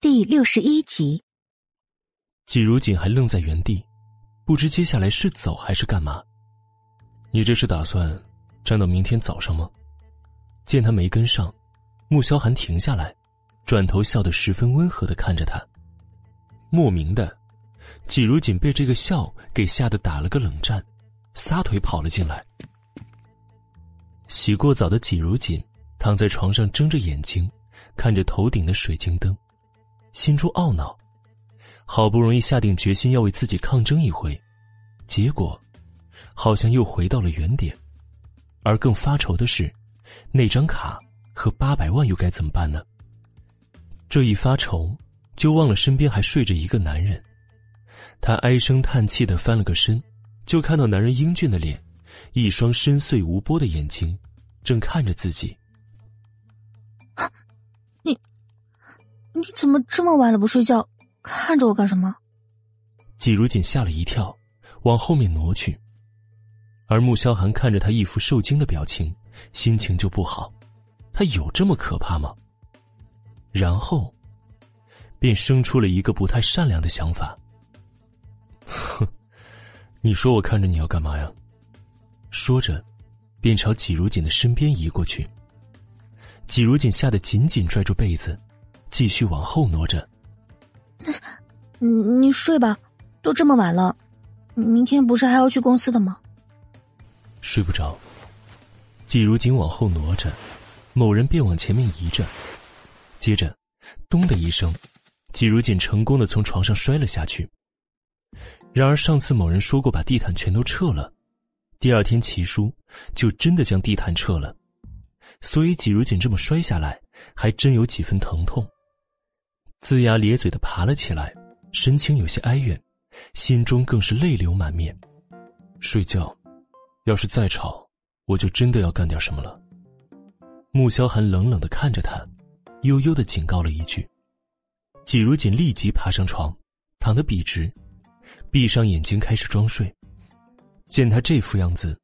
第六十一集，季如锦还愣在原地，不知接下来是走还是干嘛。你这是打算站到明天早上吗？见他没跟上，穆萧寒停下来，转头笑得十分温和的看着他。莫名的，季如锦被这个笑给吓得打了个冷战，撒腿跑了进来。洗过澡的季如锦躺在床上，睁着眼睛看着头顶的水晶灯。心中懊恼，好不容易下定决心要为自己抗争一回，结果，好像又回到了原点。而更发愁的是，那张卡和八百万又该怎么办呢？这一发愁，就忘了身边还睡着一个男人。他唉声叹气的翻了个身，就看到男人英俊的脸，一双深邃无波的眼睛，正看着自己。你怎么这么晚了不睡觉？看着我干什么？季如锦吓了一跳，往后面挪去。而穆萧寒看着他一副受惊的表情，心情就不好。他有这么可怕吗？然后，便生出了一个不太善良的想法。哼，你说我看着你要干嘛呀？说着，便朝季如锦的身边移过去。季如锦吓得紧紧拽住被子。继续往后挪着。你你睡吧，都这么晚了，明天不是还要去公司的吗？睡不着。季如锦往后挪着，某人便往前面移着，接着，咚的一声，季如锦成功的从床上摔了下去。然而上次某人说过把地毯全都撤了，第二天齐叔就真的将地毯撤了，所以季如锦这么摔下来，还真有几分疼痛。龇牙咧嘴的爬了起来，神情有些哀怨，心中更是泪流满面。睡觉，要是再吵，我就真的要干点什么了。穆萧寒冷冷的看着他，悠悠的警告了一句。季如锦立即爬上床，躺得笔直，闭上眼睛开始装睡。见他这副样子，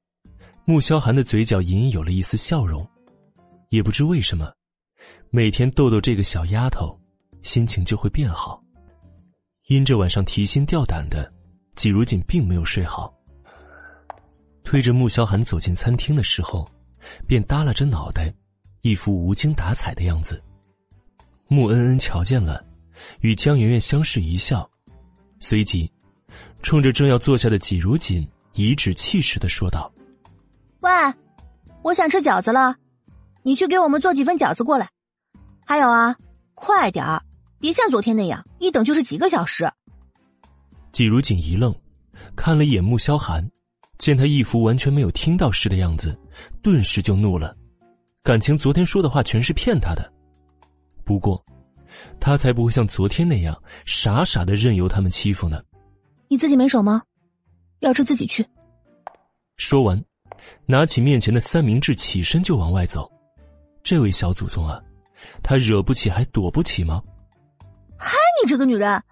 穆萧寒的嘴角隐隐有了一丝笑容，也不知为什么，每天逗逗这个小丫头。心情就会变好。因着晚上提心吊胆的，季如锦并没有睡好。推着穆萧寒走进餐厅的时候，便耷拉着脑袋，一副无精打采的样子。穆恩恩瞧见了，与江媛媛相视一笑，随即，冲着正要坐下的季如锦颐指气使的说道：“喂，我想吃饺子了，你去给我们做几份饺子过来。还有啊，快点儿。”别像昨天那样，一等就是几个小时。季如锦一愣，看了一眼穆萧寒，见他一副完全没有听到似的样子，顿时就怒了。感情昨天说的话全是骗他的。不过，他才不会像昨天那样傻傻的任由他们欺负呢。你自己没手吗？要吃自己去。说完，拿起面前的三明治，起身就往外走。这位小祖宗啊，他惹不起还躲不起吗？这个女人，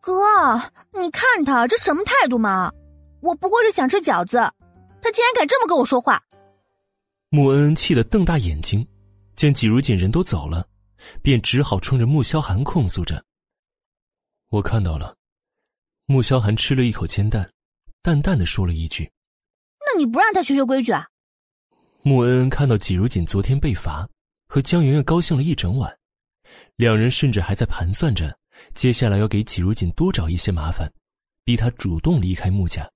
哥，你看她这什么态度嘛？我不过是想吃饺子，她竟然敢这么跟我说话。穆恩恩气得瞪大眼睛，见季如锦人都走了，便只好冲着穆萧寒控诉着：“我看到了。”穆萧寒吃了一口煎蛋，淡淡的说了一句：“那你不让他学学规矩啊？”穆恩恩看到季如锦昨天被罚，和江媛媛高兴了一整晚。两人甚至还在盘算着，接下来要给季如锦多找一些麻烦，逼他主动离开穆家。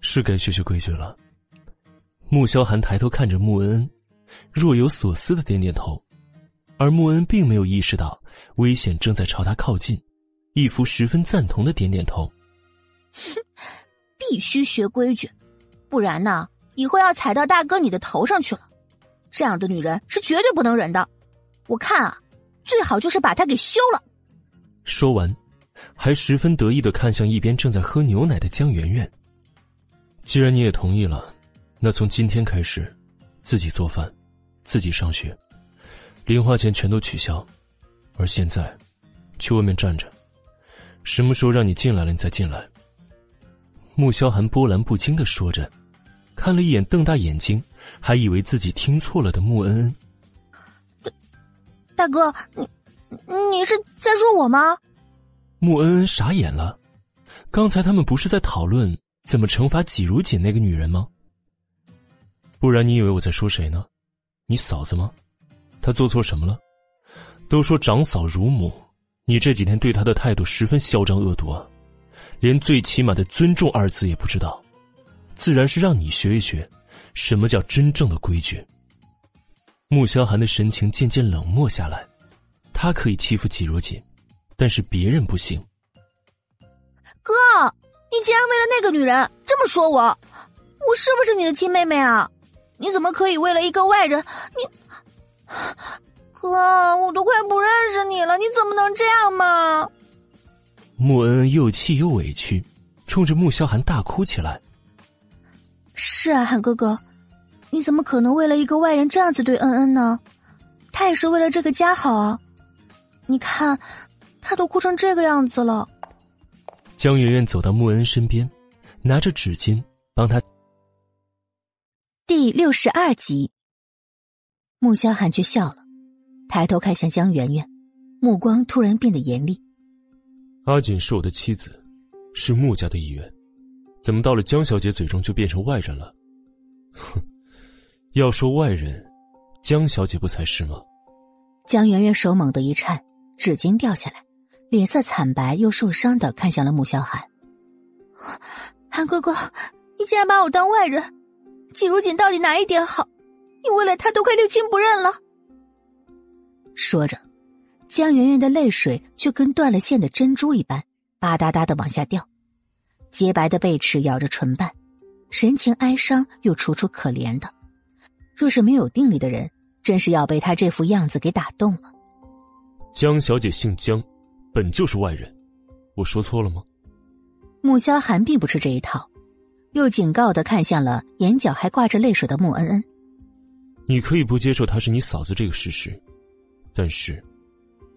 是该学学规矩了。穆萧寒抬头看着穆恩，若有所思的点点头，而穆恩并没有意识到危险正在朝他靠近，一副十分赞同的点点头。哼，必须学规矩，不然呢，以后要踩到大哥你的头上去了。这样的女人是绝对不能忍的。我看啊。最好就是把她给休了。说完，还十分得意的看向一边正在喝牛奶的江媛媛。既然你也同意了，那从今天开始，自己做饭，自己上学，零花钱全都取消。而现在，去外面站着，什么时候让你进来了，你再进来。穆萧寒波澜不惊的说着，看了一眼瞪大眼睛，还以为自己听错了的穆恩恩。大哥，你你是在说我吗？穆恩恩傻眼了，刚才他们不是在讨论怎么惩罚季如锦那个女人吗？不然你以为我在说谁呢？你嫂子吗？她做错什么了？都说长嫂如母，你这几天对她的态度十分嚣张恶毒啊，连最起码的尊重二字也不知道，自然是让你学一学，什么叫真正的规矩。穆萧寒的神情渐渐冷漠下来，他可以欺负季如锦，但是别人不行。哥，你竟然为了那个女人这么说我，我是不是你的亲妹妹啊？你怎么可以为了一个外人？你，哥，我都快不认识你了，你怎么能这样嘛？穆恩恩又气又委屈，冲着穆萧寒大哭起来。是啊，寒哥哥。你怎么可能为了一个外人这样子对恩恩呢？他也是为了这个家好啊！你看，他都哭成这个样子了。江媛媛走到穆恩身边，拿着纸巾帮他。第六十二集，穆萧寒却笑了，抬头看向江媛媛，目光突然变得严厉。阿锦是我的妻子，是穆家的一员，怎么到了江小姐嘴中就变成外人了？哼！要说外人，江小姐不才是吗？江圆圆手猛地一颤，纸巾掉下来，脸色惨白又受伤的看向了穆萧寒。韩哥哥，你竟然把我当外人！季如锦到底哪一点好？你为了他都快六亲不认了。说着，江圆圆的泪水却跟断了线的珍珠一般，吧嗒嗒的往下掉，洁白的贝齿咬着唇瓣，神情哀伤又楚楚可怜的。若是没有定力的人，真是要被他这副样子给打动了。江小姐姓江，本就是外人，我说错了吗？穆萧寒并不吃这一套，又警告的看向了眼角还挂着泪水的穆恩恩。你可以不接受她是你嫂子这个事实，但是，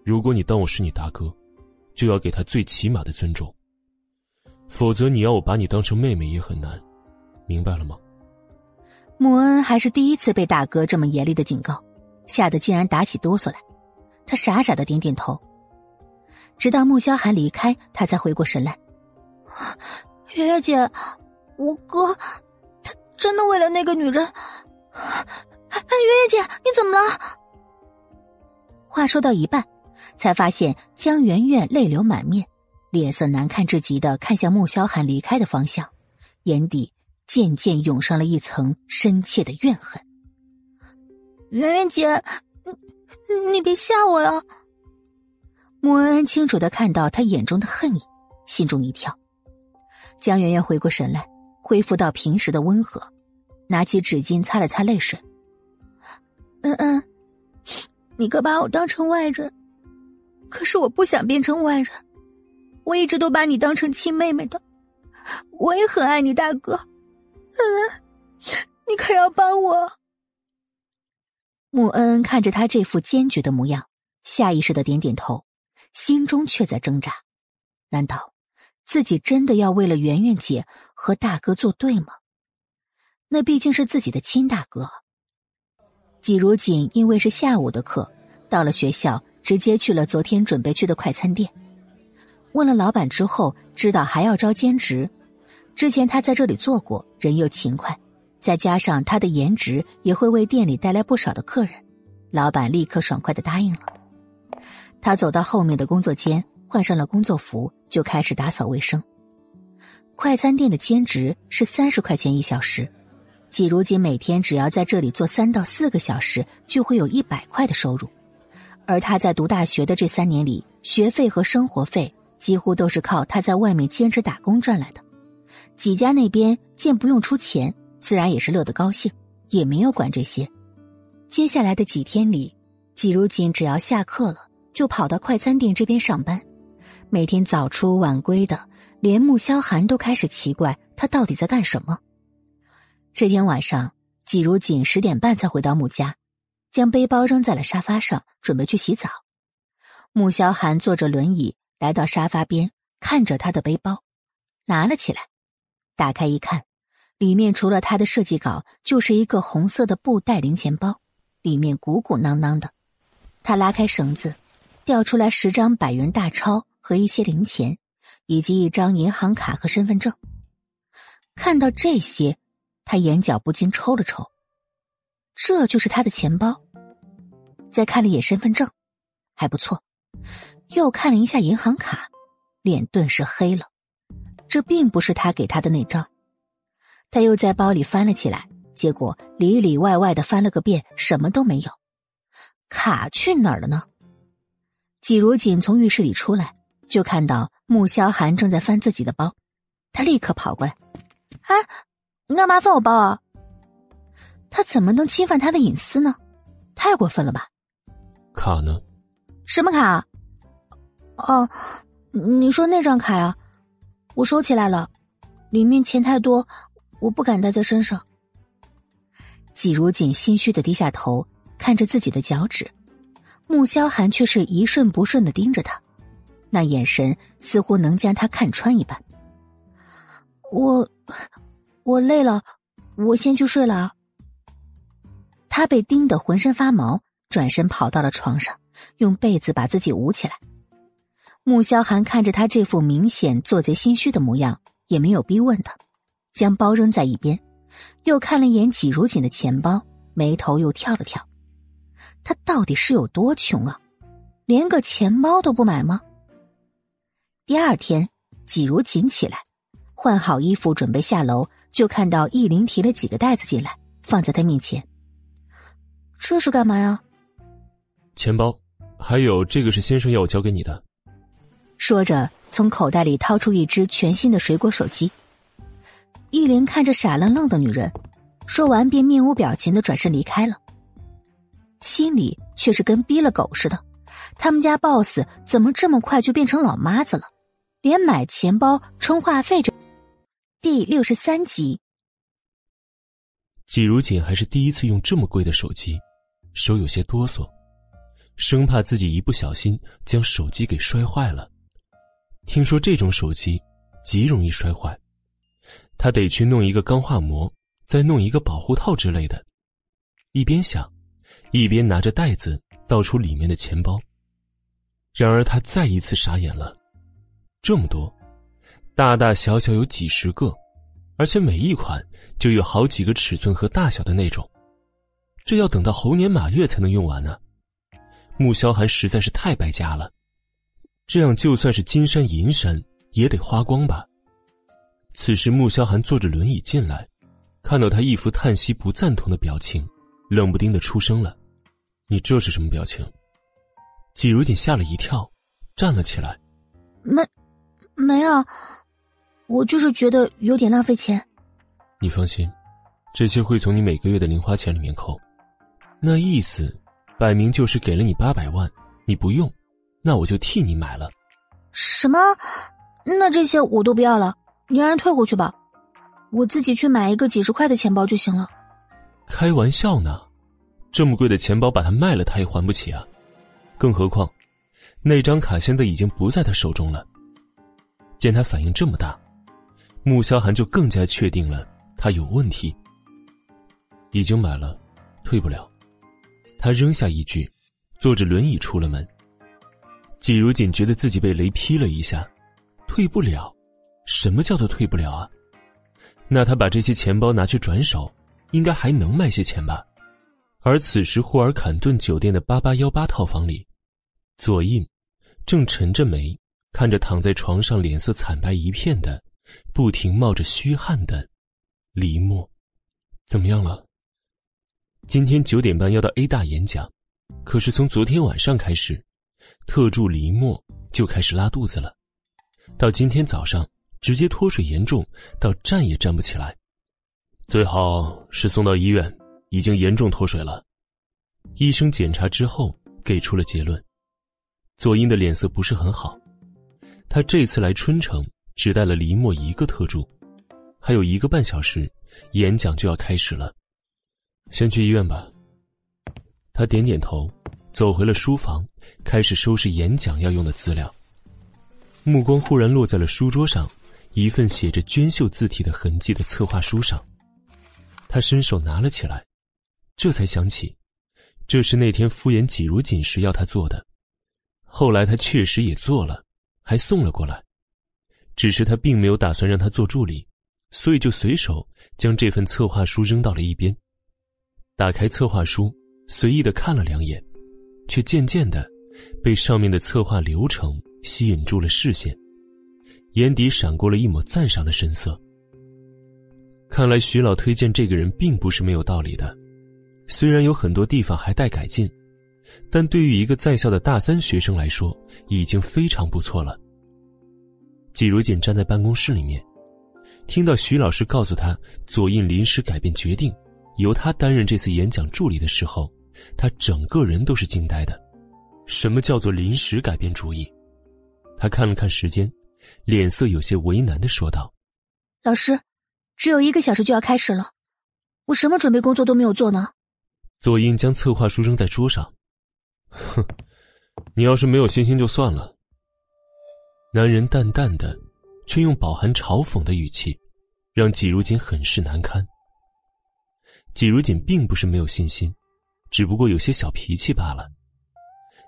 如果你当我是你大哥，就要给她最起码的尊重。否则，你要我把你当成妹妹也很难，明白了吗？穆恩还是第一次被大哥这么严厉的警告，吓得竟然打起哆嗦来。他傻傻的点点头，直到穆萧寒离开，他才回过神来。圆圆姐，我哥，他真的为了那个女人？圆圆姐，你怎么了？话说到一半，才发现江圆圆泪流满面，脸色难看至极的看向穆萧寒离开的方向，眼底。渐渐涌上了一层深切的怨恨。圆圆姐，你别吓我呀！穆恩恩清楚的看到他眼中的恨意，心中一跳。江圆圆回过神来，恢复到平时的温和，拿起纸巾擦了擦泪水。恩恩，你哥把我当成外人，可是我不想变成外人。我一直都把你当成亲妹妹的，我也很爱你大哥。恩恩，你可要帮我！穆恩恩看着他这副坚决的模样，下意识的点点头，心中却在挣扎：难道自己真的要为了圆圆姐和大哥作对吗？那毕竟是自己的亲大哥。季如锦因为是下午的课，到了学校直接去了昨天准备去的快餐店，问了老板之后，知道还要招兼职。之前他在这里做过，人又勤快，再加上他的颜值，也会为店里带来不少的客人。老板立刻爽快的答应了。他走到后面的工作间，换上了工作服，就开始打扫卫生。快餐店的兼职是三十块钱一小时，季如锦每天只要在这里做三到四个小时，就会有一百块的收入。而他在读大学的这三年里，学费和生活费几乎都是靠他在外面兼职打工赚来的。几家那边见不用出钱，自然也是乐得高兴，也没有管这些。接下来的几天里，季如锦只要下课了，就跑到快餐店这边上班，每天早出晚归的，连穆萧寒都开始奇怪他到底在干什么。这天晚上，季如锦十点半才回到穆家，将背包扔在了沙发上，准备去洗澡。穆萧寒坐着轮椅来到沙发边，看着他的背包，拿了起来。打开一看，里面除了他的设计稿，就是一个红色的布袋零钱包，里面鼓鼓囊囊的。他拉开绳子，调出来十张百元大钞和一些零钱，以及一张银行卡和身份证。看到这些，他眼角不禁抽了抽。这就是他的钱包。再看了一眼身份证，还不错。又看了一下银行卡，脸顿时黑了。这并不是他给他的那张。他又在包里翻了起来，结果里里外外的翻了个遍，什么都没有。卡去哪儿了呢？季如锦从浴室里出来，就看到穆萧寒正在翻自己的包，他立刻跑过来：“哎，你干嘛翻我包啊？他怎么能侵犯他的隐私呢？太过分了吧！”卡呢？什么卡？哦，你说那张卡呀？我收起来了，里面钱太多，我不敢带在身上。季如锦心虚的低下头，看着自己的脚趾，穆萧寒却是一瞬不瞬的盯着他，那眼神似乎能将他看穿一般。我，我累了，我先去睡了。他被盯得浑身发毛，转身跑到了床上，用被子把自己捂起来。穆萧寒看着他这副明显做贼心虚的模样，也没有逼问他，将包扔在一边，又看了一眼季如锦的钱包，眉头又跳了跳。他到底是有多穷啊？连个钱包都不买吗？第二天，季如锦起来，换好衣服准备下楼，就看到易林提了几个袋子进来，放在他面前。这是干嘛呀？钱包，还有这个是先生要我交给你的。说着，从口袋里掏出一只全新的水果手机。玉林看着傻愣愣的女人，说完便面无表情的转身离开了，心里却是跟逼了狗似的。他们家 boss 怎么这么快就变成老妈子了？连买钱包、充话费这……第六十三集，季如锦还是第一次用这么贵的手机，手有些哆嗦，生怕自己一不小心将手机给摔坏了。听说这种手机极容易摔坏，他得去弄一个钢化膜，再弄一个保护套之类的。一边想，一边拿着袋子倒出里面的钱包。然而他再一次傻眼了，这么多，大大小小有几十个，而且每一款就有好几个尺寸和大小的那种，这要等到猴年马月才能用完呢。穆萧寒实在是太败家了。这样就算是金山银山也得花光吧。此时穆萧寒坐着轮椅进来，看到他一副叹息不赞同的表情，冷不丁的出声了：“你这是什么表情？”季如锦吓了一跳，站了起来：“没，没有，我就是觉得有点浪费钱。”你放心，这些会从你每个月的零花钱里面扣。那意思，摆明就是给了你八百万，你不用。那我就替你买了，什么？那这些我都不要了，你让人退回去吧，我自己去买一个几十块的钱包就行了。开玩笑呢，这么贵的钱包把它卖了，他也还不起啊。更何况，那张卡现在已经不在他手中了。见他反应这么大，穆萧寒就更加确定了他有问题。已经买了，退不了。他扔下一句，坐着轮椅出了门。季如锦觉得自己被雷劈了一下，退不了，什么叫做退不了啊？那他把这些钱包拿去转手，应该还能卖些钱吧？而此时霍尔坎顿酒店的八八幺八套房里，左印正沉着眉看着躺在床上脸色惨白一片的、不停冒着虚汗的黎墨，怎么样了？今天九点半要到 A 大演讲，可是从昨天晚上开始。特助黎墨就开始拉肚子了，到今天早上直接脱水严重到站也站不起来，最好是送到医院，已经严重脱水了。医生检查之后给出了结论，左英的脸色不是很好，他这次来春城只带了黎墨一个特助，还有一个半小时演讲就要开始了，先去医院吧。他点点头。走回了书房，开始收拾演讲要用的资料。目光忽然落在了书桌上一份写着娟秀字体的痕迹的策划书上，他伸手拿了起来，这才想起，这是那天敷衍季如锦时要他做的。后来他确实也做了，还送了过来。只是他并没有打算让他做助理，所以就随手将这份策划书扔到了一边。打开策划书，随意的看了两眼，却渐渐的被上面的策划流程吸引住了视线，眼底闪过了一抹赞赏的神色。看来徐老推荐这个人并不是没有道理的，虽然有很多地方还待改进，但对于一个在校的大三学生来说，已经非常不错了。季如锦站在办公室里面，听到徐老师告诉他左印临时改变决定，由他担任这次演讲助理的时候，他整个人都是惊呆的。什么叫做临时改变主意？他看了看时间，脸色有些为难的说道：“老师，只有一个小时就要开始了，我什么准备工作都没有做呢。”左印将策划书扔在桌上，哼，你要是没有信心就算了。男人淡淡的，却用饱含嘲讽的语气，让季如锦很是难堪。季如锦并不是没有信心，只不过有些小脾气罢了。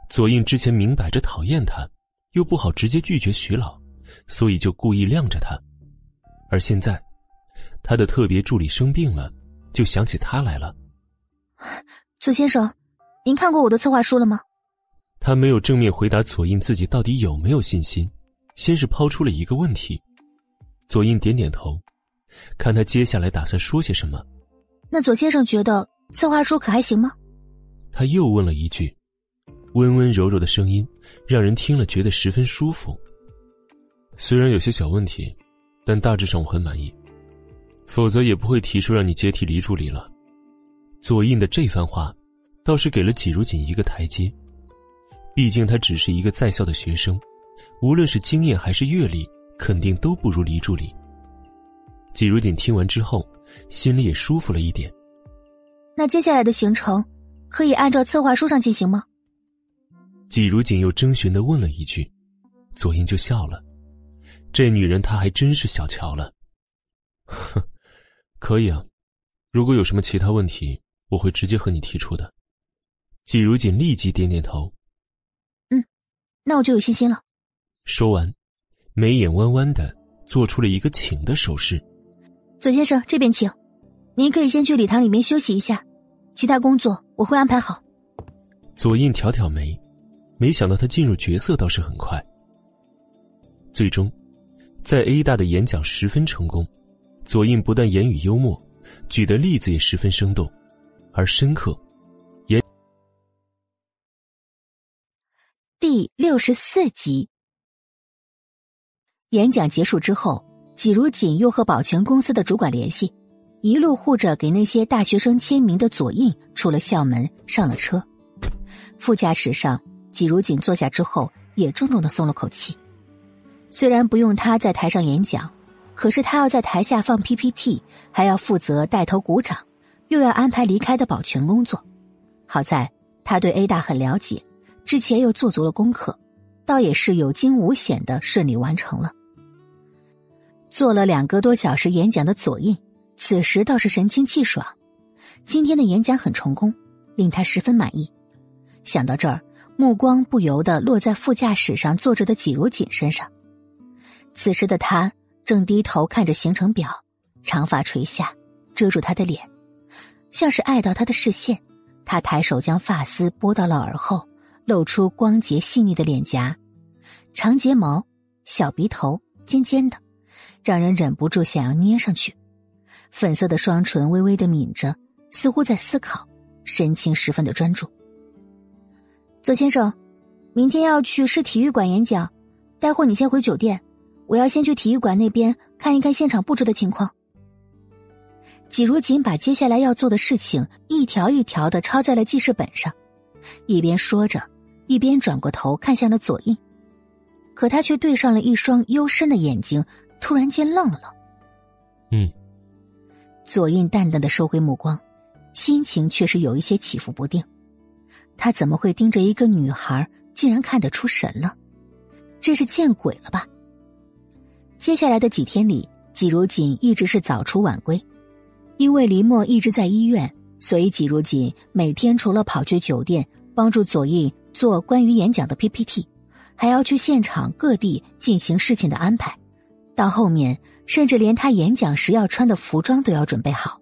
左印之前明摆着讨厌他，又不好直接拒绝徐老，所以就故意晾着他。而现在，他的特别助理生病了，就想起他来了。左先生，您看过我的策划书了吗？他没有正面回答左印自己到底有没有信心。先是抛出了一个问题，左印点点头，看他接下来打算说些什么。那左先生觉得策划书可还行吗？他又问了一句，温温柔柔的声音让人听了觉得十分舒服。虽然有些小问题，但大致上我很满意，否则也不会提出让你接替黎助理了。左印的这番话，倒是给了季如锦一个台阶，毕竟他只是一个在校的学生。无论是经验还是阅历，肯定都不如黎助理。季如锦听完之后，心里也舒服了一点。那接下来的行程，可以按照策划书上进行吗？季如锦又征询的问了一句，左英就笑了。这女人她还真是小瞧了。哼，可以啊，如果有什么其他问题，我会直接和你提出的。季如锦立即点点头。嗯，那我就有信心了。说完，眉眼弯弯的做出了一个请的手势。左先生，这边请。您可以先去礼堂里面休息一下，其他工作我会安排好。左印挑挑眉，没想到他进入角色倒是很快。最终，在 A 大的演讲十分成功。左印不但言语幽默，举的例子也十分生动，而深刻。演第六十四集。演讲结束之后，季如锦又和保全公司的主管联系，一路护着给那些大学生签名的左印出了校门，上了车。副驾驶上，季如锦坐下之后也重重的松了口气。虽然不用他在台上演讲，可是他要在台下放 PPT，还要负责带头鼓掌，又要安排离开的保全工作。好在他对 A 大很了解，之前又做足了功课，倒也是有惊无险的顺利完成了。做了两个多小时演讲的左印，此时倒是神清气爽。今天的演讲很成功，令他十分满意。想到这儿，目光不由得落在副驾驶上坐着的纪如锦身上。此时的他正低头看着行程表，长发垂下，遮住他的脸，像是碍到他的视线。他抬手将发丝拨到了耳后，露出光洁细腻的脸颊，长睫毛，小鼻头，尖尖的。让人忍不住想要捏上去，粉色的双唇微微的抿着，似乎在思考，神情十分的专注。左先生，明天要去市体育馆演讲，待会儿你先回酒店，我要先去体育馆那边看一看现场布置的情况。季如锦把接下来要做的事情一条一条的抄在了记事本上，一边说着，一边转过头看向了左印，可他却对上了一双幽深的眼睛。突然间愣了愣，嗯。左印淡淡的收回目光，心情却是有一些起伏不定。他怎么会盯着一个女孩，竟然看得出神了？这是见鬼了吧？接下来的几天里，季如锦一直是早出晚归，因为黎墨一直在医院，所以季如锦每天除了跑去酒店帮助左印做关于演讲的 PPT，还要去现场各地进行事情的安排。到后面，甚至连他演讲时要穿的服装都要准备好。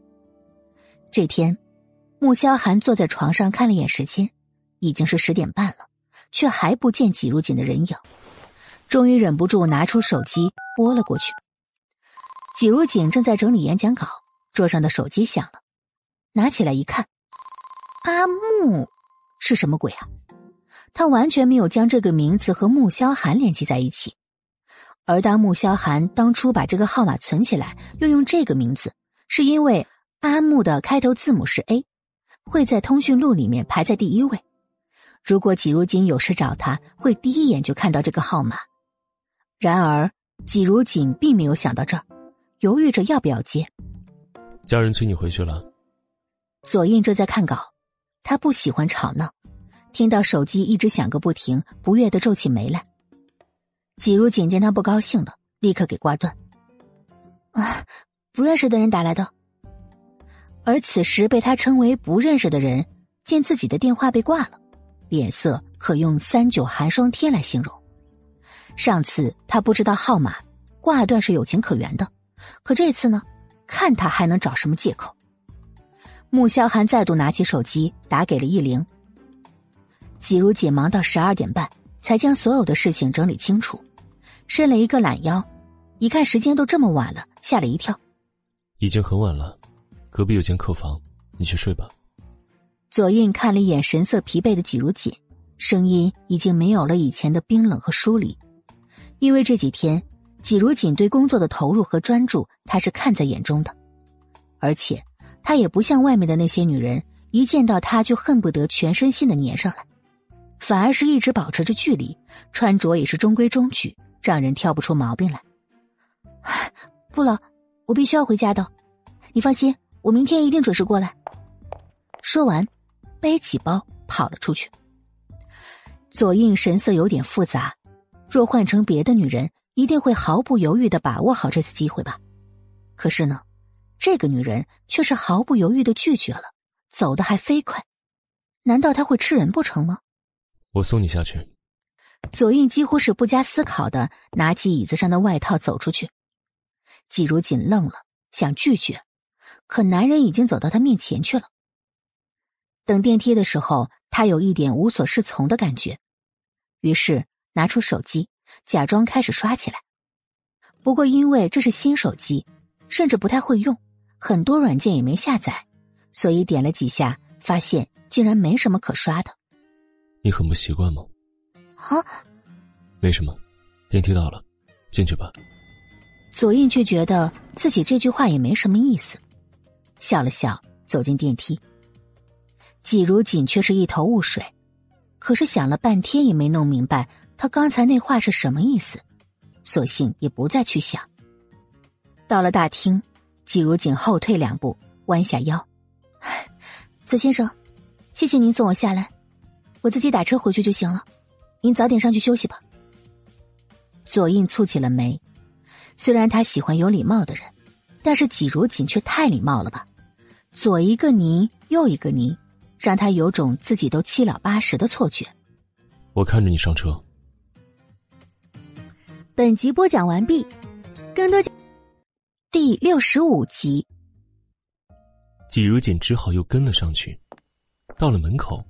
这天，穆萧寒坐在床上看了眼时间，已经是十点半了，却还不见季如锦的人影。终于忍不住拿出手机拨了过去。季如锦正在整理演讲稿，桌上的手机响了，拿起来一看，阿木是什么鬼啊？他完全没有将这个名字和穆萧寒联系在一起。而当穆萧寒当初把这个号码存起来，又用这个名字，是因为阿木的开头字母是 A，会在通讯录里面排在第一位。如果季如锦有事找他，会第一眼就看到这个号码。然而季如锦并没有想到这儿。犹豫着要不要接，家人催你回去了。左印正在看稿，他不喜欢吵闹，听到手机一直响个不停，不悦的皱起眉来。季如锦见他不高兴了，立刻给挂断。啊，不认识的人打来的。而此时被他称为不认识的人，见自己的电话被挂了，脸色可用三九寒霜天来形容。上次他不知道号码，挂断是有情可原的。可这次呢？看他还能找什么借口？穆萧寒再度拿起手机打给了易灵。季如锦忙到十二点半，才将所有的事情整理清楚，伸了一个懒腰，一看时间都这么晚了，吓了一跳。已经很晚了，隔壁有间客房，你去睡吧。左印看了一眼神色疲惫的季如锦，声音已经没有了以前的冰冷和疏离，因为这几天。季如锦对工作的投入和专注，他是看在眼中的，而且他也不像外面的那些女人，一见到他就恨不得全身心的粘上来，反而是一直保持着距离，穿着也是中规中矩，让人挑不出毛病来。不了，我必须要回家的，你放心，我明天一定准时过来。说完，背起包跑了出去。左印神色有点复杂，若换成别的女人。一定会毫不犹豫的把握好这次机会吧？可是呢，这个女人却是毫不犹豫的拒绝了，走的还飞快。难道她会吃人不成吗？我送你下去。左印几乎是不加思考的拿起椅子上的外套走出去。季如锦愣了，想拒绝，可男人已经走到他面前去了。等电梯的时候，他有一点无所适从的感觉，于是拿出手机。假装开始刷起来，不过因为这是新手机，甚至不太会用，很多软件也没下载，所以点了几下，发现竟然没什么可刷的。你很不习惯吗？啊，没什么，电梯到了，进去吧。左印却觉得自己这句话也没什么意思，笑了笑，走进电梯。季如锦却是一头雾水，可是想了半天也没弄明白。他刚才那话是什么意思？索性也不再去想。到了大厅，季如锦后退两步，弯下腰：“左先生，谢谢您送我下来，我自己打车回去就行了。您早点上去休息吧。”左印蹙起了眉，虽然他喜欢有礼貌的人，但是季如锦却太礼貌了吧？左一个您，右一个您，让他有种自己都七老八十的错觉。我看着你上车。本集播讲完毕，更多第六十五集。季如锦只好又跟了上去。到了门口，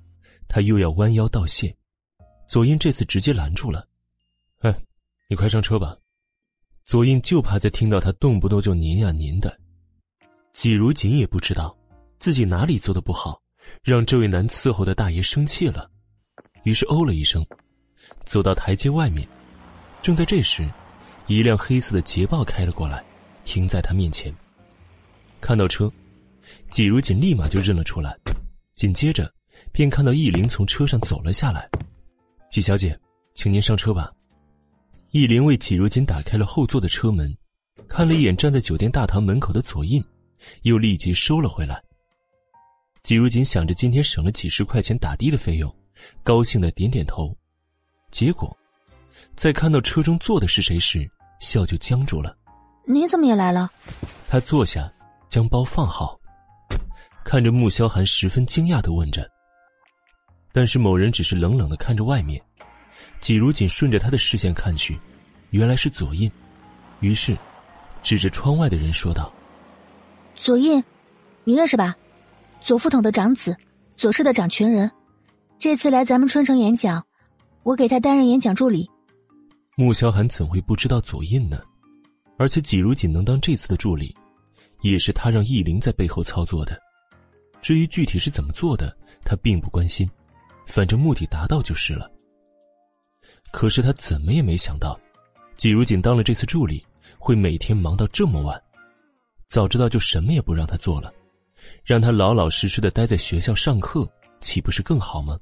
他又要弯腰道谢，左印这次直接拦住了：“哎，你快上车吧。”左印就怕再听到他动不动就您呀您的。季如锦也不知道自己哪里做的不好，让这位难伺候的大爷生气了，于是哦了一声，走到台阶外面。正在这时，一辆黑色的捷豹开了过来，停在他面前。看到车，季如锦立马就认了出来，紧接着便看到易灵从车上走了下来。季小姐，请您上车吧。易灵为季如锦打开了后座的车门，看了一眼站在酒店大堂门口的左印，又立即收了回来。季如锦想着今天省了几十块钱打的的费用，高兴的点点头，结果。在看到车中坐的是谁时，笑就僵住了。你怎么也来了？他坐下，将包放好，看着穆萧寒，十分惊讶的问着：“但是某人只是冷冷的看着外面。季如锦顺着他的视线看去，原来是左印，于是指着窗外的人说道：“左印，你认识吧？左副统的长子，左氏的掌权人，这次来咱们春城演讲，我给他担任演讲助理。”穆萧寒怎会不知道左印呢？而且季如锦能当这次的助理，也是他让易灵在背后操作的。至于具体是怎么做的，他并不关心，反正目的达到就是了。可是他怎么也没想到，季如锦当了这次助理，会每天忙到这么晚。早知道就什么也不让他做了，让他老老实实的待在学校上课，岂不是更好吗？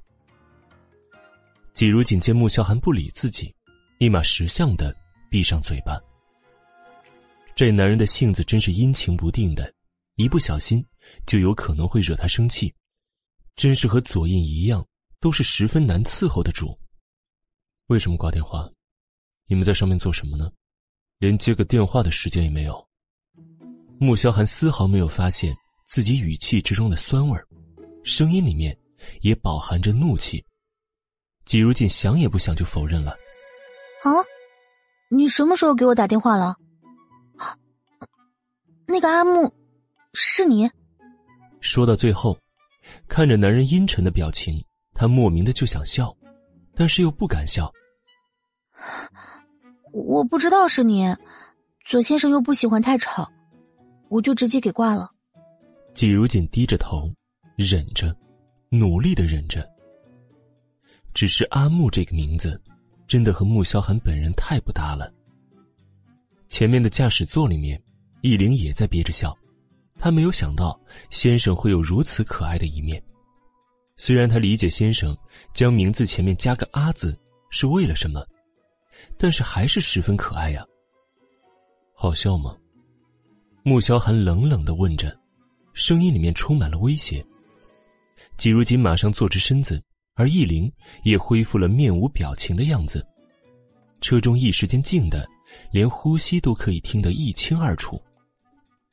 季如锦见穆萧寒不理自己，立马识相的闭上嘴巴。这男人的性子真是阴晴不定的，一不小心就有可能会惹他生气，真是和左印一样，都是十分难伺候的主。为什么挂电话？你们在上面做什么呢？连接个电话的时间也没有。穆萧寒丝毫没有发现自己语气之中的酸味声音里面也饱含着怒气。季如锦想也不想就否认了：“啊，你什么时候给我打电话了？那个阿木，是你？”说到最后，看着男人阴沉的表情，他莫名的就想笑。但是又不敢笑。我不知道是你，左先生又不喜欢太吵，我就直接给挂了。季如锦低着头，忍着，努力的忍着。只是阿木这个名字，真的和穆萧寒本人太不搭了。前面的驾驶座里面，易灵也在憋着笑，他没有想到先生会有如此可爱的一面。虽然他理解先生将名字前面加个“阿”字是为了什么，但是还是十分可爱呀。好笑吗？穆萧寒冷冷的问着，声音里面充满了威胁。季如锦马上坐直身子，而易灵也恢复了面无表情的样子。车中一时间静的，连呼吸都可以听得一清二楚。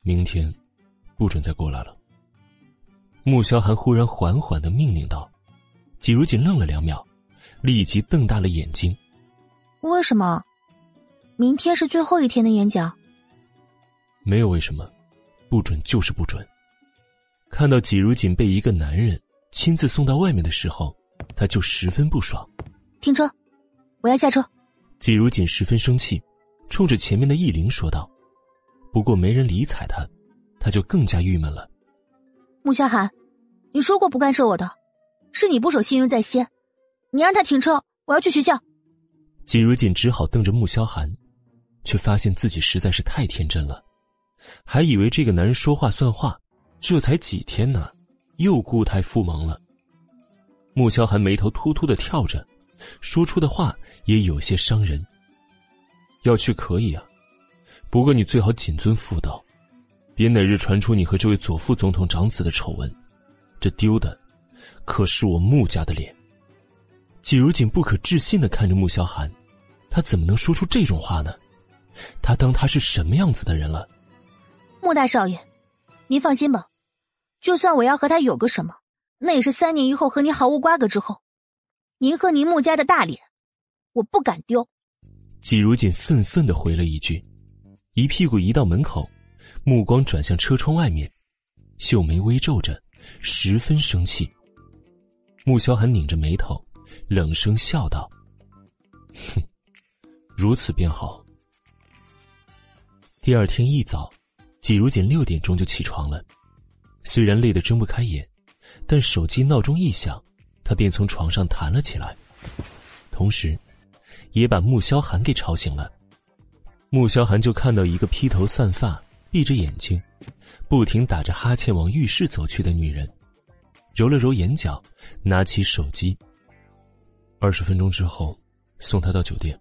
明天，不准再过来了。穆萧寒忽然缓缓的命令道：“季如锦愣了两秒，立即瞪大了眼睛。为什么？明天是最后一天的演讲。没有为什么，不准就是不准。看到季如锦被一个男人亲自送到外面的时候，他就十分不爽。停车，我要下车。季如锦十分生气，冲着前面的易灵说道。不过没人理睬他，他就更加郁闷了。穆萧寒，你说过不干涉我的，是你不守信用在先。你让他停车，我要去学校。季如锦只好瞪着穆萧寒，却发现自己实在是太天真了，还以为这个男人说话算话。这才几天呢，又固态复萌了。穆萧寒眉头突突的跳着，说出的话也有些伤人。要去可以啊，不过你最好谨遵妇道。别哪日传出你和这位左副总统长子的丑闻，这丢的可是我穆家的脸。季如锦不可置信的看着穆萧寒，他怎么能说出这种话呢？他当他是什么样子的人了？穆大少爷，您放心吧，就算我要和他有个什么，那也是三年以后和您毫无瓜葛之后。您和您穆家的大脸，我不敢丢。季如锦愤愤的回了一句，一屁股移到门口。目光转向车窗外面，秀眉微皱着，十分生气。穆萧寒拧着眉头，冷声笑道：“哼，如此便好。”第二天一早，季如锦六点钟就起床了。虽然累得睁不开眼，但手机闹钟一响，他便从床上弹了起来，同时，也把穆萧寒给吵醒了。穆萧寒就看到一个披头散发。闭着眼睛，不停打着哈欠往浴室走去的女人，揉了揉眼角，拿起手机。二十分钟之后，送她到酒店。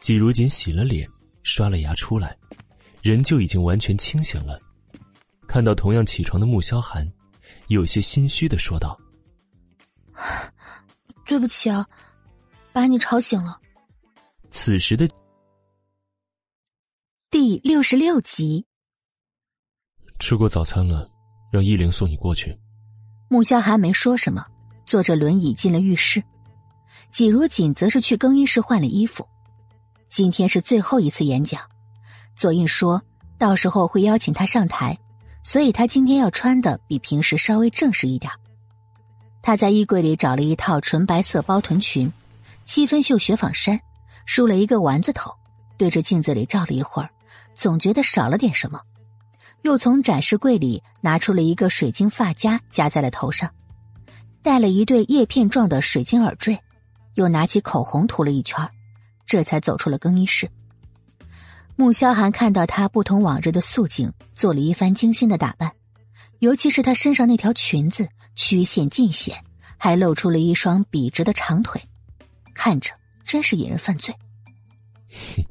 季如锦洗了脸，刷了牙出来，人就已经完全清醒了。看到同样起床的穆萧寒，有些心虚的说道：“ 对不起啊，把你吵醒了。”此时的。第六十六集，吃过早餐了，让依灵送你过去。穆萧寒没说什么，坐着轮椅进了浴室。季如锦则是去更衣室换了衣服。今天是最后一次演讲，左印说到时候会邀请他上台，所以他今天要穿的比平时稍微正式一点。他在衣柜里找了一套纯白色包臀裙，七分袖雪纺衫，梳了一个丸子头，对着镜子里照了一会儿，总觉得少了点什么，又从展示柜里拿出了一个水晶发夹夹在了头上，戴了一对叶片状的水晶耳坠，又拿起口红涂了一圈，这才走出了更衣室。穆萧寒看到她不同往日的素净，做了一番精心的打扮，尤其是她身上那条裙子。曲线尽显，还露出了一双笔直的长腿，看着真是引人犯罪。哼，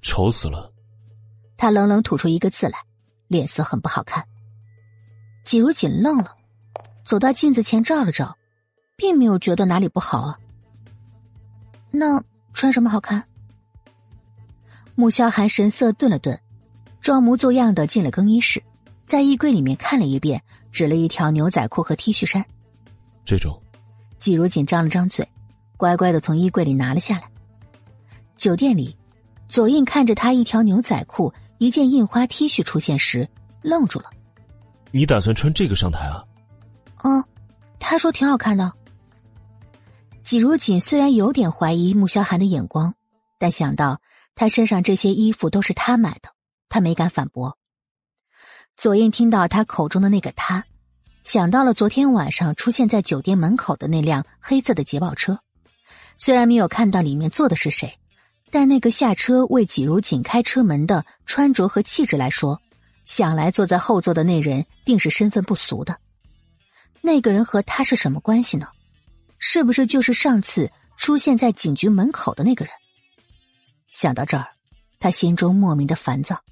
丑死了！他冷冷吐出一个字来，脸色很不好看。季如锦愣了，走到镜子前照了照，并没有觉得哪里不好啊。那穿什么好看？穆萧寒神色顿了顿，装模作样的进了更衣室，在衣柜里面看了一遍。指了一条牛仔裤和 T 恤衫，这种。季如锦张了张嘴，乖乖的从衣柜里拿了下来。酒店里，左印看着他一条牛仔裤、一件印花 T 恤出现时，愣住了。你打算穿这个上台啊？嗯，他说挺好看的。季如锦虽然有点怀疑穆萧寒的眼光，但想到他身上这些衣服都是他买的，他没敢反驳。左印听到他口中的那个他，想到了昨天晚上出现在酒店门口的那辆黑色的捷豹车。虽然没有看到里面坐的是谁，但那个下车为季如锦开车门的穿着和气质来说，想来坐在后座的那人定是身份不俗的。那个人和他是什么关系呢？是不是就是上次出现在警局门口的那个人？想到这儿，他心中莫名的烦躁。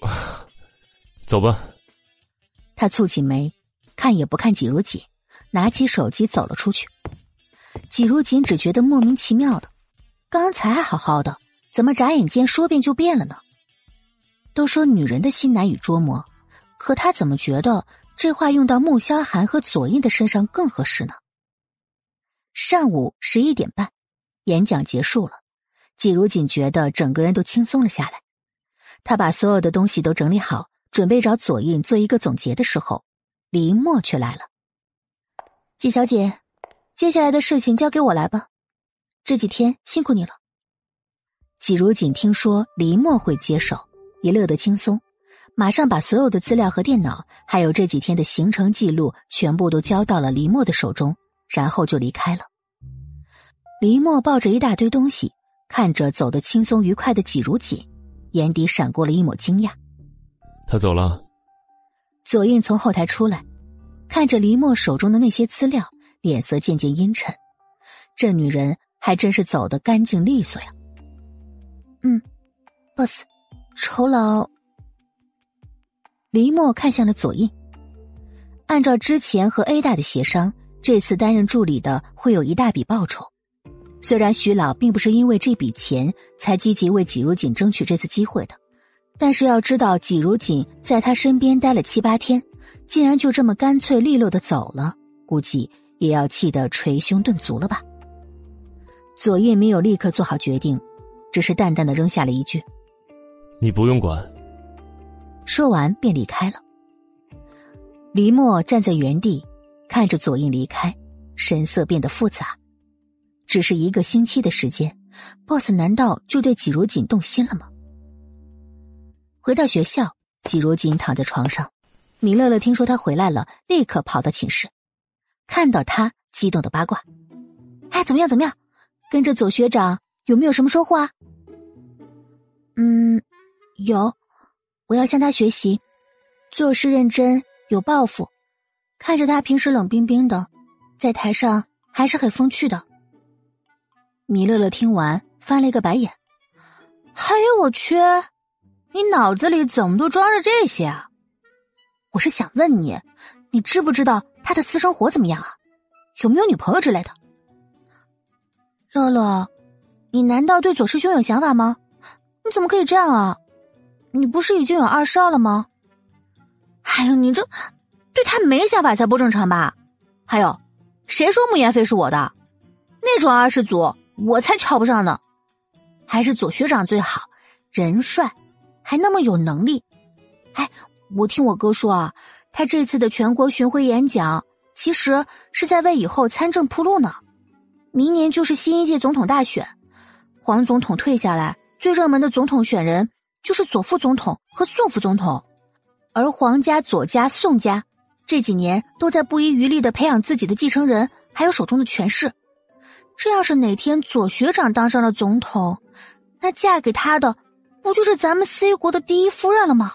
走吧。他蹙起眉，看也不看季如锦，拿起手机走了出去。季如锦只觉得莫名其妙的，刚才还好好的，怎么眨眼间说变就变了呢？都说女人的心难以捉摸，可他怎么觉得这话用到穆萧寒和左印的身上更合适呢？上午十一点半，演讲结束了，季如锦觉得整个人都轻松了下来。他把所有的东西都整理好。准备找左印做一个总结的时候，李默却来了。季小姐，接下来的事情交给我来吧。这几天辛苦你了。季如锦听说李墨会接手，也乐得轻松，马上把所有的资料和电脑，还有这几天的行程记录，全部都交到了李墨的手中，然后就离开了。李墨抱着一大堆东西，看着走得轻松愉快的季如锦，眼底闪过了一抹惊讶。他走了。左印从后台出来，看着黎墨手中的那些资料，脸色渐渐阴沉。这女人还真是走得干净利索呀。嗯，boss，酬劳。黎墨看向了左印。按照之前和 A 大的协商，这次担任助理的会有一大笔报酬。虽然徐老并不是因为这笔钱才积极为季如锦争取这次机会的。但是要知道，季如锦在他身边待了七八天，竟然就这么干脆利落的走了，估计也要气得捶胸顿足了吧。左印没有立刻做好决定，只是淡淡的扔下了一句：“你不用管。”说完便离开了。黎墨站在原地，看着左印离开，神色变得复杂。只是一个星期的时间，boss 难道就对季如锦动心了吗？回到学校，季如锦躺在床上。米乐乐听说他回来了，立刻跑到寝室，看到他，激动的八卦：“哎，怎么样？怎么样？跟着左学长有没有什么收获啊？”“嗯，有。我要向他学习，做事认真，有抱负。看着他平时冷冰冰的，在台上还是很风趣的。”米乐乐听完，翻了一个白眼：“哎呦，我去！”你脑子里怎么都装着这些啊？我是想问你，你知不知道他的私生活怎么样啊？有没有女朋友之类的？乐乐，你难道对左师兄有想法吗？你怎么可以这样啊？你不是已经有二少了吗？哎呦，你这对他没想法才不正常吧？还有，谁说穆言飞是我的？那种二世祖我才瞧不上呢，还是左学长最好，人帅，还那么有能力。哎，我听我哥说啊，他这次的全国巡回演讲，其实是在为以后参政铺路呢。明年就是新一届总统大选，黄总统退下来，最热门的总统选人就是左副总统和宋副总统，而黄家、左家、宋家这几年都在不遗余力的培养自己的继承人，还有手中的权势。这要是哪天左学长当上了总统，那嫁给他的不就是咱们 C 国的第一夫人了吗？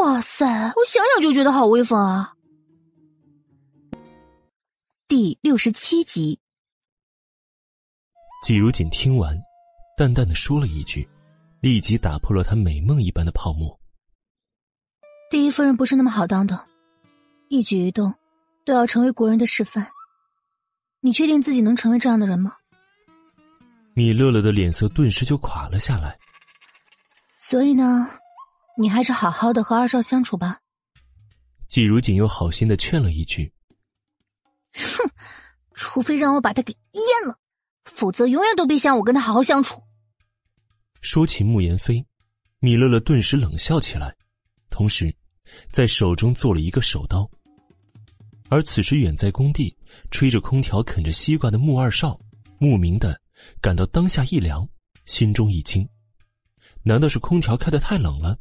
哇塞，我想想就觉得好威风啊！第六十七集，季如锦听完，淡淡的说了一句，立即打破了他美梦一般的泡沫。第一夫人不是那么好当的，一举一动都要成为国人的示范。你确定自己能成为这样的人吗？米乐乐的脸色顿时就垮了下来。所以呢？你还是好好的和二少相处吧。季如锦又好心的劝了一句：“哼，除非让我把他给阉了，否则永远都别想我跟他好好相处。”说起慕言飞，米乐乐顿时冷笑起来，同时在手中做了一个手刀。而此时远在工地吹着空调啃着西瓜的穆二少，莫名的感到当下一凉，心中一惊，难道是空调开的太冷了？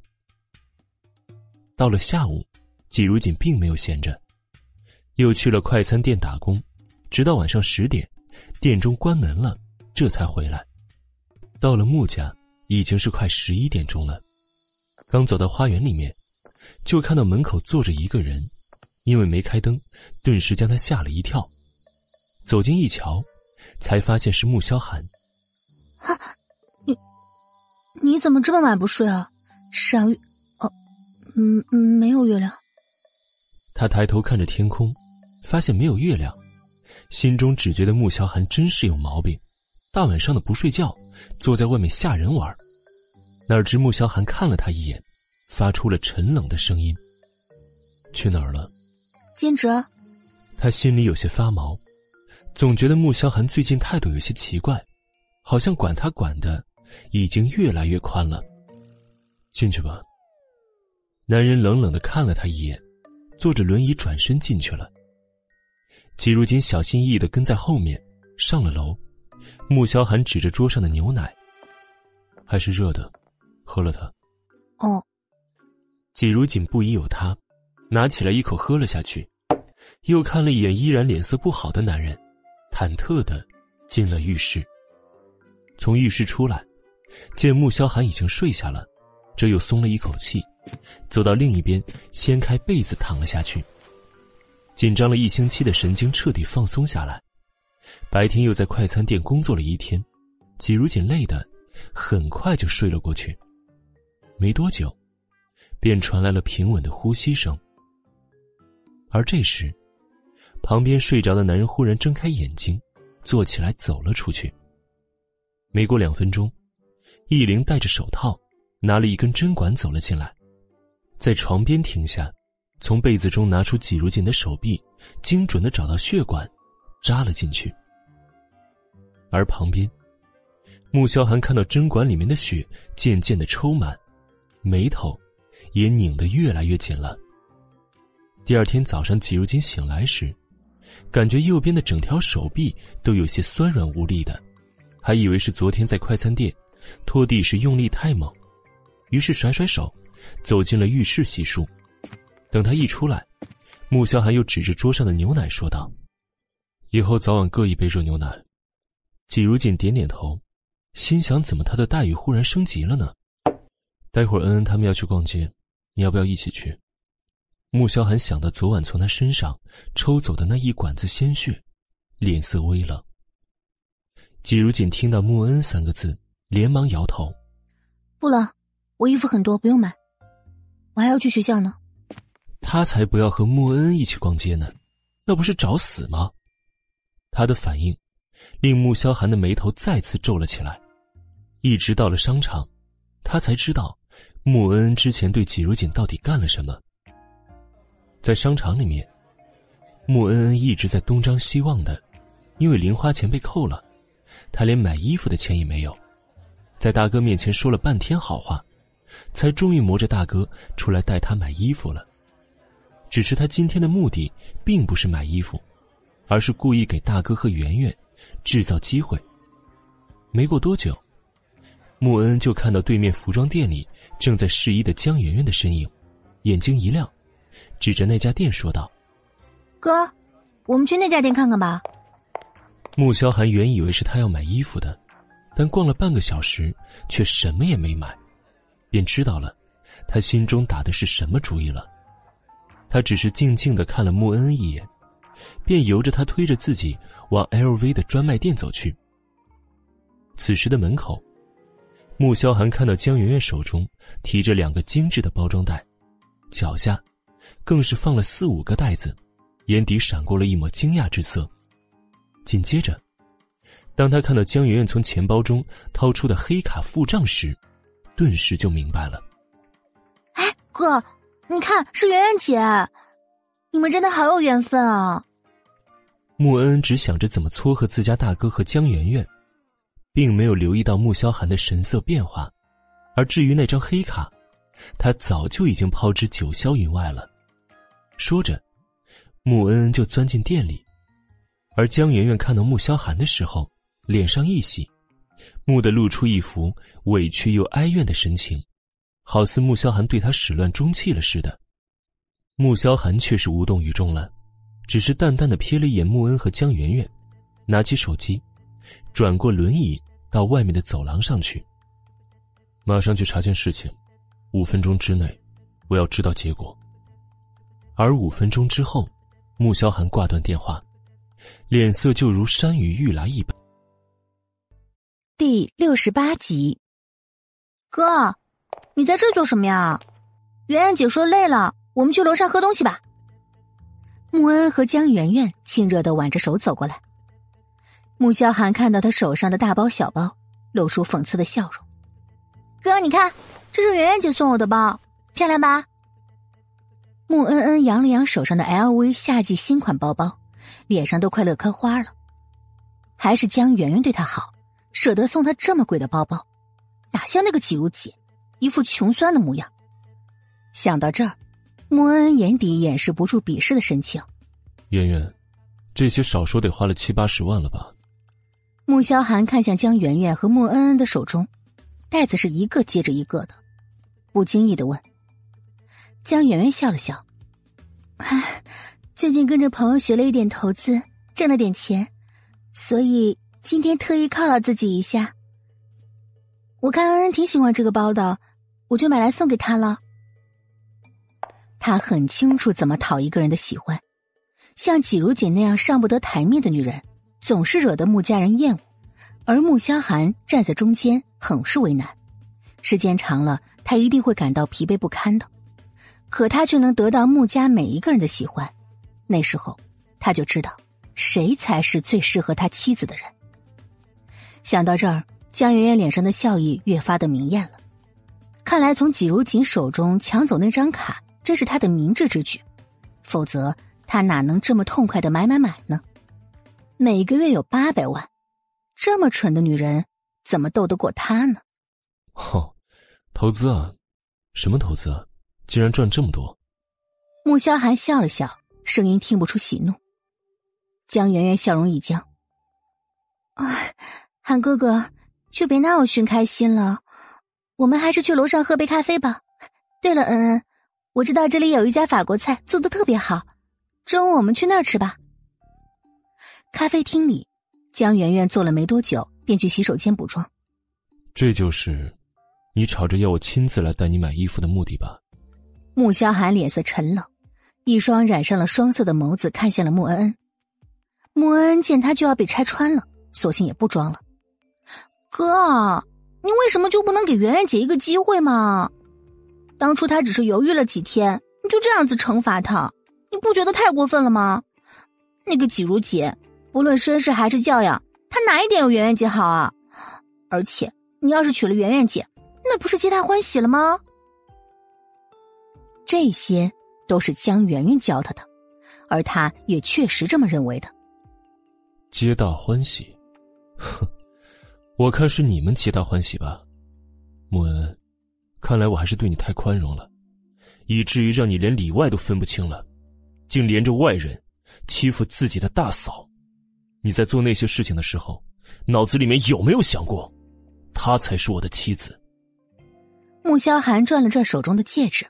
到了下午，季如锦并没有闲着，又去了快餐店打工，直到晚上十点，店中关门了，这才回来。到了穆家，已经是快十一点钟了。刚走到花园里面，就看到门口坐着一个人，因为没开灯，顿时将他吓了一跳。走近一瞧，才发现是穆萧寒。啊，你你怎么这么晚不睡啊？闪玉。嗯嗯，没有月亮。他抬头看着天空，发现没有月亮，心中只觉得穆萧寒真是有毛病，大晚上的不睡觉，坐在外面吓人玩。哪知穆萧寒看了他一眼，发出了沉冷的声音：“去哪儿了？”兼职。他心里有些发毛，总觉得穆萧寒最近态度有些奇怪，好像管他管的已经越来越宽了。进去吧。男人冷冷的看了他一眼，坐着轮椅转身进去了。季如锦小心翼翼的跟在后面，上了楼。穆萧寒指着桌上的牛奶，还是热的，喝了它。哦。季如锦不疑有他，拿起来一口喝了下去，又看了一眼依然脸色不好的男人，忐忑的进了浴室。从浴室出来，见穆萧寒已经睡下了，这又松了一口气。走到另一边，掀开被子躺了下去。紧张了一星期的神经彻底放松下来。白天又在快餐店工作了一天，季如锦累的很快就睡了过去。没多久，便传来了平稳的呼吸声。而这时，旁边睡着的男人忽然睁开眼睛，坐起来走了出去。没过两分钟，易灵戴着手套，拿了一根针管走了进来。在床边停下，从被子中拿出挤如锦的手臂，精准的找到血管，扎了进去。而旁边，穆萧寒看到针管里面的血渐渐的抽满，眉头也拧得越来越紧了。第二天早上，季如锦醒来时，感觉右边的整条手臂都有些酸软无力的，还以为是昨天在快餐店拖地时用力太猛，于是甩甩手。走进了浴室洗漱，等他一出来，穆萧寒又指着桌上的牛奶说道：“以后早晚各一杯热牛奶。”季如锦点点头，心想：怎么他的待遇忽然升级了呢？待会儿恩恩他们要去逛街，你要不要一起去？穆萧寒想到昨晚从他身上抽走的那一管子鲜血，脸色微冷。季如锦听到“穆恩恩”三个字，连忙摇头：“不了，我衣服很多，不用买。”我还要去学校呢，他才不要和穆恩恩一起逛街呢，那不是找死吗？他的反应令穆萧寒的眉头再次皱了起来。一直到了商场，他才知道穆恩恩之前对季如锦到底干了什么。在商场里面，穆恩恩一直在东张西望的，因为零花钱被扣了，他连买衣服的钱也没有，在大哥面前说了半天好话，才终于磨着大哥出来带他买衣服了。只是他今天的目的并不是买衣服，而是故意给大哥和圆圆制造机会。没过多久，穆恩就看到对面服装店里正在试衣的江圆圆的身影，眼睛一亮，指着那家店说道：“哥，我们去那家店看看吧。”穆萧寒原以为是他要买衣服的，但逛了半个小时却什么也没买，便知道了他心中打的是什么主意了。他只是静静的看了穆恩恩一眼，便由着他推着自己往 LV 的专卖店走去。此时的门口，穆萧寒看到江媛媛手中提着两个精致的包装袋，脚下更是放了四五个袋子，眼底闪过了一抹惊讶之色。紧接着，当他看到江圆圆从钱包中掏出的黑卡付账时，顿时就明白了。哎，哥。你看，是圆圆姐，你们真的好有缘分啊！穆恩只想着怎么撮合自家大哥和江圆圆，并没有留意到穆萧寒的神色变化。而至于那张黑卡，他早就已经抛之九霄云外了。说着，穆恩恩就钻进店里，而江圆圆看到穆萧寒的时候，脸上一喜，蓦地露出一副委屈又哀怨的神情。好似穆萧寒对他始乱终弃了似的，穆萧寒却是无动于衷了，只是淡淡的瞥了一眼穆恩和江圆圆，拿起手机，转过轮椅到外面的走廊上去。马上去查件事情，五分钟之内，我要知道结果。而五分钟之后，穆萧寒挂断电话，脸色就如山雨欲来一般。第六十八集，哥。你在这做什么呀？圆圆姐说累了，我们去楼上喝东西吧。穆恩和江圆圆亲热的挽着手走过来。穆萧寒看到他手上的大包小包，露出讽刺的笑容。哥，你看，这是圆圆姐送我的包，漂亮吧？穆恩恩扬了扬手上的 LV 夏季新款包包，脸上都快乐开花了。还是江圆圆对他好，舍得送他这么贵的包包，哪像那个季如姐。一副穷酸的模样。想到这儿，穆恩恩眼底掩饰不住鄙视的神情。圆圆，这些少说得花了七八十万了吧？穆萧寒看向江圆圆和穆恩恩的手中，袋子是一个接着一个的，不经意的问。江圆圆笑了笑：“最近跟着朋友学了一点投资，挣了点钱，所以今天特意犒劳自己一下。我看恩恩挺喜欢这个包的。”我就买来送给她了。他很清楚怎么讨一个人的喜欢，像季如锦那样上不得台面的女人，总是惹得穆家人厌恶，而穆萧寒站在中间，很是为难。时间长了，他一定会感到疲惫不堪的。可他却能得到穆家每一个人的喜欢，那时候他就知道谁才是最适合他妻子的人。想到这儿，江媛媛脸上的笑意越发的明艳了。看来，从季如锦手中抢走那张卡，这是他的明智之举，否则他哪能这么痛快的买买买呢？每个月有八百万，这么蠢的女人怎么斗得过他呢？哦，投资啊，什么投资？啊？竟然赚这么多？穆萧寒笑了笑，声音听不出喜怒。江圆圆笑容一僵，啊，韩哥哥，就别拿我寻开心了。我们还是去楼上喝杯咖啡吧。对了，恩恩，我知道这里有一家法国菜做的特别好，中午我们去那儿吃吧。咖啡厅里，江圆圆坐了没多久，便去洗手间补妆。这就是你吵着要我亲自来带你买衣服的目的吧？穆萧寒脸色沉冷，一双染上了双色的眸子看向了穆恩恩。穆恩恩见他就要被拆穿了，索性也不装了。哥。你为什么就不能给圆圆姐一个机会吗？当初她只是犹豫了几天，你就这样子惩罚她，你不觉得太过分了吗？那个季如姐，不论身世还是教养，她哪一点有圆圆姐好啊？而且你要是娶了圆圆姐，那不是皆大欢喜了吗？这些都是江媛媛教他的，而他也确实这么认为的。皆大欢喜，哼，我看是你们皆大欢喜吧。穆恩，看来我还是对你太宽容了，以至于让你连里外都分不清了，竟连着外人欺负自己的大嫂。你在做那些事情的时候，脑子里面有没有想过，她才是我的妻子？穆萧寒转了转手中的戒指，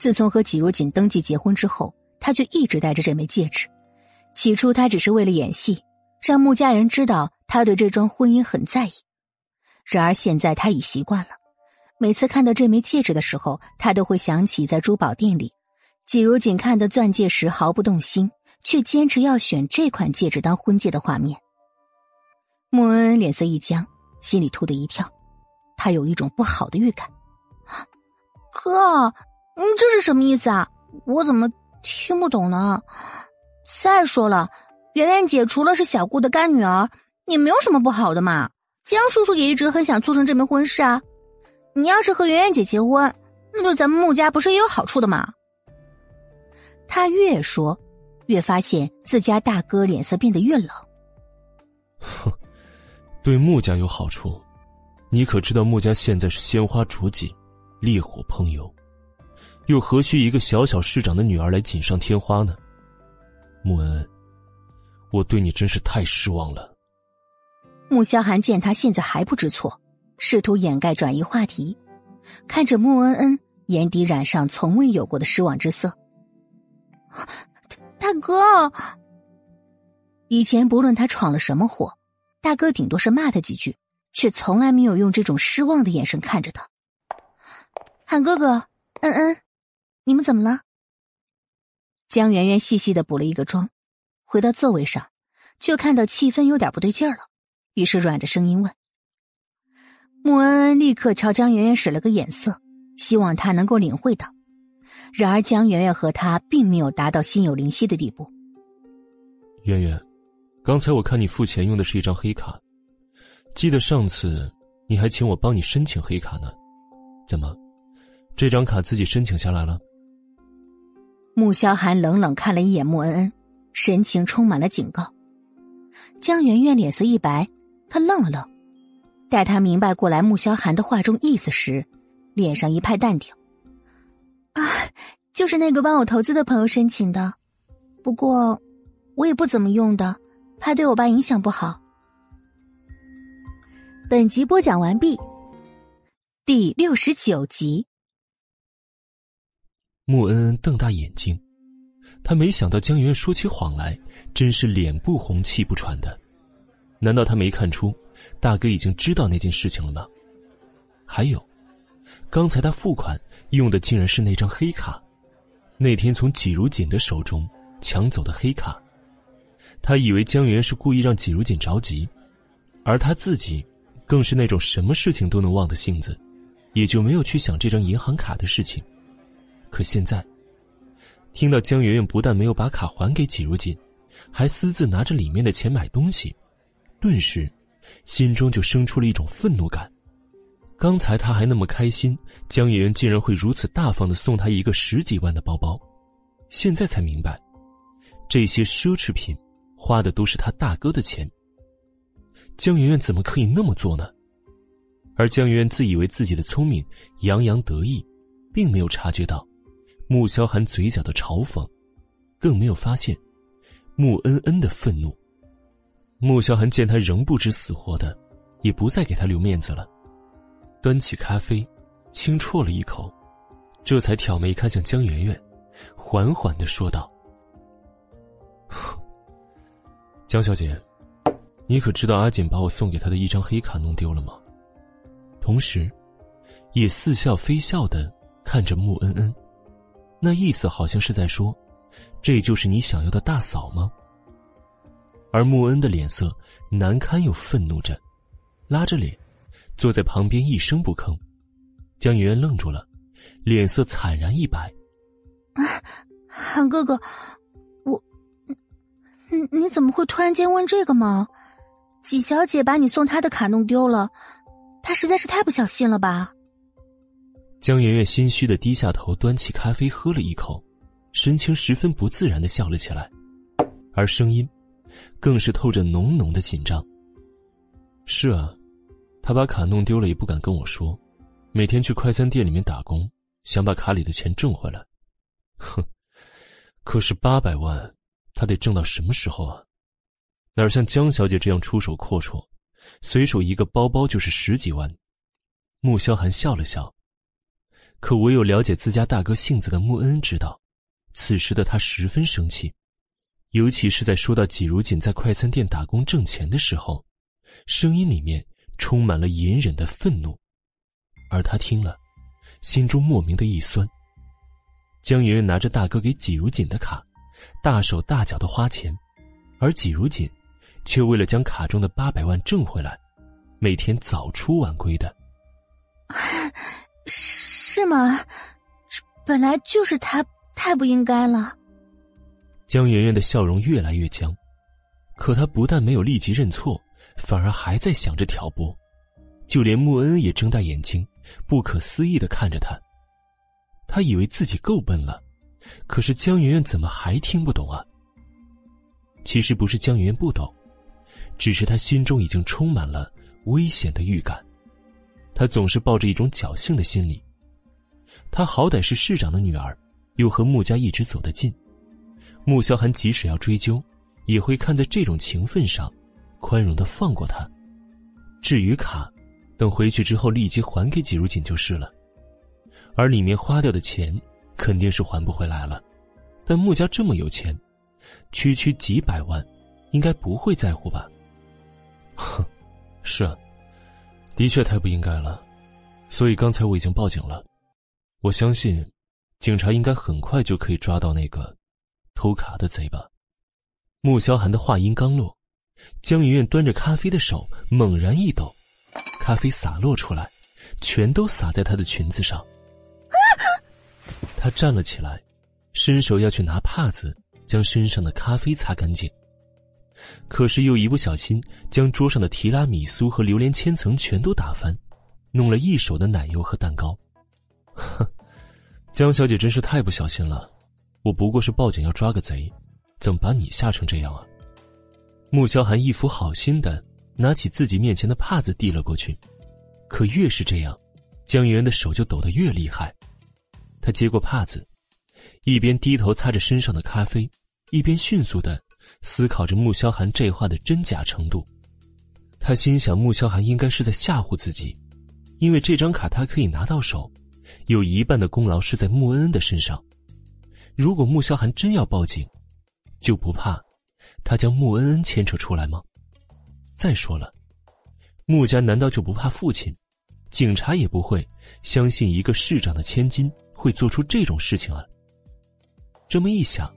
自从和纪如锦登记结婚之后，他就一直戴着这枚戒指。起初他只是为了演戏，让穆家人知道他对这桩婚姻很在意。然而现在他已习惯了，每次看到这枚戒指的时候，他都会想起在珠宝店里，季如锦看的钻戒时毫不动心，却坚持要选这款戒指当婚戒的画面。穆恩恩脸色一僵，心里突的一跳，他有一种不好的预感。哥，你这是什么意思啊？我怎么听不懂呢？再说了，圆圆姐除了是小顾的干女儿，也没有什么不好的嘛。江叔叔也一直很想促成这门婚事啊。你要是和圆圆姐结婚，那对咱们穆家不是也有好处的吗？他越说，越发现自家大哥脸色变得越冷。哼，对穆家有好处，你可知道穆家现在是鲜花着锦？烈火烹油，又何须一个小小市长的女儿来锦上添花呢？穆恩，我对你真是太失望了。穆萧寒见他现在还不知错，试图掩盖转移话题，看着穆恩恩，眼底染上从未有过的失望之色。大哥，以前不论他闯了什么祸，大哥顶多是骂他几句，却从来没有用这种失望的眼神看着他。喊哥哥，恩恩，你们怎么了？江圆圆细细的补了一个妆，回到座位上，就看到气氛有点不对劲儿了，于是软着声音问。穆恩恩立刻朝江圆圆使了个眼色，希望她能够领会到。然而江圆圆和他并没有达到心有灵犀的地步。圆圆，刚才我看你付钱用的是一张黑卡，记得上次你还请我帮你申请黑卡呢，怎么？这张卡自己申请下来了。穆萧寒冷冷看了一眼穆恩恩，神情充满了警告。江圆圆脸色一白，她愣了愣，待她明白过来穆萧寒的话中意思时，脸上一派淡定。啊，就是那个帮我投资的朋友申请的，不过我也不怎么用的，怕对我爸影响不好。本集播讲完毕，第六十九集。穆恩恩瞪大眼睛，他没想到江媛说起谎来真是脸不红气不喘的。难道他没看出大哥已经知道那件事情了吗？还有，刚才他付款用的竟然是那张黑卡，那天从季如锦的手中抢走的黑卡。他以为江源是故意让季如锦着急，而他自己更是那种什么事情都能忘的性子，也就没有去想这张银行卡的事情。可现在，听到江媛媛不但没有把卡还给纪如锦，还私自拿着里面的钱买东西，顿时心中就生出了一种愤怒感。刚才他还那么开心，江媛媛竟然会如此大方的送他一个十几万的包包，现在才明白，这些奢侈品花的都是他大哥的钱。江媛媛怎么可以那么做呢？而江媛媛自以为自己的聪明，洋洋得意，并没有察觉到。穆萧寒嘴角的嘲讽，更没有发现穆恩恩的愤怒。穆萧寒见他仍不知死活的，也不再给他留面子了，端起咖啡，轻啜了一口，这才挑眉看向江圆圆，缓缓的说道：“江小姐，你可知道阿锦把我送给他的一张黑卡弄丢了吗？”同时，也似笑非笑的看着穆恩恩。那意思好像是在说，这就是你想要的大嫂吗？而穆恩的脸色难堪又愤怒着，拉着脸坐在旁边一声不吭。江圆圆愣住了，脸色惨然一白。啊，韩哥哥，我，你你怎么会突然间问这个吗？纪小姐把你送她的卡弄丢了，她实在是太不小心了吧？江圆圆心虚的低下头，端起咖啡喝了一口，神情十分不自然的笑了起来，而声音更是透着浓浓的紧张。是啊，他把卡弄丢了也不敢跟我说，每天去快餐店里面打工，想把卡里的钱挣回来。哼，可是八百万，他得挣到什么时候啊？哪像江小姐这样出手阔绰，随手一个包包就是十几万。穆萧寒笑了笑，可唯有了解自家大哥性子的穆恩恩知道，此时的他十分生气，尤其是在说到季如锦在快餐店打工挣钱的时候，声音里面充满了隐忍的愤怒，而他听了，心中莫名的一酸。江圆圆拿着大哥给季如锦的卡，大手大脚的花钱，而季如锦。却为了将卡中的八百万挣回来，每天早出晚归的，是 是吗？本来就是他太不应该了。江圆圆的笑容越来越僵，可她不但没有立即认错，反而还在想着挑拨，就连穆恩恩也睁大眼睛，不可思议的看着他。他以为自己够笨了，可是江圆圆怎么还听不懂啊？其实不是江圆圆不懂。只是他心中已经充满了危险的预感，他总是抱着一种侥幸的心理。他好歹是市长的女儿，又和穆家一直走得近，穆萧寒即使要追究，也会看在这种情分上，宽容的放过他。至于卡，等回去之后立即还给季如锦就是了。而里面花掉的钱，肯定是还不回来了。但穆家这么有钱，区区几百万，应该不会在乎吧？哼，是啊，的确太不应该了，所以刚才我已经报警了。我相信，警察应该很快就可以抓到那个偷卡的贼吧。穆萧寒的话音刚落，江圆圆端着咖啡的手猛然一抖，咖啡洒落出来，全都洒在她的裙子上。她站了起来，伸手要去拿帕子将身上的咖啡擦干净。可是又一不小心，将桌上的提拉米苏和榴莲千层全都打翻，弄了一手的奶油和蛋糕。哼，江小姐真是太不小心了。我不过是报警要抓个贼，怎么把你吓成这样啊？穆萧寒一副好心的拿起自己面前的帕子递了过去，可越是这样，江圆圆的手就抖得越厉害。他接过帕子，一边低头擦着身上的咖啡，一边迅速的。思考着穆萧寒这话的真假程度，他心想穆萧寒应该是在吓唬自己，因为这张卡他可以拿到手，有一半的功劳是在穆恩恩的身上。如果穆萧寒真要报警，就不怕他将穆恩恩牵扯出来吗？再说了，穆家难道就不怕父亲？警察也不会相信一个市长的千金会做出这种事情啊。这么一想，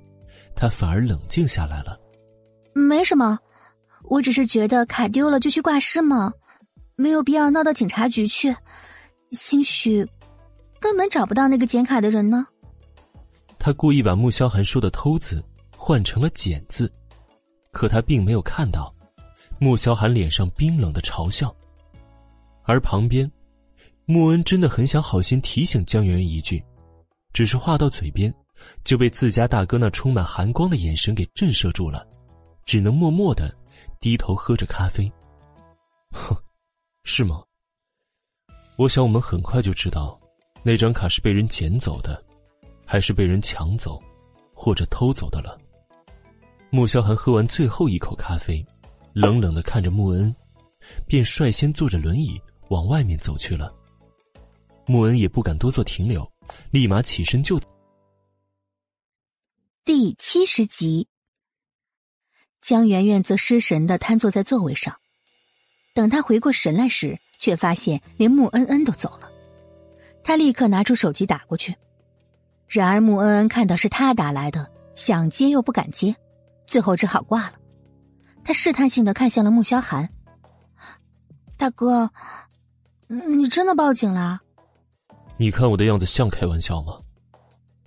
他反而冷静下来了。没什么，我只是觉得卡丢了就去挂失嘛，没有必要闹到警察局去。兴许根本找不到那个捡卡的人呢。他故意把穆萧寒说的“偷”字换成了“捡”字，可他并没有看到穆萧寒脸上冰冷的嘲笑。而旁边，穆恩真的很想好心提醒江圆圆一句，只是话到嘴边，就被自家大哥那充满寒光的眼神给震慑住了。只能默默的低头喝着咖啡。哼，是吗？我想我们很快就知道，那张卡是被人捡走的，还是被人抢走，或者偷走的了。穆萧寒喝完最后一口咖啡，冷冷的看着穆恩，便率先坐着轮椅往外面走去了。穆恩也不敢多做停留，立马起身就。第七十集。江圆圆则失神的瘫坐在座位上，等她回过神来时，却发现连穆恩恩都走了。她立刻拿出手机打过去，然而穆恩恩看到是他打来的，想接又不敢接，最后只好挂了。他试探性的看向了穆萧寒：“大哥，你真的报警了？你看我的样子像开玩笑吗？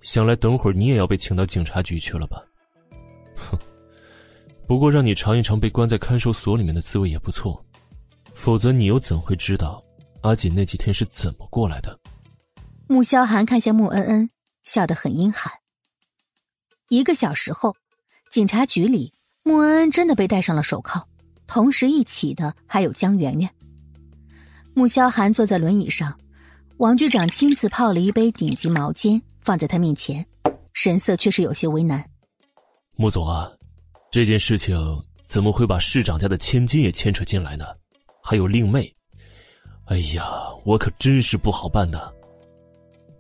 想来等会儿你也要被请到警察局去了吧？”哼。不过，让你尝一尝被关在看守所里面的滋味也不错，否则你又怎会知道阿锦那几天是怎么过来的？穆萧寒看向穆恩恩，笑得很阴寒。一个小时后，警察局里，穆恩恩真的被戴上了手铐，同时一起的还有江圆圆。穆萧寒坐在轮椅上，王局长亲自泡了一杯顶级毛尖放在他面前，神色却是有些为难。穆总啊，这件事情怎么会把市长家的千金也牵扯进来呢？还有令妹，哎呀，我可真是不好办呢。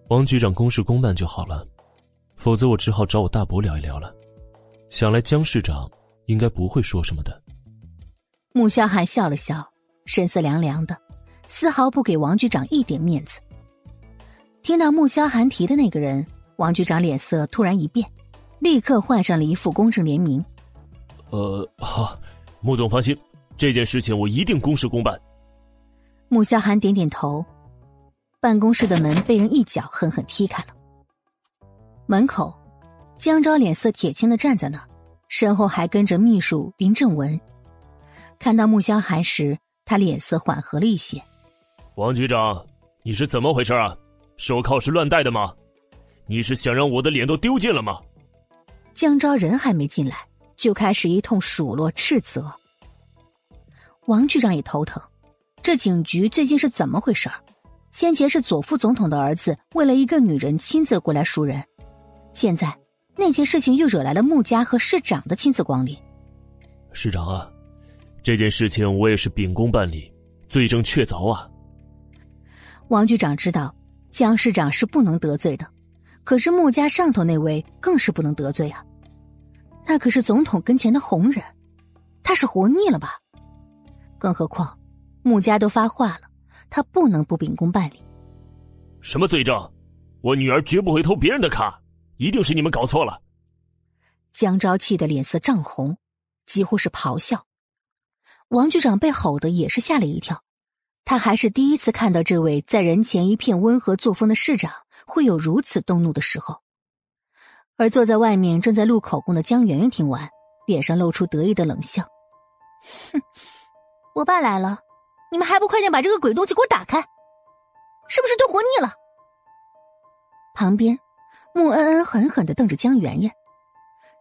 王局长公事公办就好了。否则我只好找我大伯聊一聊了。想来江市长应该不会说什么的。穆萧寒笑了笑，神色凉凉的，丝毫不给王局长一点面子。听到穆萧寒提的那个人，王局长脸色突然一变，立刻换上了一副公正廉明。呃，好，穆总放心，这件事情我一定公事公办。穆萧寒点点头，办公室的门被人一脚狠狠踢开了。门口，江昭脸色铁青的站在那儿，身后还跟着秘书林正文。看到穆萧寒时，他脸色缓和了一些。王局长，你是怎么回事啊？手铐是乱戴的吗？你是想让我的脸都丢尽了吗？江昭人还没进来，就开始一通数落斥责。王局长也头疼，这警局最近是怎么回事先前是左副总统的儿子为了一个女人亲自过来赎人。现在那件事情又惹来了穆家和市长的亲自光临。市长啊，这件事情我也是秉公办理，罪证确凿啊。王局长知道江市长是不能得罪的，可是穆家上头那位更是不能得罪啊。那可是总统跟前的红人，他是活腻了吧？更何况穆家都发话了，他不能不秉公办理。什么罪证？我女儿绝不会偷别人的卡。一定是你们搞错了！江昭气得脸色涨红，几乎是咆哮。王局长被吼的也是吓了一跳，他还是第一次看到这位在人前一片温和作风的市长会有如此动怒的时候。而坐在外面正在录口供的江圆圆听完，脸上露出得意的冷笑：“ 哼，我爸来了，你们还不快点把这个鬼东西给我打开？是不是都活腻了？”旁边。穆恩恩狠狠的瞪着江圆圆，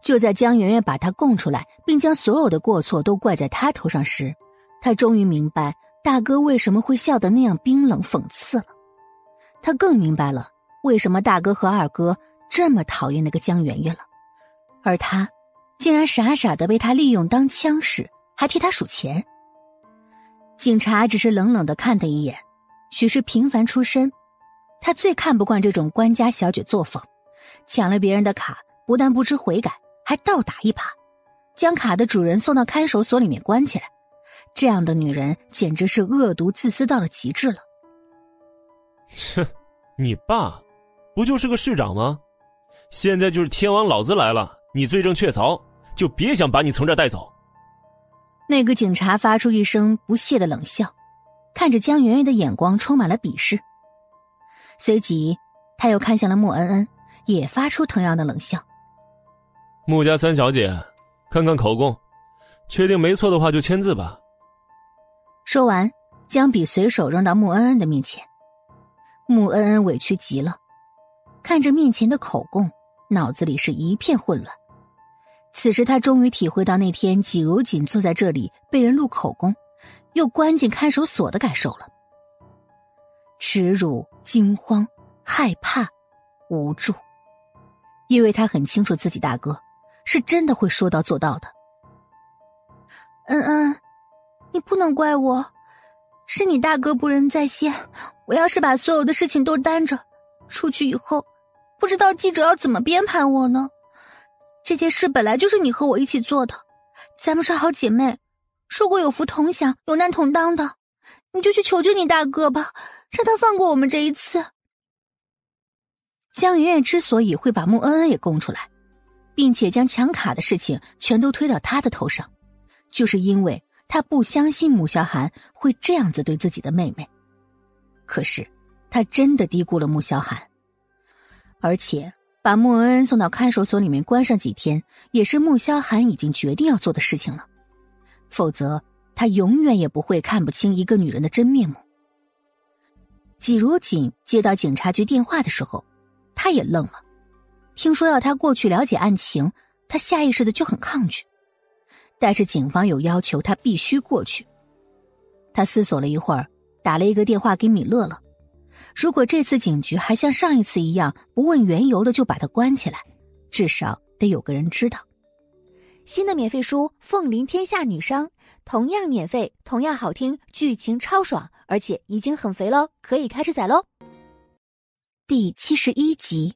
就在江圆圆把他供出来，并将所有的过错都怪在他头上时，他终于明白大哥为什么会笑得那样冰冷讽刺了。他更明白了为什么大哥和二哥这么讨厌那个江圆圆了，而他竟然傻傻的被他利用当枪使，还替他数钱。警察只是冷冷的看他一眼，许是平凡出身，他最看不惯这种官家小姐作风。抢了别人的卡，不但不知悔改，还倒打一耙，将卡的主人送到看守所里面关起来。这样的女人简直是恶毒自私到了极致了。切，你爸不就是个市长吗？现在就是天王老子来了，你罪证确凿，就别想把你从这儿带走。那个警察发出一声不屑的冷笑，看着江圆圆的眼光充满了鄙视。随即，他又看向了穆恩恩。也发出同样的冷笑。穆家三小姐，看看口供，确定没错的话就签字吧。说完，将笔随手扔到穆恩恩的面前。穆恩恩委屈极了，看着面前的口供，脑子里是一片混乱。此时，他终于体会到那天季如锦坐在这里被人录口供，又关进看守所的感受了：耻辱、惊慌、害怕、无助。因为他很清楚自己大哥是真的会说到做到的。恩恩，你不能怪我，是你大哥不仁在先。我要是把所有的事情都担着，出去以后，不知道记者要怎么编排我呢？这件事本来就是你和我一起做的，咱们是好姐妹，说过有福同享，有难同当的。你就去求求你大哥吧，让他放过我们这一次。江圆圆之所以会把穆恩恩也供出来，并且将抢卡的事情全都推到他的头上，就是因为他不相信穆萧寒会这样子对自己的妹妹。可是，他真的低估了穆萧寒，而且把穆恩送到看守所里面关上几天，也是穆萧寒已经决定要做的事情了。否则，他永远也不会看不清一个女人的真面目。季如锦接到警察局电话的时候。他也愣了，听说要他过去了解案情，他下意识的就很抗拒。但是警方有要求，他必须过去。他思索了一会儿，打了一个电话给米乐乐。如果这次警局还像上一次一样不问缘由的就把他关起来，至少得有个人知道。新的免费书《凤临天下女商》，同样免费，同样好听，剧情超爽，而且已经很肥喽，可以开始宰喽。第七十一集，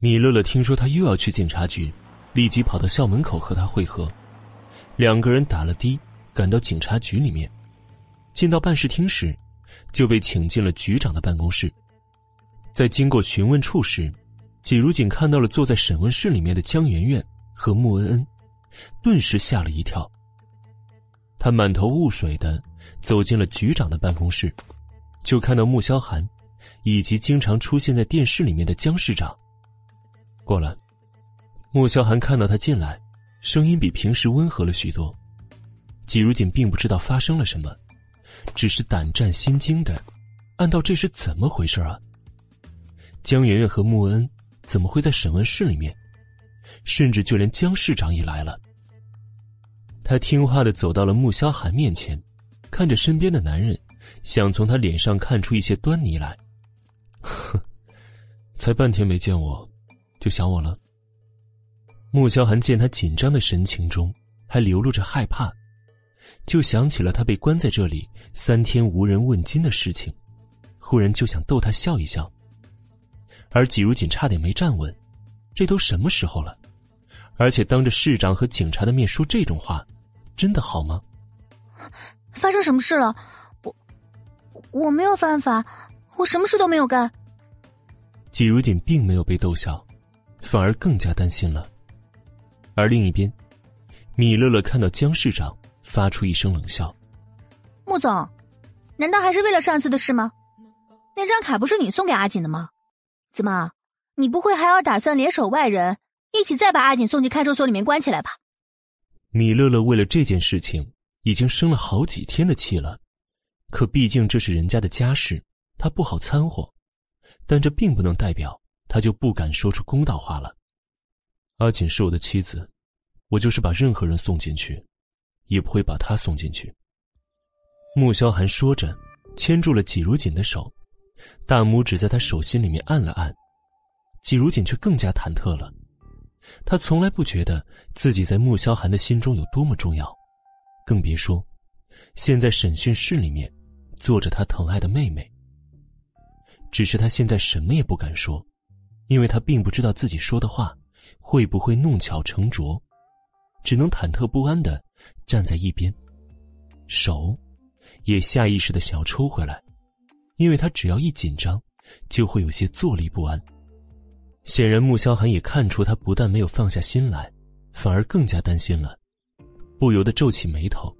米乐乐听说他又要去警察局。立即跑到校门口和他会合，两个人打了的，赶到警察局里面。进到办事厅时，就被请进了局长的办公室。在经过询问处时，季如锦看到了坐在审问室里面的江媛媛和穆恩恩，顿时吓了一跳。他满头雾水的走进了局长的办公室，就看到穆萧寒，以及经常出现在电视里面的江市长过来。穆萧寒看到他进来，声音比平时温和了许多。季如锦并不知道发生了什么，只是胆战心惊的，暗道这是怎么回事啊？江媛媛和穆恩怎么会在审问室里面？甚至就连江市长也来了。他听话的走到了穆萧寒面前，看着身边的男人，想从他脸上看出一些端倪来。哼，才半天没见我，就想我了。穆萧寒见他紧张的神情中还流露着害怕，就想起了他被关在这里三天无人问津的事情，忽然就想逗他笑一笑。而季如锦差点没站稳，这都什么时候了，而且当着市长和警察的面说这种话，真的好吗？发生什么事了？我我没有犯法，我什么事都没有干。季如锦并没有被逗笑，反而更加担心了。而另一边，米乐乐看到江市长，发出一声冷笑：“穆总，难道还是为了上次的事吗？那张卡不是你送给阿锦的吗？怎么，你不会还要打算联手外人，一起再把阿锦送进看守所里面关起来吧？”米乐乐为了这件事情已经生了好几天的气了，可毕竟这是人家的家事，他不好掺和，但这并不能代表他就不敢说出公道话了。阿锦是我的妻子，我就是把任何人送进去，也不会把她送进去。穆萧寒说着，牵住了季如锦的手，大拇指在他手心里面按了按。季如锦却更加忐忑了，他从来不觉得自己在穆萧寒的心中有多么重要，更别说现在审讯室里面坐着他疼爱的妹妹。只是他现在什么也不敢说，因为他并不知道自己说的话。会不会弄巧成拙？只能忐忑不安的站在一边，手也下意识的想要抽回来，因为他只要一紧张，就会有些坐立不安。显然，穆萧寒也看出他不但没有放下心来，反而更加担心了，不由得皱起眉头。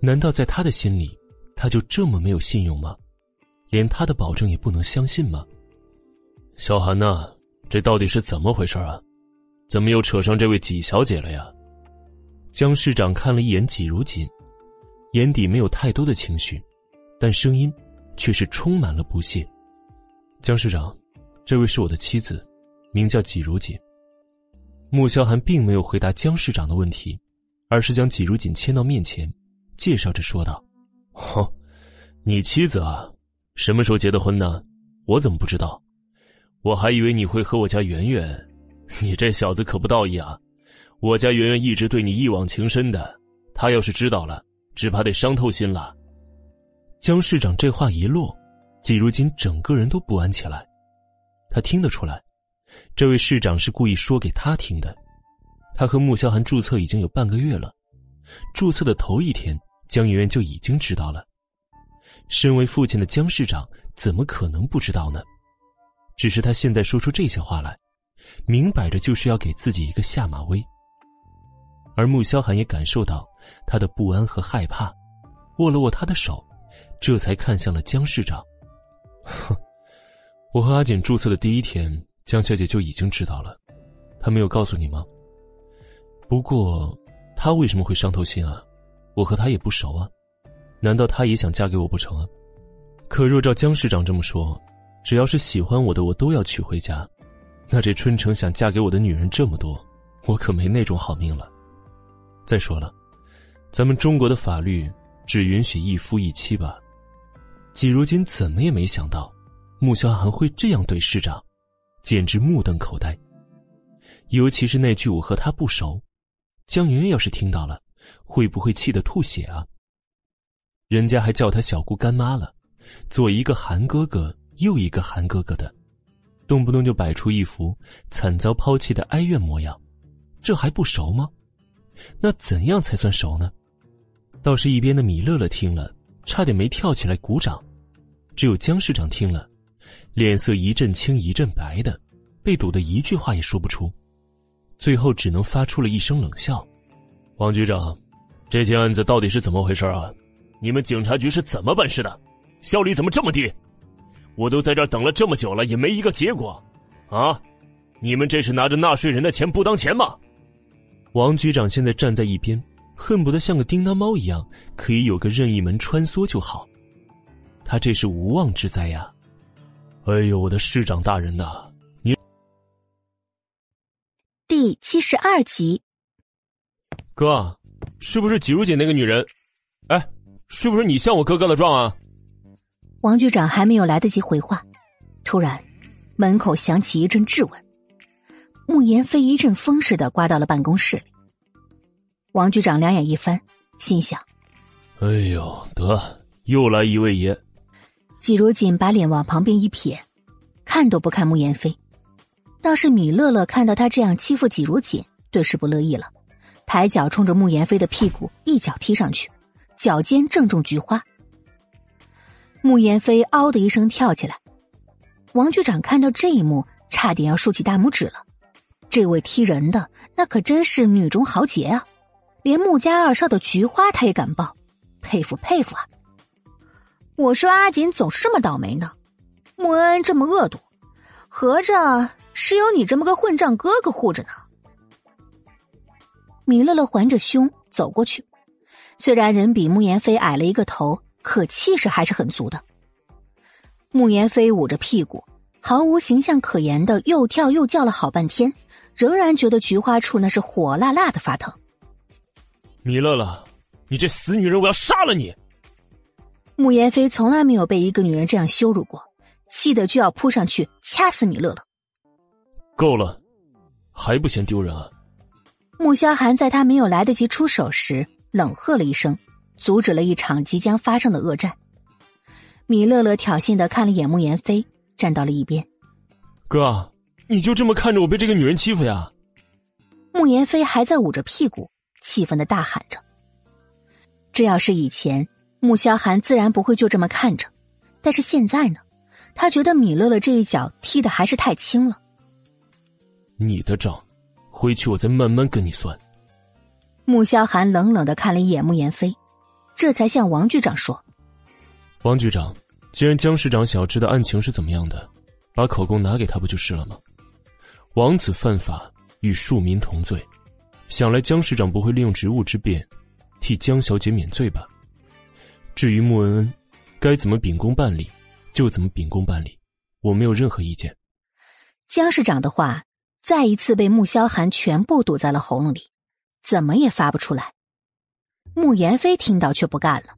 难道在他的心里，他就这么没有信用吗？连他的保证也不能相信吗？小寒呐，这到底是怎么回事啊？怎么又扯上这位纪小姐了呀？江市长看了一眼纪如锦，眼底没有太多的情绪，但声音却是充满了不屑。江市长，这位是我的妻子，名叫纪如锦。穆萧寒并没有回答江市长的问题，而是将纪如锦牵到面前，介绍着说道：“哦，你妻子啊，什么时候结的婚呢？我怎么不知道？我还以为你会和我家圆圆。”你这小子可不道义啊！我家圆圆一直对你一往情深的，他要是知道了，只怕得伤透心了。江市长这话一落，季如今整个人都不安起来。他听得出来，这位市长是故意说给他听的。他和穆萧寒注册已经有半个月了，注册的头一天，江圆圆就已经知道了。身为父亲的江市长怎么可能不知道呢？只是他现在说出这些话来。明摆着就是要给自己一个下马威，而穆萧寒也感受到他的不安和害怕，握了握他的手，这才看向了江市长。哼，我和阿锦注册的第一天，江小姐就已经知道了，她没有告诉你吗？不过，她为什么会伤透心啊？我和她也不熟啊，难道她也想嫁给我不成啊？可若照江市长这么说，只要是喜欢我的，我都要娶回家。那这春城想嫁给我的女人这么多，我可没那种好命了。再说了，咱们中国的法律只允许一夫一妻吧？季如锦怎么也没想到，穆萧寒会这样对师长，简直目瞪口呆。尤其是那句“我和他不熟”，江云要是听到了，会不会气得吐血啊？人家还叫他小姑干妈了，左一个韩哥哥，右一个韩哥哥的，动不动就摆出一副惨遭抛弃的哀怨模样，这还不熟吗？那怎样才算熟呢？倒是一边的米乐乐听了，差点没跳起来鼓掌。只有江市长听了，脸色一阵青一阵白的，被堵得一句话也说不出，最后只能发出了一声冷笑：“王局长，这件案子到底是怎么回事啊？你们警察局是怎么办事的？效率怎么这么低？我都在这儿等了这么久了，也没一个结果，啊？你们这是拿着纳税人的钱不当钱吗？”王局长现在站在一边，恨不得像个叮当猫一样，可以有个任意门穿梭就好。他这是无妄之灾呀！哎呦，我的市长大人呐，你第七十二集，哥，是不是季如姐那个女人？哎，是不是你向我哥哥的状啊？王局长还没有来得及回话，突然门口响起一阵质问，穆言飞一阵风似的刮到了办公室里。王局长两眼一翻，心想：哎呦，得又来一位爷。季如锦把脸往旁边一撇，看都不看慕言飞。倒是米乐乐看到他这样欺负季如锦，顿时不乐意了，抬脚冲着慕言飞的屁股一脚踢上去，脚尖正中菊花。慕言飞“嗷”的一声跳起来。王局长看到这一幕，差点要竖起大拇指了。这位踢人的，那可真是女中豪杰啊！连穆家二少的菊花他也敢抱，佩服佩服啊！我说阿锦总是这么倒霉呢，穆恩恩这么恶毒，合着是有你这么个混账哥哥护着呢。米乐乐环着胸走过去，虽然人比穆言飞矮了一个头，可气势还是很足的。穆言飞捂着屁股，毫无形象可言的又跳又叫了好半天，仍然觉得菊花处那是火辣辣的发疼。米乐乐，你这死女人，我要杀了你！穆言飞从来没有被一个女人这样羞辱过，气得就要扑上去掐死米乐乐。够了，还不嫌丢人啊？穆萧寒在他没有来得及出手时，冷喝了一声，阻止了一场即将发生的恶战。米乐乐挑衅的看了眼穆言飞，站到了一边。哥，你就这么看着我被这个女人欺负呀？慕言飞还在捂着屁股，气愤的大喊着：“这要是以前……”穆萧寒自然不会就这么看着，但是现在呢，他觉得米乐乐这一脚踢的还是太轻了。你的账，回去我再慢慢跟你算。穆萧寒冷冷的看了一眼穆言飞，这才向王局长说：“王局长，既然江市长想要知道案情是怎么样的，把口供拿给他不就是了吗？王子犯法与庶民同罪，想来江市长不会利用职务之便，替江小姐免罪吧？”至于穆恩恩，该怎么秉公办理，就怎么秉公办理，我没有任何意见。江市长的话再一次被穆萧寒全部堵在了喉咙里，怎么也发不出来。穆言飞听到却不干了：“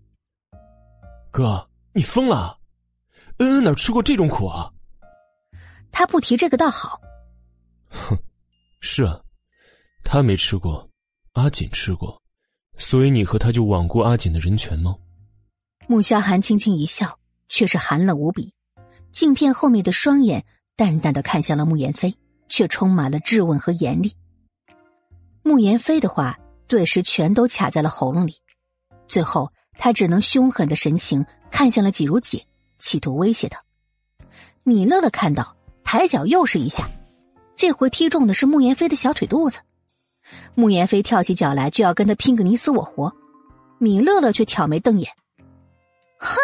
哥，你疯了？恩恩哪吃过这种苦啊？”他不提这个倒好。哼，是啊，他没吃过，阿锦吃过，所以你和他就罔顾阿锦的人权吗？穆萧寒轻轻一笑，却是寒冷无比，镜片后面的双眼淡淡的看向了穆言飞，却充满了质问和严厉。穆言飞的话顿时全都卡在了喉咙里，最后他只能凶狠的神情看向了季如锦，企图威胁他。米乐乐看到，抬脚又是一下，这回踢中的是穆言飞的小腿肚子。穆言飞跳起脚来就要跟他拼个你死我活，米乐乐却挑眉瞪眼。哼，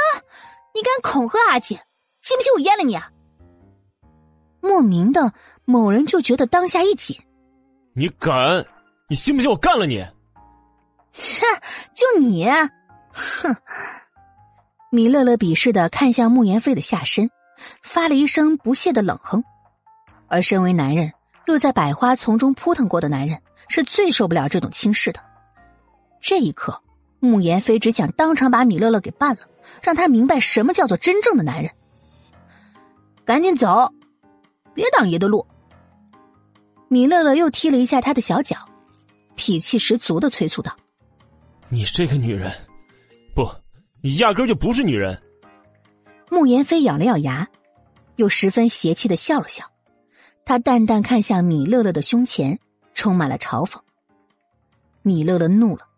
你敢恐吓阿姐，信不信我阉了你啊？莫名的，某人就觉得当下一紧。你敢？你信不信我干了你？切，就你！哼！米乐乐鄙视的看向穆言飞的下身，发了一声不屑的冷哼。而身为男人，又在百花丛中扑腾过的男人，是最受不了这种轻视的。这一刻，慕言飞只想当场把米乐乐给办了，让他明白什么叫做真正的男人。赶紧走，别挡爷的路。米乐乐又踢了一下他的小脚，脾气十足的催促道：“你这个女人，不，你压根就不是女人。”慕言飞咬了咬牙，又十分邪气的笑了笑。他淡淡看向米乐乐的胸前，充满了嘲讽。米乐乐怒了，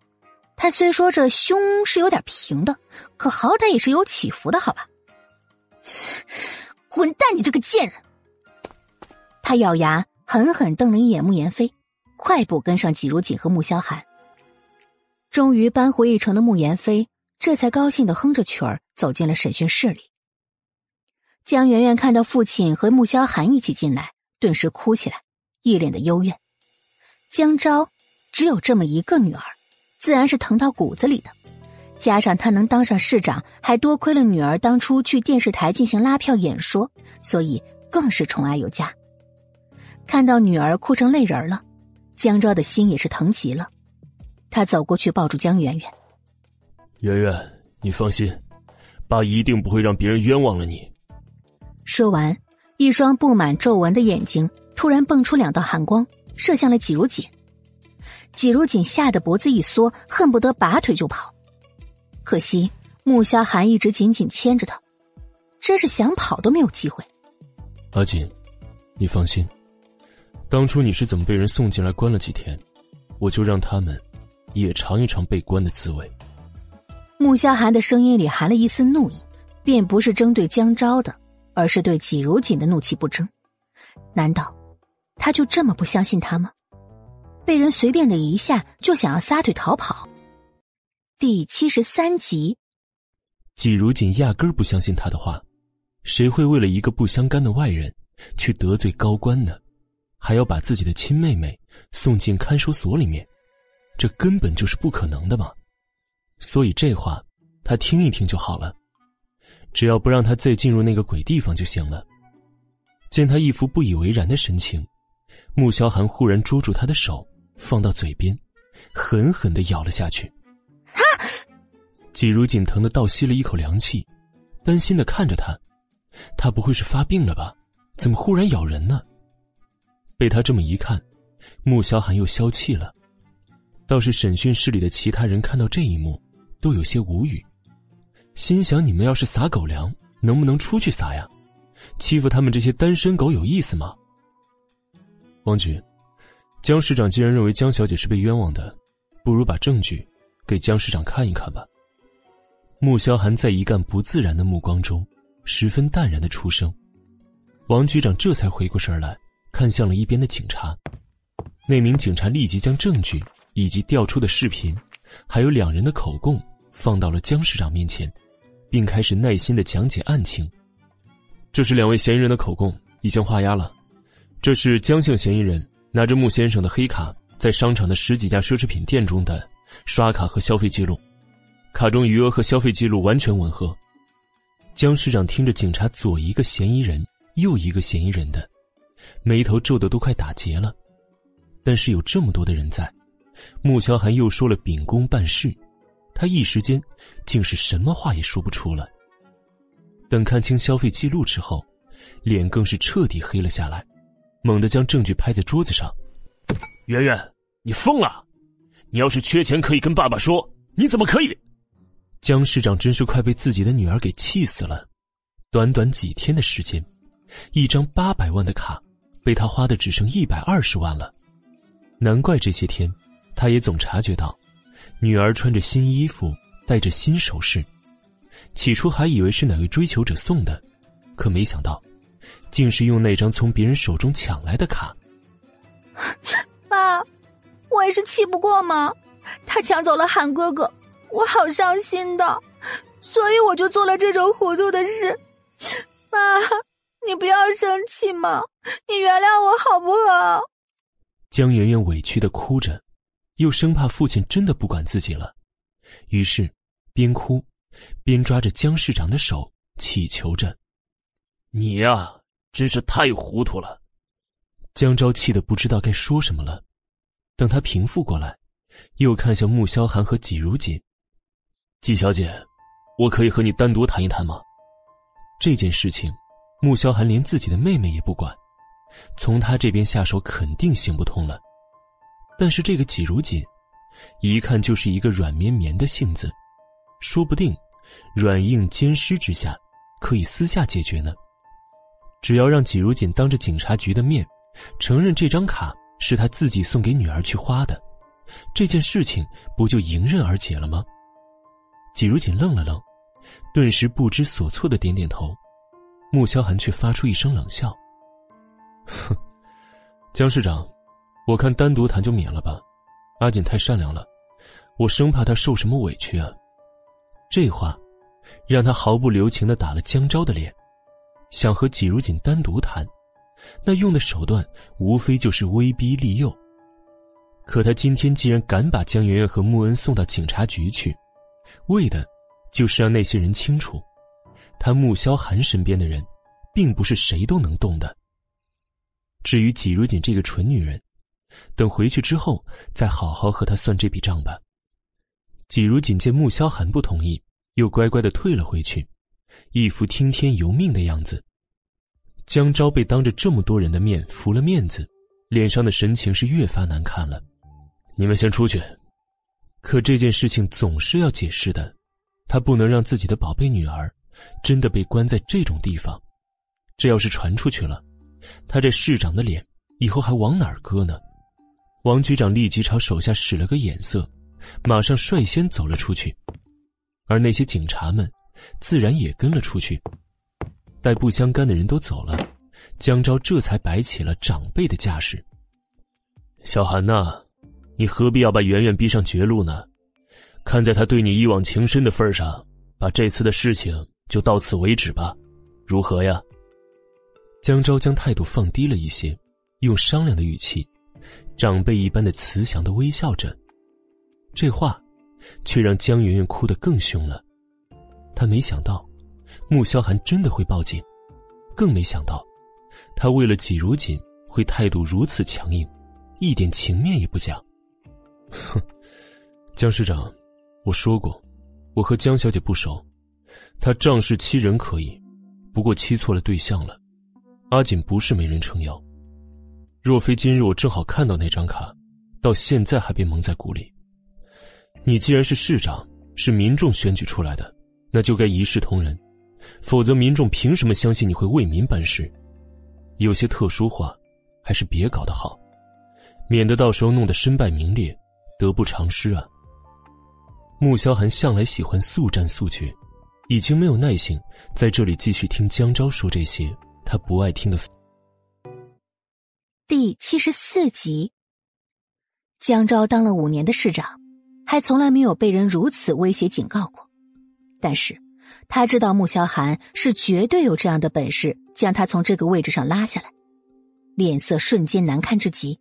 他虽说这胸是有点平的，可好歹也是有起伏的，好吧？滚蛋，你这个贱人！他咬牙，狠狠瞪了一眼慕言飞，快步跟上季如锦和穆萧寒。终于扳回一城的慕言飞，这才高兴的哼着曲儿走进了审讯室里。江媛媛看到父亲和穆萧寒一起进来，顿时哭起来，一脸的幽怨。江昭只有这么一个女儿，自然是疼到骨子里的。加上他能当上市长，还多亏了女儿当初去电视台进行拉票演说，所以更是宠爱有加。看到女儿哭成泪人了，江昭的心也是疼极了。他走过去抱住江媛媛：“媛媛，你放心，爸一定不会让别人冤枉了你。”说完，一双布满皱纹的眼睛突然蹦出两道寒光，射向了季如锦。季如锦吓得脖子一缩，恨不得拔腿就跑。可惜穆萧寒一直紧紧牵着他，真是想跑都没有机会。阿锦，你放心，当初你是怎么被人送进来关了几天，我就让他们也尝一尝被关的滋味。穆萧寒的声音里含了一丝怒意，便不是针对江昭的。而是对季如锦的怒气不争，难道他就这么不相信他吗？被人随便的一下就想要撒腿逃跑？第七十三集，季如锦压根儿不相信他的话，谁会为了一个不相干的外人去得罪高官呢？还要把自己的亲妹妹送进看守所里面，这根本就是不可能的嘛！所以这话他听一听就好了。只要不让他再进入那个鬼地方就行了。见他一副不以为然的神情，穆萧寒忽然捉住他的手，放到嘴边，狠狠的咬了下去。啊！季如锦疼的倒吸了一口凉气，担心的看着他，他不会是发病了吧？怎么忽然咬人呢？被他这么一看，穆萧寒又消气了。倒是审讯室里的其他人看到这一幕，都有些无语。心想：你们要是撒狗粮，能不能出去撒呀？欺负他们这些单身狗有意思吗？王局，江市长既然认为江小姐是被冤枉的，不如把证据给江市长看一看吧。穆萧寒在一干不自然的目光中，十分淡然的出声。王局长这才回过神来，看向了一边的警察。那名警察立即将证据以及调出的视频，还有两人的口供放到了江市长面前。并开始耐心的讲解案情。这是两位嫌疑人的口供，已经画押了。这是江姓嫌疑人拿着穆先生的黑卡，在商场的十几家奢侈品店中的刷卡和消费记录，卡中余额和消费记录完全吻合。江市长听着警察左一个嫌疑人，右一个嫌疑人的，眉头皱得都快打结了。但是有这么多的人在，穆萧寒又说了秉公办事。他一时间竟是什么话也说不出了。等看清消费记录之后，脸更是彻底黑了下来，猛地将证据拍在桌子上：“圆圆，你疯了！你要是缺钱可以跟爸爸说，你怎么可以？”江市长真是快被自己的女儿给气死了。短短几天的时间，一张八百万的卡被他花的只剩一百二十万了。难怪这些天，他也总察觉到。女儿穿着新衣服，戴着新首饰，起初还以为是哪位追求者送的，可没想到，竟是用那张从别人手中抢来的卡。爸，我也是气不过嘛，他抢走了韩哥哥，我好伤心的，所以我就做了这种糊涂的事。爸，你不要生气嘛，你原谅我好不好？江媛媛委屈的哭着。又生怕父亲真的不管自己了，于是边哭边抓着江市长的手，乞求着：“你呀，真是太糊涂了！江昭气得不知道该说什么了。等他平复过来，又看向穆萧寒和季如锦：“季小姐，我可以和你单独谈一谈吗？”这件事情，穆萧寒连自己的妹妹也不管，从他这边下手肯定行不通了。但是这个季如锦，一看就是一个软绵绵的性子，说不定软硬兼施之下，可以私下解决呢。只要让季如锦当着警察局的面，承认这张卡是他自己送给女儿去花的，这件事情不就迎刃而解了吗？季如锦愣了愣。顿时不知所措的点点头，穆萧寒却发出一声冷笑：“哼，江市长，我看单独谈就免了吧。阿锦太善良了，我生怕他受什么委屈啊。”这话让他毫不留情的打了江昭的脸，想和季如锦单独谈，那用的手段无非就是威逼利诱。可他今天既然敢把江媛媛和穆恩送到警察局去，为的。就是让那些人清楚，他穆萧寒身边的人，并不是谁都能动的。至于季如锦这个蠢女人，等回去之后再好好和他算这笔账吧。季如锦见穆萧寒不同意，又乖乖的退了回去，一副听天由命的样子。江昭被当着这么多人的面服了面子，脸上的神情是越发难看了。你们先出去。可这件事情总是要解释的。他不能让自己的宝贝女儿真的被关在这种地方，这要是传出去了，他这市长的脸以后还往哪儿搁呢？王局长立即朝手下使了个眼色，马上率先走了出去，而那些警察们自然也跟了出去。待不相干的人都走了，江昭这才摆起了长辈的架势：“小韩呐，你何必要把圆圆逼上绝路呢？”看在他对你一往情深的份上，把这次的事情就到此为止吧，如何呀？江昭将态度放低了一些，用商量的语气，长辈一般的慈祥的微笑着。这话，却让江媛媛哭得更凶了。他没想到，穆萧寒真的会报警，更没想到，他为了季如锦会态度如此强硬，一点情面也不讲。哼，江市长。我说过，我和江小姐不熟，她仗势欺人可以，不过欺错了对象了。阿锦不是没人撑腰，若非今日我正好看到那张卡，到现在还被蒙在鼓里。你既然是市长，是民众选举出来的，那就该一视同仁，否则民众凭什么相信你会为民办事？有些特殊话，还是别搞得好，免得到时候弄得身败名裂，得不偿失啊。穆萧寒向来喜欢速战速决，已经没有耐性在这里继续听江昭说这些他不爱听的。第七十四集，江昭当了五年的市长，还从来没有被人如此威胁警告过。但是，他知道穆萧寒是绝对有这样的本事，将他从这个位置上拉下来，脸色瞬间难看至极。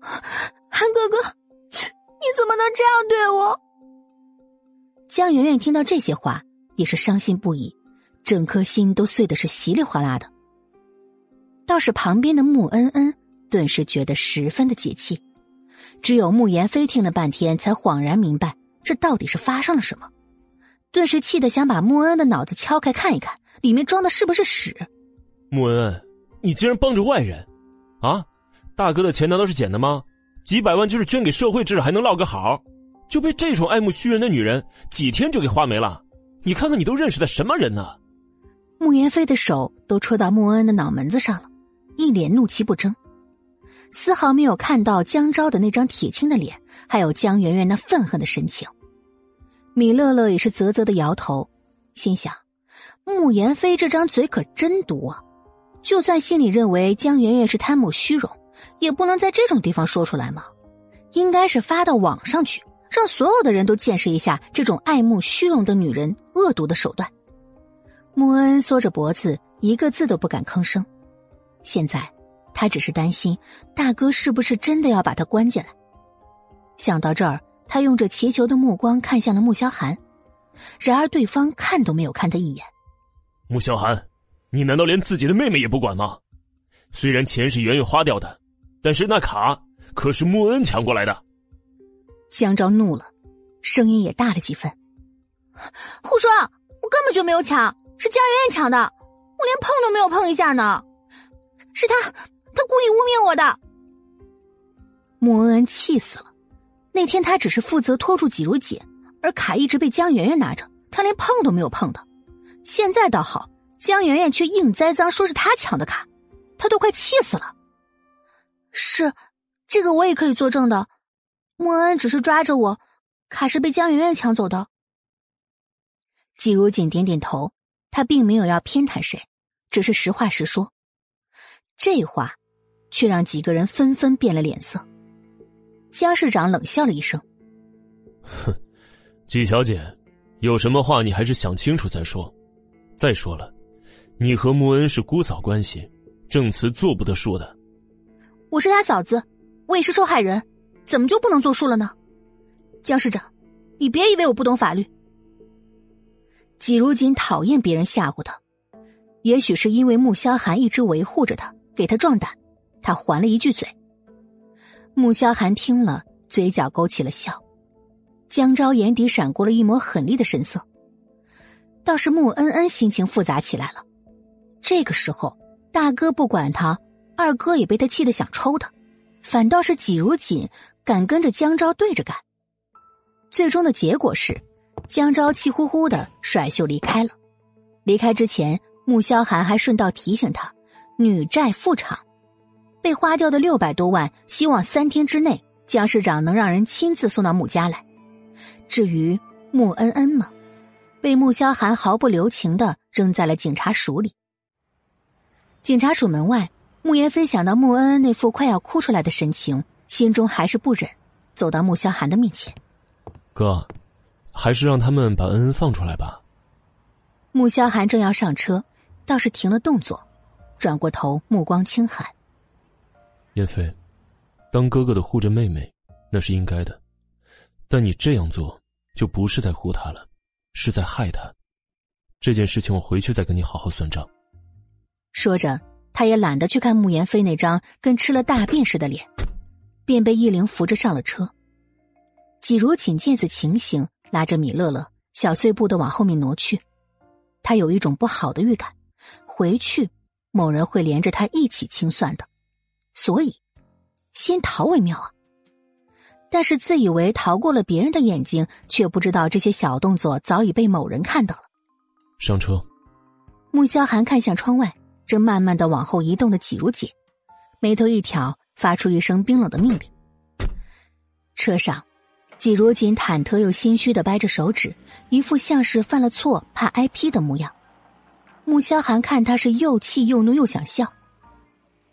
韩哥哥，你怎么能这样对我？江媛媛听到这些话，也是伤心不已，整颗心都碎的是稀里哗啦的。倒是旁边的穆恩恩顿时觉得十分的解气，只有穆言飞听了半天，才恍然明白这到底是发生了什么，顿时气得想把穆恩恩的脑子敲开看一看，里面装的是不是屎。穆恩恩，你竟然帮着外人，啊！大哥的钱难道是捡的吗？几百万就是捐给社会，这还能落个好？就被这种爱慕虚荣的女人几天就给花没了，你看看你都认识的什么人呢？穆言飞的手都戳到穆恩恩的脑门子上了，一脸怒气不争，丝毫没有看到江昭的那张铁青的脸，还有江媛媛那愤恨的神情。米乐乐也是啧啧的摇头，心想：穆言飞这张嘴可真毒啊！就算心里认为江媛媛是贪慕虚荣，也不能在这种地方说出来吗？应该是发到网上去。让所有的人都见识一下这种爱慕虚荣的女人恶毒的手段。穆恩缩着脖子，一个字都不敢吭声。现在，他只是担心大哥是不是真的要把他关进来。想到这儿，他用着祈求的目光看向了穆萧寒，然而对方看都没有看他一眼。穆萧寒，你难道连自己的妹妹也不管吗？虽然钱是圆圆花掉的，但是那卡可是穆恩抢过来的。江昭怒了，声音也大了几分。胡说！我根本就没有抢，是江圆圆抢的，我连碰都没有碰一下呢。是他，他故意污蔑我的。穆恩恩气死了。那天他只是负责拖住季如锦，而卡一直被江圆圆拿着，他连碰都没有碰的。现在倒好，江圆圆却硬栽赃说是他抢的卡，他都快气死了。是，这个我也可以作证的。穆恩恩只是抓着我，卡是被江圆圆抢走的。季如锦点点头，他并没有要偏袒谁，只是实话实说。这话，却让几个人纷纷变了脸色。江市长冷笑了一声：“哼，季小姐，有什么话你还是想清楚再说。再说了，你和穆恩是姑嫂关系，证词做不得数的。我是他嫂子，我也是受害人，怎么就不能作数了呢？江市长，你别以为我不懂法律。”季如锦讨厌别人吓唬他，也许是因为穆萧寒一直维护着他。给他壮胆，他还了一句嘴。穆萧寒听了，嘴角勾起了笑。江昭眼底闪过了一抹狠厉的神色。倒是穆恩恩心情复杂起来了。这个时候，大哥不管他，二哥也被他气得想抽他，反倒是季如锦敢跟着江昭对着干。最终的结果是，江昭气呼呼的甩袖离开了。离开之前，穆萧寒还顺道提醒他。女债复偿，被花掉的六百多万，希望三天之内江市长能让人亲自送到穆家来。至于穆恩恩嘛，被穆萧寒毫不留情的扔在了警察署里。警察署门外，穆言飞想到穆恩恩那副快要哭出来的神情，心中还是不忍，走到穆萧寒的面前：“哥，还是让他们把恩恩放出来吧。”穆萧寒正要上车，倒是停了动作。转过头，目光轻寒。燕飞，当哥哥的护着妹妹，那是应该的，但你这样做，就不是在护她了，是在害她。这件事情，我回去再跟你好好算账。说着，他也懒得去看穆言飞那张跟吃了大便似的脸，便被易灵扶着上了车。季如锦见此情形，拉着米乐乐小碎步的往后面挪去。他有一种不好的预感，回去。某人会连着他一起清算的，所以先逃为妙啊！但是自以为逃过了别人的眼睛，却不知道这些小动作早已被某人看到了。上车。穆萧寒看向窗外，正慢慢的往后移动的季如锦，眉头一挑，发出一声冰冷的命令。车上，季如锦忐忑又心虚的掰着手指，一副像是犯了错怕挨批的模样。穆萧寒看他是又气又怒又想笑，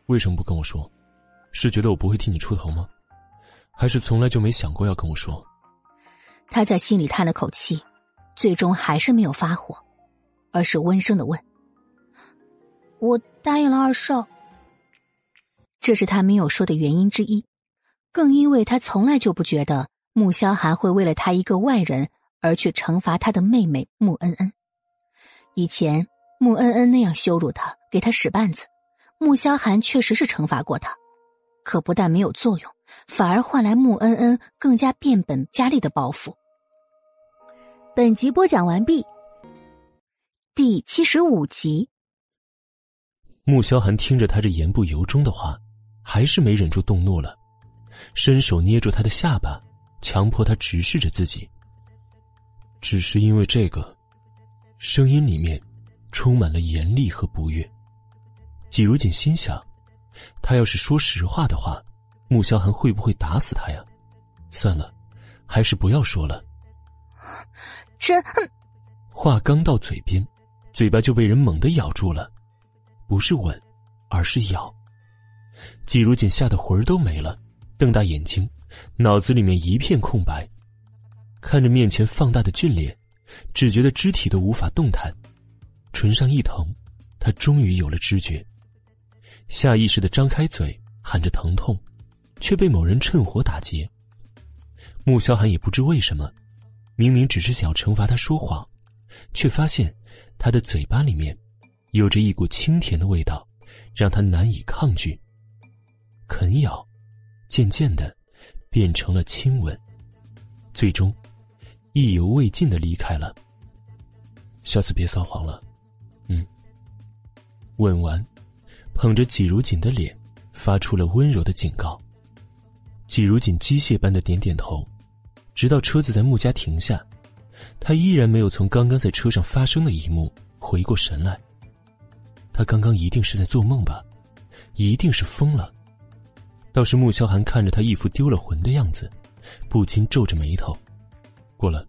为什么不跟我说？是觉得我不会替你出头吗？还是从来就没想过要跟我说？他在心里叹了口气，最终还是没有发火，而是温声的问：“我答应了二少。”这是他没有说的原因之一，更因为他从来就不觉得穆萧寒会为了他一个外人而去惩罚他的妹妹穆恩恩，以前。穆恩恩那样羞辱他，给他使绊子，穆萧寒确实是惩罚过他，可不但没有作用，反而换来穆恩恩更加变本加厉的报复。本集播讲完毕，第七十五集。穆萧寒听着他这言不由衷的话，还是没忍住动怒了，伸手捏住他的下巴，强迫他直视着自己。只是因为这个，声音里面。充满了严厉和不悦。季如锦心想，他要是说实话的话，穆萧寒会不会打死他呀？算了，还是不要说了。真……话刚到嘴边，嘴巴就被人猛地咬住了，不是吻，而是咬。季如锦吓得魂儿都没了，瞪大眼睛，脑子里面一片空白，看着面前放大的俊脸，只觉得肢体都无法动弹。唇上一疼，他终于有了知觉，下意识的张开嘴喊着疼痛，却被某人趁火打劫。穆萧寒也不知为什么，明明只是想要惩罚他说谎，却发现他的嘴巴里面有着一股清甜的味道，让他难以抗拒。啃咬，渐渐的，变成了亲吻，最终，意犹未尽的离开了。下次别撒谎了，吻完，捧着季如锦的脸，发出了温柔的警告。季如锦机械般的点点头，直到车子在穆家停下，他依然没有从刚刚在车上发生的一幕回过神来。他刚刚一定是在做梦吧，一定是疯了。倒是穆萧寒看着他一副丢了魂的样子，不禁皱着眉头。过来，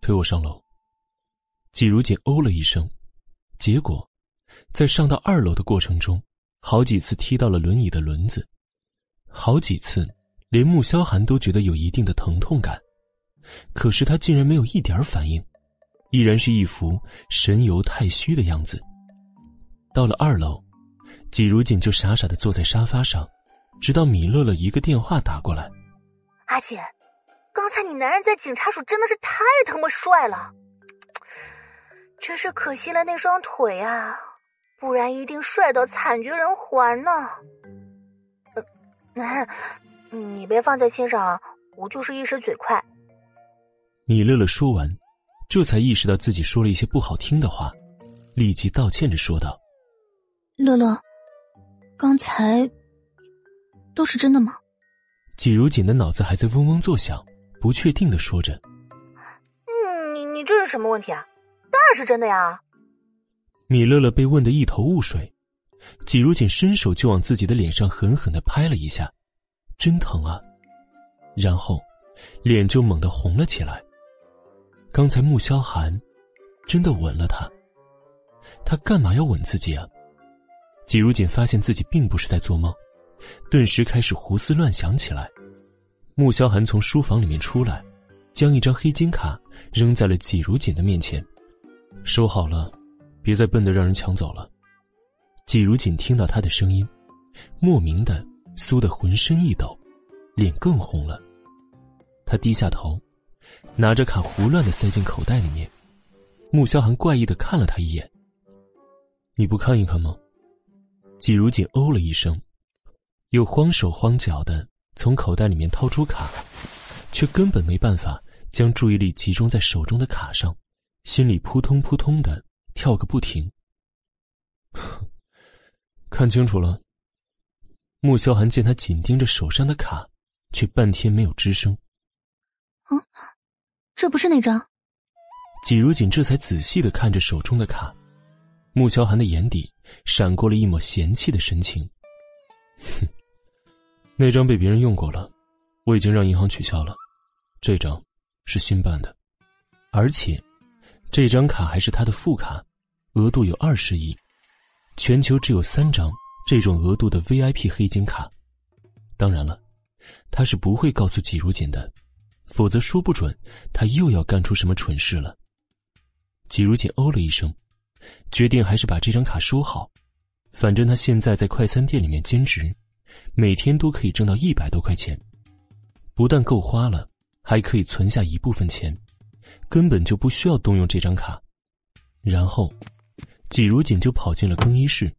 推我上楼。季如锦哦了一声，结果，在上到二楼的过程中，好几次踢到了轮椅的轮子，好几次，连穆萧寒都觉得有一定的疼痛感，可是他竟然没有一点反应，依然是一副神游太虚的样子。到了二楼，季如锦就傻傻的坐在沙发上。直到米乐乐一个电话打过来，阿姐，刚才你男人在警察署真的是太他妈帅了，真是可惜了那双腿啊，不然一定帅到惨绝人寰呢。呃，你别放在心上，我就是一时嘴快。米乐乐说完，这才意识到自己说了一些不好听的话，立即道歉着说道：“乐乐，刚才。”都是真的吗？季如锦的脑子还在嗡嗡作响，不确定的说着：“嗯，你你这是什么问题啊？当然是真的呀！”米乐乐被问得一头雾水，季如锦伸手就往自己的脸上狠狠的拍了一下，真疼啊！然后，脸就猛地红了起来。刚才穆萧寒真的吻了他，他干嘛要吻自己啊？季如锦发现自己并不是在做梦。顿时开始胡思乱想起来。穆萧寒从书房里面出来，将一张黑金卡扔在了季如锦的面前，收好了，别再笨的让人抢走了。季如锦听到他的声音，莫名的酥的浑身一抖，脸更红了。他低下头，拿着卡胡乱的塞进口袋里面。穆萧寒怪异的看了他一眼：“你不看一看吗？”季如锦哦了一声。又慌手慌脚的从口袋里面掏出卡，却根本没办法将注意力集中在手中的卡上，心里扑通扑通的跳个不停。看清楚了。穆萧寒见他紧盯着手上的卡，却半天没有吱声。嗯，这不是那张。季如锦这才仔细的看着手中的卡，穆萧寒的眼底闪过了一抹嫌弃的神情。哼。那张被别人用过了，我已经让银行取消了。这张是新办的，而且这张卡还是他的副卡，额度有二十亿，全球只有三张这种额度的 VIP 黑金卡。当然了，他是不会告诉季如锦的，否则说不准他又要干出什么蠢事了。季如锦哦了一声，决定还是把这张卡收好，反正他现在在快餐店里面兼职。每天都可以挣到一百多块钱，不但够花了，还可以存下一部分钱，根本就不需要动用这张卡。然后，季如锦就跑进了更衣室，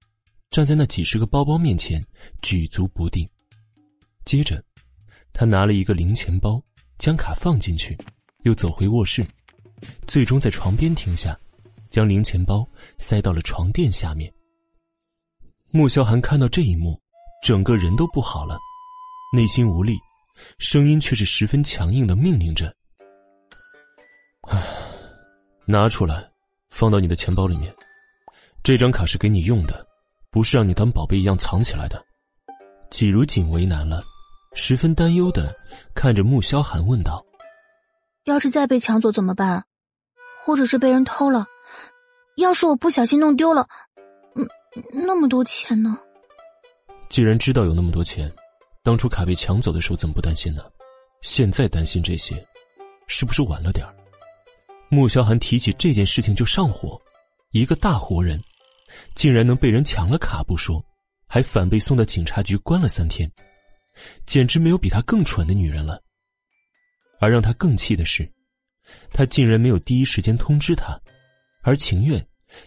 站在那几十个包包面前举足不定。接着，他拿了一个零钱包，将卡放进去，又走回卧室，最终在床边停下，将零钱包塞到了床垫下面。穆萧寒看到这一幕。整个人都不好了，内心无力，声音却是十分强硬的命令着：“唉，拿出来，放到你的钱包里面。这张卡是给你用的，不是让你当宝贝一样藏起来的。”季如锦为难了，十分担忧的看着穆萧寒问道：“要是再被抢走怎么办？或者是被人偷了？要是我不小心弄丢了，嗯，那么多钱呢？”既然知道有那么多钱，当初卡被抢走的时候怎么不担心呢？现在担心这些，是不是晚了点儿？穆萧寒提起这件事情就上火，一个大活人，竟然能被人抢了卡不说，还反被送到警察局关了三天，简直没有比他更蠢的女人了。而让他更气的是，他竟然没有第一时间通知他，而情愿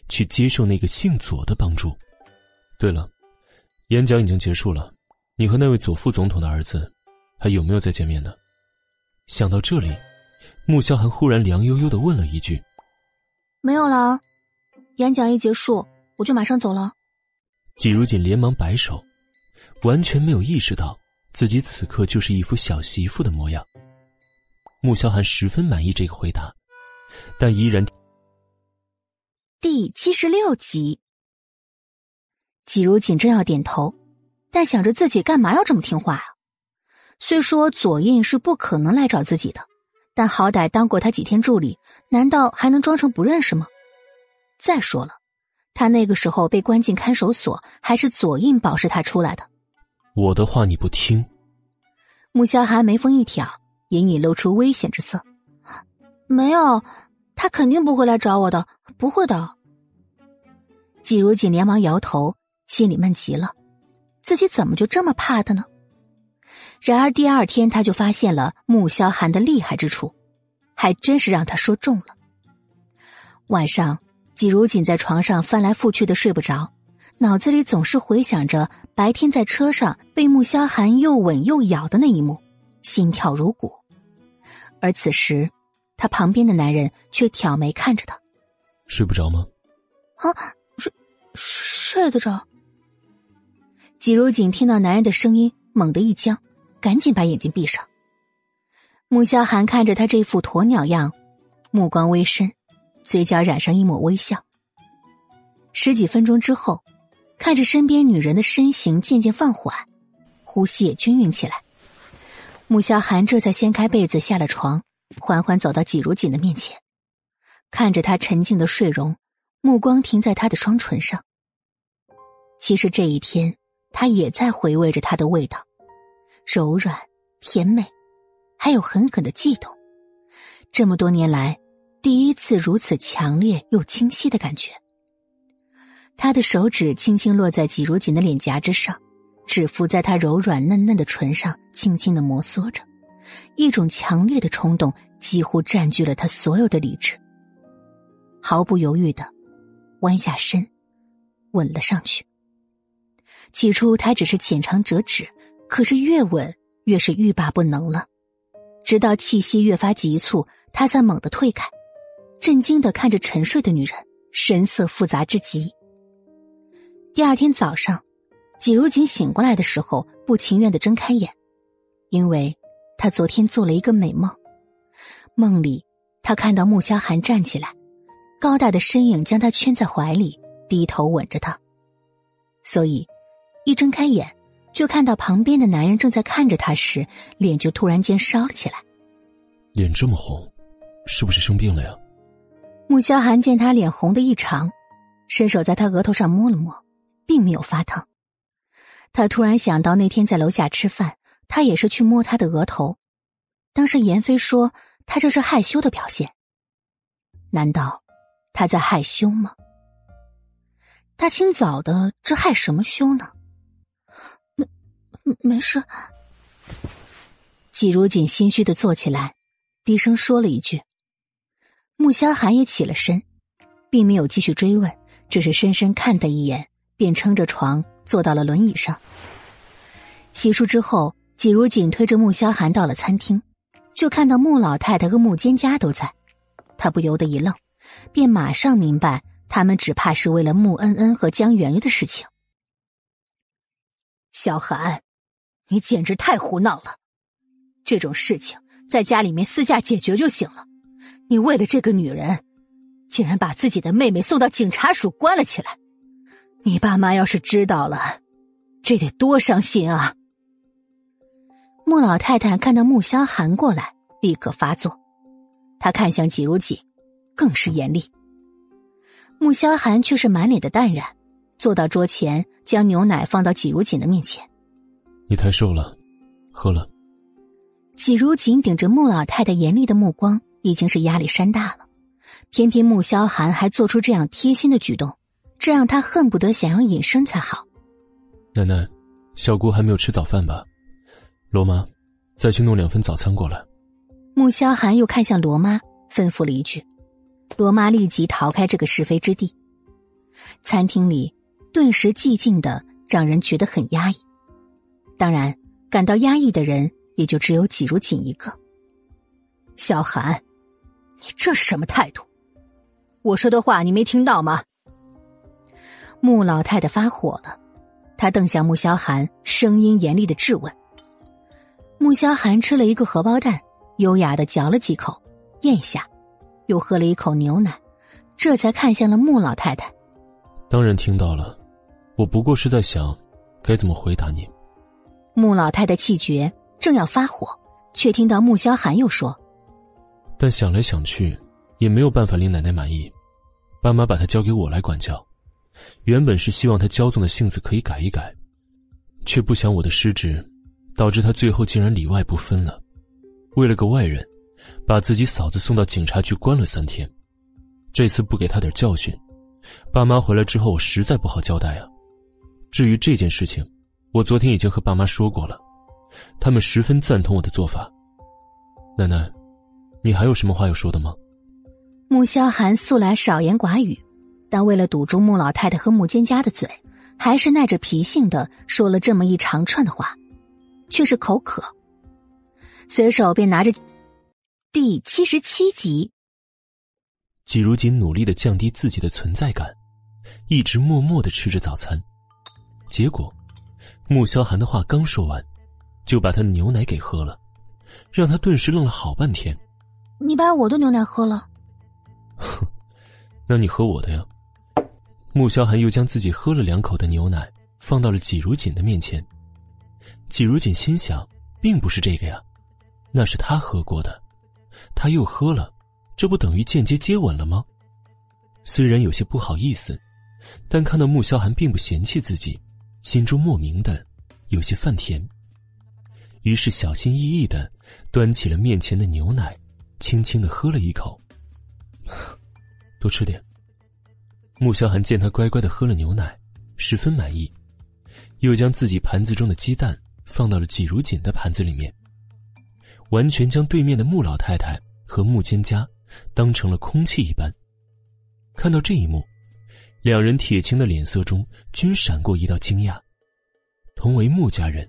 去接受那个姓左的帮助。对了。演讲已经结束了，你和那位左副总统的儿子还有没有再见面呢？想到这里，穆萧寒忽然凉悠悠的问了一句：“没有了，演讲一结束我就马上走了。”季如锦连忙摆手，完全没有意识到自己此刻就是一副小媳妇的模样。穆萧寒十分满意这个回答，但依然。第七十六集，季如锦正要点头，但想着自己干嘛要这么听话啊？虽说左印是不可能来找自己的，但好歹当过他几天助理，难道还能装成不认识吗？再说了，他那个时候被关进看守所，还是左印保释他出来的。我的话你不听。穆萧寒眉峰一挑，隐隐露出危险之色。没有。他肯定不会来找我的，不会的。季如锦连忙摇头，心里闷极了，自己怎么就这么怕他呢？然而第二天他就发现了穆萧寒的厉害之处，还真是让他说中了。晚上，季如锦在床上翻来覆去的睡不着，脑子里总是回想着白天在车上被穆萧寒又吻又咬的那一幕，心跳如鼓。而此时。他旁边的男人却挑眉看着他，睡不着吗？啊，睡睡得着。季如锦听到男人的声音，猛地一僵，赶紧把眼睛闭上。穆萧寒看着他这副鸵鸟样，目光微深，嘴角染上一抹微笑。十几分钟之后，看着身边女人的身形渐渐放缓，呼吸也均匀起来，穆萧寒这才掀开被子下了床。缓缓走到季如锦的面前，看着他沉静的睡容，目光停在他的双唇上。其实这一天，他也在回味着他的味道，柔软、甜美，还有狠狠的悸动。这么多年来，第一次如此强烈又清晰的感觉。他的手指轻轻落在季如锦的脸颊之上，指腹在他柔软嫩嫩的唇上轻轻的摩挲着。一种强烈的冲动几乎占据了他所有的理智，毫不犹豫的弯下身，吻了上去。起初他只是浅尝辄止，可是越吻越是欲罢不能了，直到气息越发急促，他才猛地退开，震惊的看着沉睡的女人，神色复杂之极。第二天早上，季如锦醒过来的时候，不情愿的睁开眼，因为。他昨天做了一个美梦，梦里他看到穆萧寒站起来，高大的身影将他圈在怀里，低头吻着他。所以，一睁开眼就看到旁边的男人正在看着他时，脸就突然间烧了起来。脸这么红，是不是生病了呀？穆萧寒见他脸红的异常，伸手在他额头上摸了摸，并没有发烫。他突然想到那天在楼下吃饭。他也是去摸他的额头，当时严飞说他这是害羞的表现。难道他在害羞吗？大清早的，这害什么羞呢？没，没事。季如锦心虚的坐起来，低声说了一句。穆萧寒也起了身，并没有继续追问，只是深深看他一眼，便撑着床坐到了轮椅上。洗漱之后。季如锦推着穆萧寒到了餐厅，就看到穆老太太和穆坚家都在，他不由得一愣，便马上明白他们只怕是为了穆恩恩和江圆圆的事情。萧寒，你简直太胡闹了！这种事情在家里面私下解决就行了，你为了这个女人，竟然把自己的妹妹送到警察署关了起来，你爸妈要是知道了，这得多伤心啊！穆老太太看到穆萧寒过来，立刻发作。她看向季如锦，更是严厉。穆萧寒却是满脸的淡然，坐到桌前，将牛奶放到季如锦的面前。你太瘦了，喝了。季如锦顶着穆老太太严厉的目光，已经是压力山大了。偏偏穆萧寒还做出这样贴心的举动，这让他恨不得想要隐身才好。奶奶，小姑还没有吃早饭吧？罗妈，再去弄两份早餐过来。穆萧寒又看向罗妈，吩咐了一句。罗妈立即逃开这个是非之地。餐厅里顿时寂静的，让人觉得很压抑。当然，感到压抑的人也就只有季如锦一个。小韩，你这是什么态度？我说的话你没听到吗？穆老太太发火了，她瞪向穆萧寒，声音严厉的质问。穆萧寒吃了一个荷包蛋，优雅的嚼了几口，咽下，又喝了一口牛奶，这才看向了穆老太太。当然听到了，我不过是在想，该怎么回答你。穆老太太气绝，正要发火，却听到穆萧寒又说：“但想来想去，也没有办法令奶奶满意。爸妈把她交给我来管教。”原本是希望他骄纵的性子可以改一改，却不想我的失职，导致他最后竟然里外不分了。为了个外人，把自己嫂子送到警察局关了三天。这次不给他点教训，爸妈回来之后我实在不好交代啊。至于这件事情，我昨天已经和爸妈说过了，他们十分赞同我的做法。奶奶，你还有什么话要说的吗？穆萧寒素来少言寡语。但为了堵住穆老太太和穆坚家的嘴，还是耐着脾性的说了这么一长串的话，却是口渴，随手便拿着第七十七集。季如锦努力的降低自己的存在感，一直默默的吃着早餐，结果，穆萧寒的话刚说完，就把他的牛奶给喝了，让他顿时愣了好半天。你把我的牛奶喝了？哼，那你喝我的呀。穆萧寒又将自己喝了两口的牛奶放到了季如锦的面前。季如锦心想，并不是这个呀，那是他喝过的，他又喝了，这不等于间接接吻了吗？虽然有些不好意思，但看到穆萧寒并不嫌弃自己，心中莫名的有些犯甜。于是小心翼翼的端起了面前的牛奶，轻轻的喝了一口，多吃点。穆萧寒见他乖乖的喝了牛奶，十分满意，又将自己盘子中的鸡蛋放到了季如锦的盘子里面，完全将对面的穆老太太和穆坚家当成了空气一般。看到这一幕，两人铁青的脸色中均闪过一道惊讶。同为穆家人，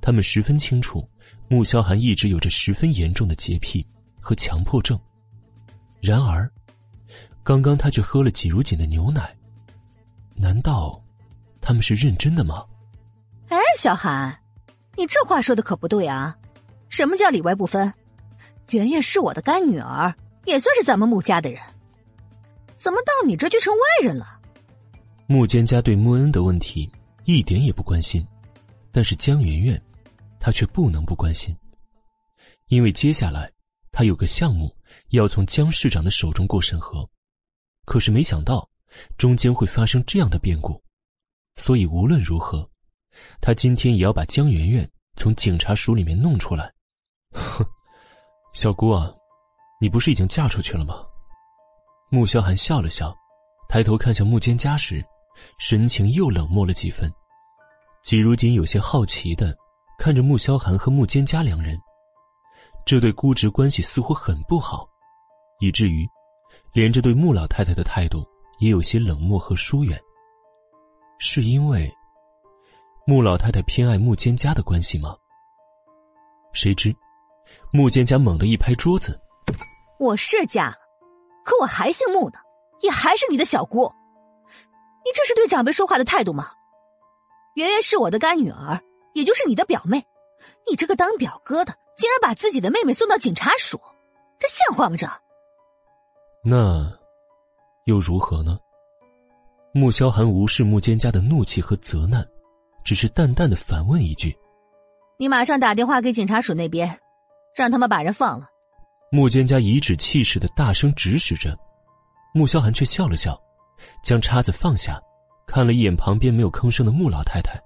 他们十分清楚穆萧寒一直有着十分严重的洁癖和强迫症，然而。刚刚他却喝了季如锦的牛奶，难道他们是认真的吗？哎，小韩，你这话说的可不对啊！什么叫里外不分？圆圆是我的干女儿，也算是咱们穆家的人，怎么到你这就成外人了？穆坚家对穆恩的问题一点也不关心，但是江圆圆，他却不能不关心，因为接下来他有个项目要从江市长的手中过审核。可是没想到，中间会发生这样的变故，所以无论如何，他今天也要把江媛媛从警察署里面弄出来。哼，小姑啊，你不是已经嫁出去了吗？穆萧寒笑了笑，抬头看向穆坚家时，神情又冷漠了几分。季如锦有些好奇的看着穆萧寒和穆坚家两人，这对姑侄关系似乎很不好，以至于。连着对穆老太太的态度也有些冷漠和疏远，是因为穆老太太偏爱穆坚家的关系吗？谁知，穆坚家猛地一拍桌子：“我是嫁了，可我还姓穆呢，也还是你的小姑。你这是对长辈说话的态度吗？圆圆是我的干女儿，也就是你的表妹，你这个当表哥的竟然把自己的妹妹送到警察署，这像话吗？这？”那，又如何呢？穆萧寒无视穆坚家的怒气和责难，只是淡淡的反问一句：“你马上打电话给警察署那边，让他们把人放了。”穆坚家颐指气使的大声指使着，穆萧寒却笑了笑，将叉子放下，看了一眼旁边没有吭声的穆老太太：“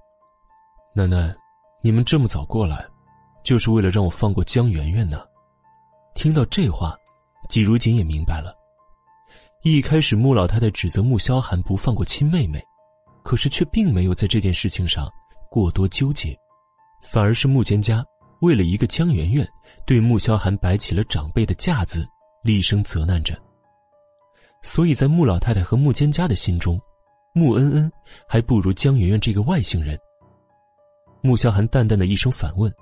奶奶，你们这么早过来，就是为了让我放过江媛媛呢？”听到这话，季如锦也明白了。一开始，穆老太太指责穆萧寒不放过亲妹妹，可是却并没有在这件事情上过多纠结，反而是穆坚家为了一个江媛媛，对穆萧寒摆起了长辈的架子，厉声责难着。所以在穆老太太和穆坚家的心中，穆恩恩还不如江媛媛这个外姓人。穆萧寒淡淡的一声反问，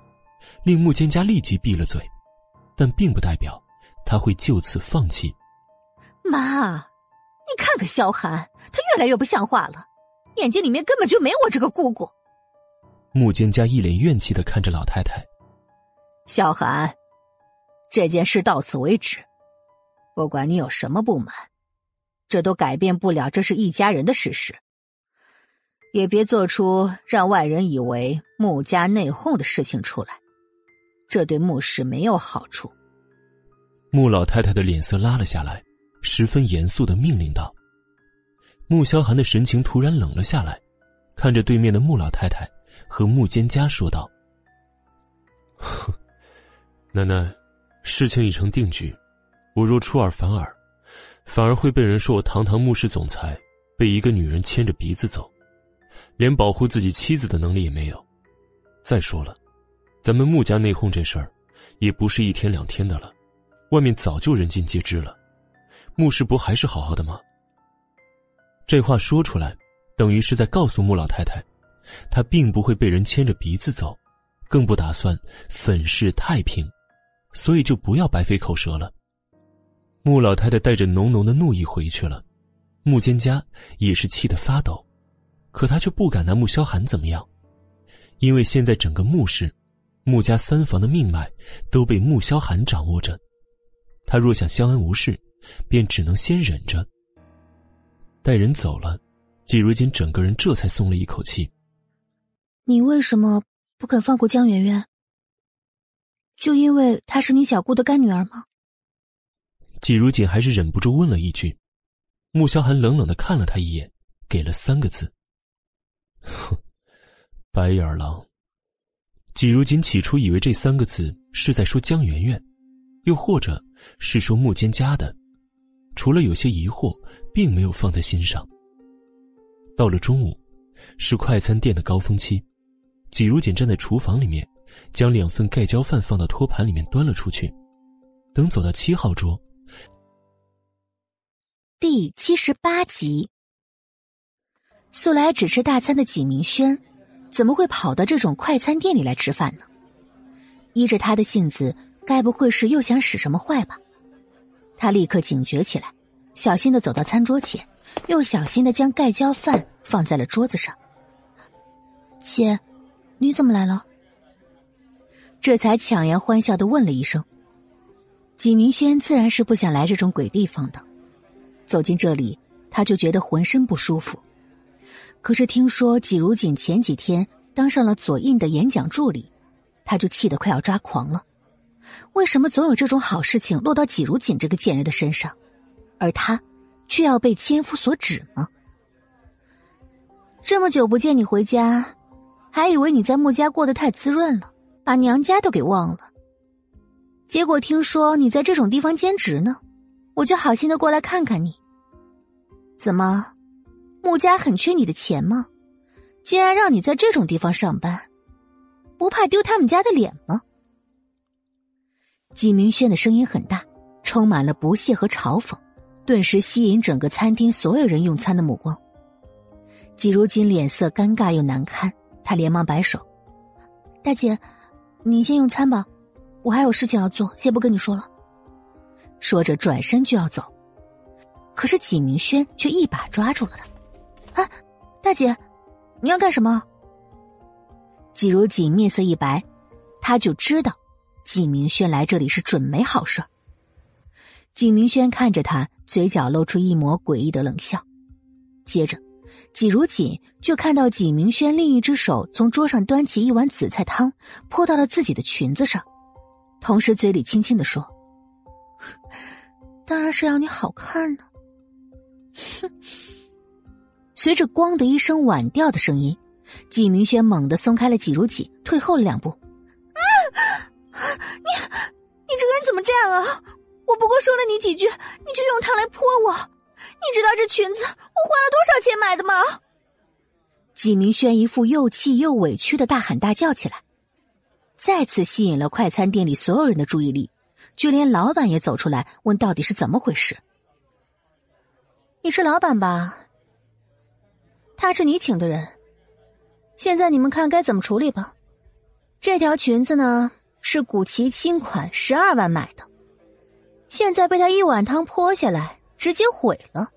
令穆蒹家立即闭了嘴，但并不代表他会就此放弃。妈，你看看萧寒，他越来越不像话了，眼睛里面根本就没我这个姑姑。穆蒹家一脸怨气的看着老太太，萧寒，这件事到此为止。不管你有什么不满，这都改变不了这是一家人的事实。也别做出让外人以为穆家内讧的事情出来，这对穆氏没有好处。穆老太太的脸色拉了下来，十分严肃的命令道：“穆萧寒的神情突然冷了下来，看着对面的穆老太太和穆蒹葭说道：‘奶奶，事情已成定局。’”我若出尔反尔，反而会被人说我堂堂穆氏总裁被一个女人牵着鼻子走，连保护自己妻子的能力也没有。再说了，咱们穆家内讧这事儿，也不是一天两天的了，外面早就人尽皆知了。穆氏不还是好好的吗？这话说出来，等于是在告诉穆老太太，她并不会被人牵着鼻子走，更不打算粉饰太平，所以就不要白费口舌了。穆老太太带着浓浓的怒意回去了，穆蒹葭也是气得发抖，可她却不敢拿穆萧寒怎么样，因为现在整个穆氏，穆家三房的命脉都被穆萧寒掌握着，他若想相安无事，便只能先忍着。待人走了，季如锦整个人这才松了一口气。你为什么不肯放过江媛媛？就因为她是你小姑的干女儿吗？季如锦还是忍不住问了一句，穆萧寒冷冷的看了他一眼，给了三个字：“哼，白眼狼。”季如锦起初以为这三个字是在说江媛媛，又或者是说木间家的，除了有些疑惑，并没有放在心上。到了中午，是快餐店的高峰期，季如锦站在厨房里面，将两份盖浇饭放到托盘里面端了出去，等走到七号桌。第七十八集，素来只吃大餐的纪明轩，怎么会跑到这种快餐店里来吃饭呢？依着他的性子，该不会是又想使什么坏吧？他立刻警觉起来，小心的走到餐桌前，又小心的将盖浇饭放在了桌子上。姐，你怎么来了？这才强颜欢笑的问了一声。纪明轩自然是不想来这种鬼地方的。走进这里，他就觉得浑身不舒服。可是听说纪如锦前几天当上了左印的演讲助理，他就气得快要抓狂了。为什么总有这种好事情落到纪如锦这个贱人的身上，而他却要被千夫所指呢？这么久不见你回家，还以为你在穆家过得太滋润了，把娘家都给忘了。结果听说你在这种地方兼职呢，我就好心的过来看看你。怎么，穆家很缺你的钱吗？竟然让你在这种地方上班，不怕丢他们家的脸吗？纪明轩的声音很大，充满了不屑和嘲讽，顿时吸引整个餐厅所有人用餐的目光。季如锦脸色尴尬又难堪，他连忙摆手：“大姐，你先用餐吧，我还有事情要做，先不跟你说了。”说着转身就要走。可是纪明轩却一把抓住了他，啊，大姐，你要干什么？季如锦面色一白，他就知道季明轩来这里是准没好事。季明轩看着他，嘴角露出一抹诡异的冷笑，接着，季如锦就看到季明轩另一只手从桌上端起一碗紫菜汤，泼到了自己的裙子上，同时嘴里轻轻的说：“ 当然是要你好看呢。”哼！随着“咣”的一声碗掉的声音，纪明轩猛地松开了纪如锦，退后了两步。啊！你你这个人怎么这样啊？我不过说了你几句，你就用它来泼我。你知道这裙子我花了多少钱买的吗？纪明轩一副又气又委屈的大喊大叫起来，再次吸引了快餐店里所有人的注意力，就连老板也走出来问到底是怎么回事。你是老板吧？他是你请的人，现在你们看该怎么处理吧。这条裙子呢，是古奇新款，十二万买的，现在被他一碗汤泼下来，直接毁了。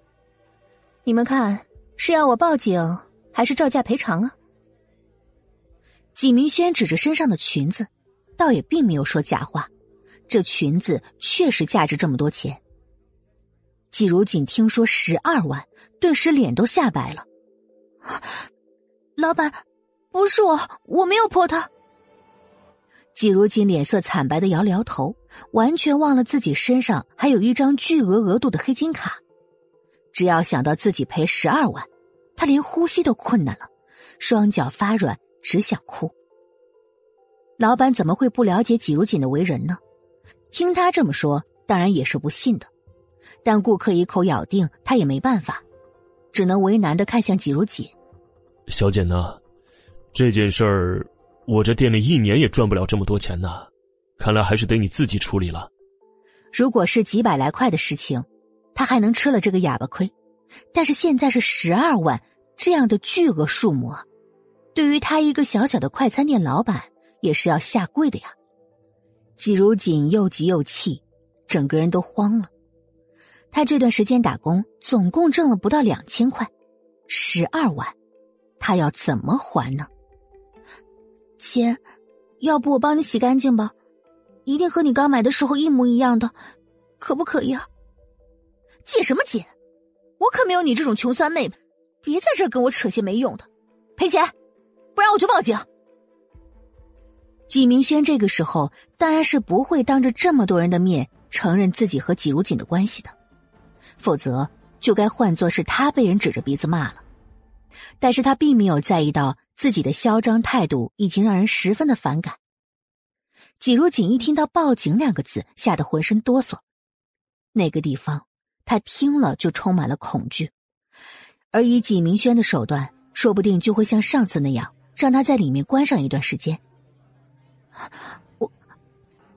你们看，是要我报警，还是照价赔偿啊？纪明轩指着身上的裙子，倒也并没有说假话，这裙子确实价值这么多钱。季如锦听说十二万，顿时脸都吓白了。老板，不是我，我没有泼他。季如锦脸色惨白的摇了摇头，完全忘了自己身上还有一张巨额额度的黑金卡。只要想到自己赔十二万，他连呼吸都困难了，双脚发软，只想哭。老板怎么会不了解季如锦的为人呢？听他这么说，当然也是不信的。但顾客一口咬定，他也没办法，只能为难的看向季如锦。小姐呢？这件事儿。我这店里一年也赚不了这么多钱呢，看来还是得你自己处理了。如果是几百来块的事情，他还能吃了这个哑巴亏，但是现在是十二万这样的巨额数目啊，对于他一个小小的快餐店老板也是要下跪的呀。季如锦又急又气，整个人都慌了。他这段时间打工总共挣了不到两千块，十二万，他要怎么还呢？钱，要不我帮你洗干净吧，一定和你刚买的时候一模一样的，可不可以啊？借什么借？我可没有你这种穷酸妹妹，别在这跟我扯些没用的，赔钱，不然我就报警。纪明轩这个时候当然是不会当着这么多人的面承认自己和纪如锦的关系的，否则就该换作是他被人指着鼻子骂了。但是他并没有在意到。自己的嚣张态度已经让人十分的反感。季如锦一听到“报警”两个字，吓得浑身哆嗦。那个地方，他听了就充满了恐惧。而以纪明轩的手段，说不定就会像上次那样，让他在里面关上一段时间。我，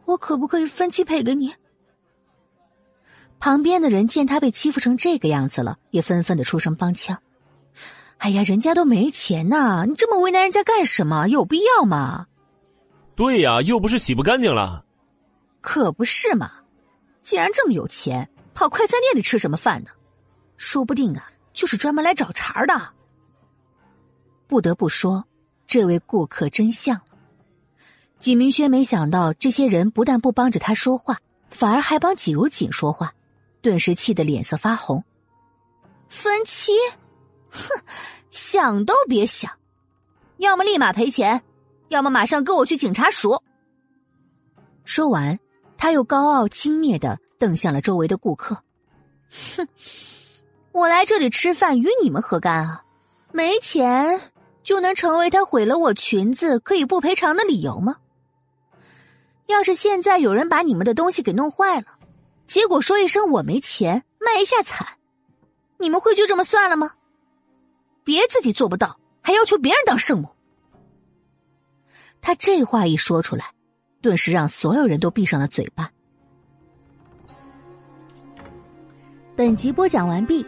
我可不可以分期赔给你？旁边的人见他被欺负成这个样子了，也纷纷的出声帮腔。哎呀，人家都没钱呐，你这么为难人家干什么？有必要吗？对呀，又不是洗不干净了。可不是嘛！既然这么有钱，跑快餐店里吃什么饭呢？说不定啊，就是专门来找茬的。不得不说，这位顾客真像。纪明轩没想到，这些人不但不帮着他说话，反而还帮纪如锦说话，顿时气得脸色发红。分期。哼，想都别想！要么立马赔钱，要么马上跟我去警察署。说完，他又高傲轻蔑的瞪向了周围的顾客。哼，我来这里吃饭与你们何干啊？没钱就能成为他毁了我裙子可以不赔偿的理由吗？要是现在有人把你们的东西给弄坏了，结果说一声我没钱，卖一下惨，你们会就这么算了吗？别自己做不到，还要求别人当圣母。他这话一说出来，顿时让所有人都闭上了嘴巴。本集播讲完毕，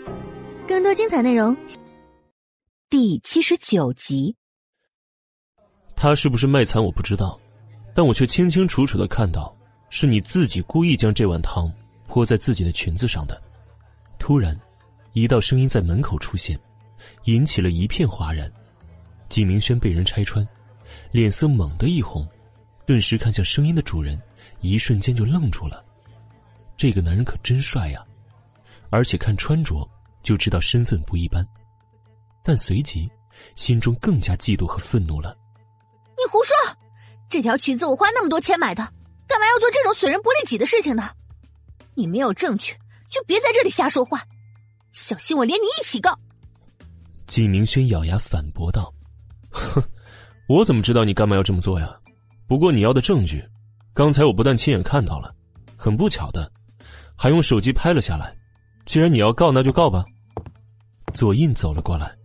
更多精彩内容，第七十九集。他是不是卖惨我不知道，但我却清清楚楚的看到，是你自己故意将这碗汤泼在自己的裙子上的。突然，一道声音在门口出现。引起了一片哗然，纪明轩被人拆穿，脸色猛地一红，顿时看向声音的主人，一瞬间就愣住了。这个男人可真帅呀，而且看穿着就知道身份不一般。但随即，心中更加嫉妒和愤怒了。你胡说！这条裙子我花那么多钱买的，干嘛要做这种损人不利己的事情呢？你没有证据，就别在这里瞎说话，小心我连你一起告。纪明轩咬牙反驳道：“哼，我怎么知道你干嘛要这么做呀？不过你要的证据，刚才我不但亲眼看到了，很不巧的，还用手机拍了下来。既然你要告，那就告吧。”左印走了过来，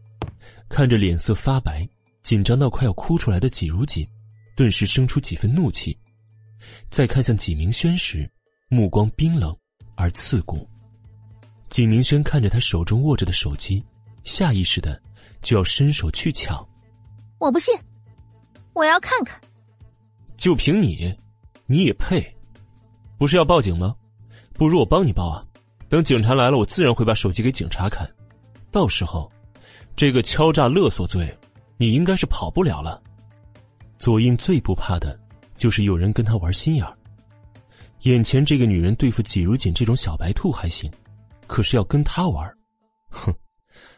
看着脸色发白、紧张到快要哭出来的纪如锦，顿时生出几分怒气。再看向纪明轩时，目光冰冷而刺骨。景明轩看着他手中握着的手机。下意识的，就要伸手去抢。我不信，我要看看。就凭你，你也配？不是要报警吗？不如我帮你报啊！等警察来了，我自然会把手机给警察看。到时候，这个敲诈勒索罪，你应该是跑不了了。左印最不怕的，就是有人跟他玩心眼儿。眼前这个女人对付季如锦这种小白兔还行，可是要跟她玩，哼，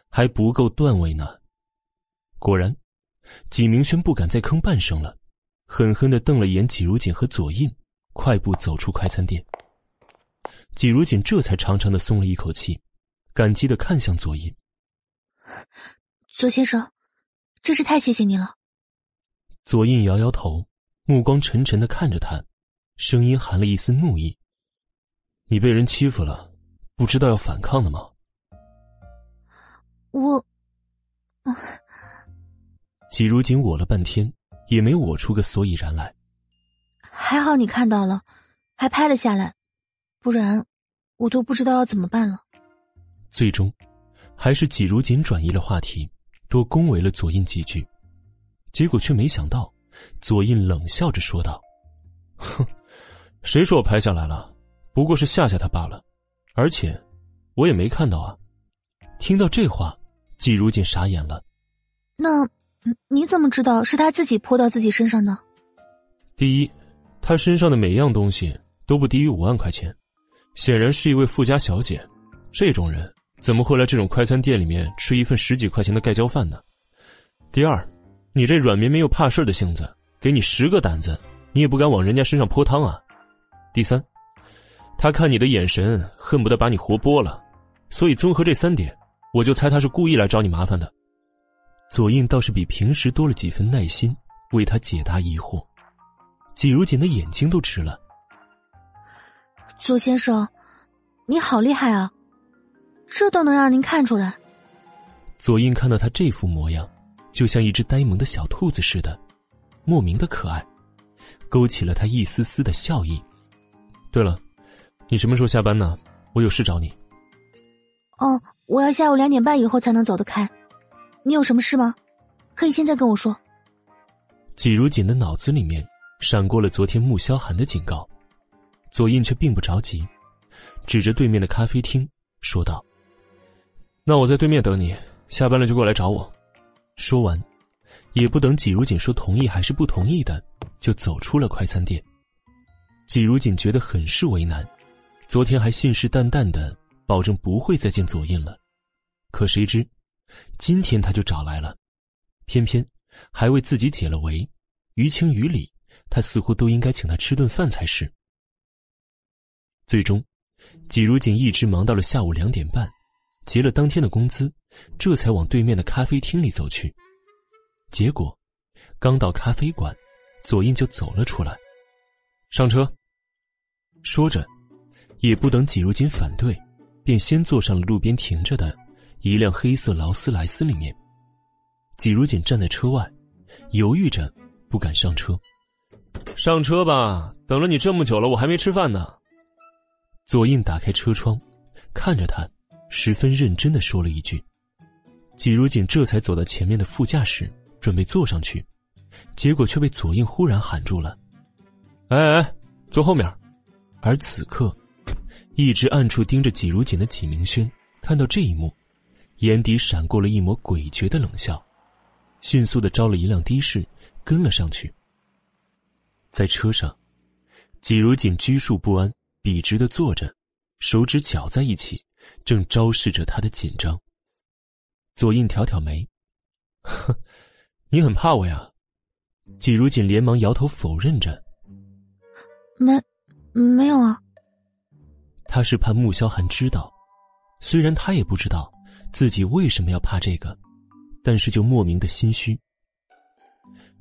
还不够段位呢。果然，纪明轩不敢再吭半声了，狠狠的瞪了眼季如锦和左印，快步走出快餐店。季如锦这才长长的松了一口气，感激的看向左印：“左先生，真是太谢谢你了。”左印摇摇头，目光沉沉的看着他，声音含了一丝怒意：“你被人欺负了，不知道要反抗的吗？”我，啊季如锦我了半天，也没我出个所以然来。还好你看到了，还拍了下来。不然，我都不知道要怎么办了。最终，还是季如锦转移了话题，多恭维了左印几句，结果却没想到，左印冷笑着说道：“ 哼，谁说我拍下来了？不过是吓吓他罢了，而且，我也没看到啊。”听到这话，季如锦傻眼了。那你怎么知道是他自己泼到自己身上的？第一，他身上的每样东西都不低于五万块钱。显然是一位富家小姐，这种人怎么会来这种快餐店里面吃一份十几块钱的盖浇饭呢？第二，你这软绵绵又怕事的性子，给你十个胆子，你也不敢往人家身上泼汤啊！第三，他看你的眼神，恨不得把你活剥了，所以综合这三点，我就猜他是故意来找你麻烦的。左印倒是比平时多了几分耐心，为他解答疑惑。季如锦的眼睛都直了。左先生，你好厉害啊！这都能让您看出来。左印看到他这副模样，就像一只呆萌的小兔子似的，莫名的可爱，勾起了他一丝丝的笑意。对了，你什么时候下班呢？我有事找你。哦，我要下午两点半以后才能走得开。你有什么事吗？可以现在跟我说。季如锦的脑子里面闪过了昨天穆萧寒的警告。左印却并不着急，指着对面的咖啡厅说道：“那我在对面等你，下班了就过来找我。”说完，也不等季如锦说同意还是不同意的，就走出了快餐店。季如锦觉得很是为难，昨天还信誓旦旦的保证不会再见左印了，可谁知，今天他就找来了，偏偏还为自己解了围，于情于理，他似乎都应该请他吃顿饭才是。最终，季如锦一直忙到了下午两点半，结了当天的工资，这才往对面的咖啡厅里走去。结果，刚到咖啡馆，左印就走了出来，上车。说着，也不等季如锦反对，便先坐上了路边停着的一辆黑色劳斯莱斯里面。季如锦站在车外，犹豫着，不敢上车。上车吧，等了你这么久了，我还没吃饭呢。左印打开车窗，看着他，十分认真的说了一句。季如锦这才走到前面的副驾驶，准备坐上去，结果却被左印忽然喊住了：“哎哎，坐后面！”而此刻，一直暗处盯着季如锦的纪明轩看到这一幕，眼底闪过了一抹诡谲的冷笑，迅速的招了一辆的士，跟了上去。在车上，季如锦拘束不安。笔直的坐着，手指绞在一起，正昭示着他的紧张。左印挑挑眉：“哼，你很怕我呀？” 季如锦连忙摇头否认着：“没，没有啊。”他是怕穆萧寒知道，虽然他也不知道自己为什么要怕这个，但是就莫名的心虚。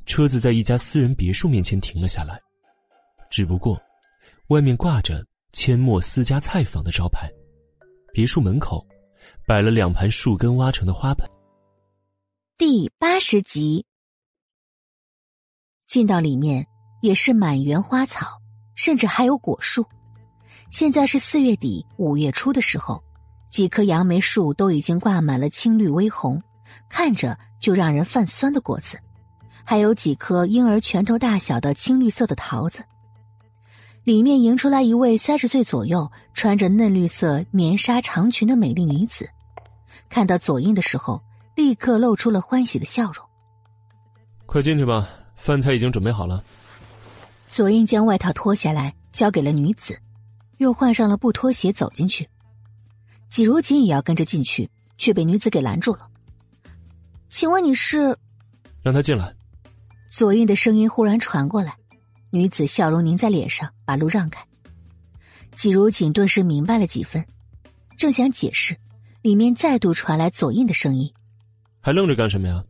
车子在一家私人别墅面前停了下来，只不过，外面挂着。阡陌私家菜坊的招牌，别墅门口摆了两盘树根挖成的花盆。第八十集，进到里面也是满园花草，甚至还有果树。现在是四月底五月初的时候，几棵杨梅树都已经挂满了青绿微红，看着就让人泛酸的果子，还有几颗婴儿拳头大小的青绿色的桃子。里面迎出来一位三十岁左右、穿着嫩绿色棉纱长裙的美丽女子，看到左印的时候，立刻露出了欢喜的笑容。快进去吧，饭菜已经准备好了。左印将外套脱下来交给了女子，又换上了布拖鞋走进去。季如锦也要跟着进去，却被女子给拦住了。请问你是？让他进来。左印的声音忽然传过来。女子笑容凝在脸上，把路让开。季如锦顿时明白了几分，正想解释，里面再度传来左印的声音：“还愣着干什么呀？”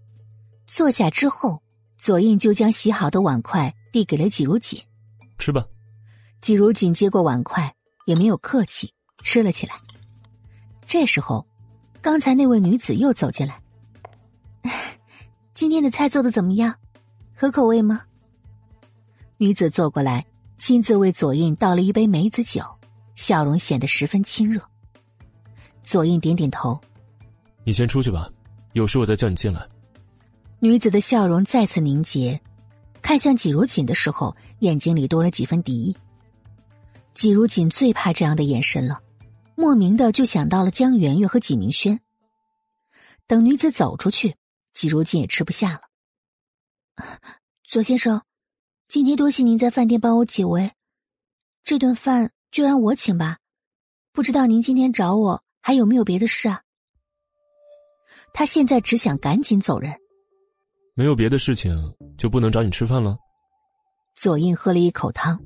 坐下之后，左印就将洗好的碗筷递给了季如锦：“吃吧。”季如锦接过碗筷，也没有客气，吃了起来。这时候，刚才那位女子又走进来：“ 今天的菜做的怎么样？合口味吗？”女子坐过来，亲自为左印倒了一杯梅子酒，笑容显得十分亲热。左印点点头：“你先出去吧，有事我再叫你进来。”女子的笑容再次凝结，看向季如锦的时候，眼睛里多了几分敌意。季如锦最怕这样的眼神了，莫名的就想到了江圆圆和季明轩。等女子走出去，季如锦也吃不下了。左先生。今天多谢您在饭店帮我解围，这顿饭就让我请吧。不知道您今天找我还有没有别的事啊？他现在只想赶紧走人。没有别的事情就不能找你吃饭了？左印喝了一口汤，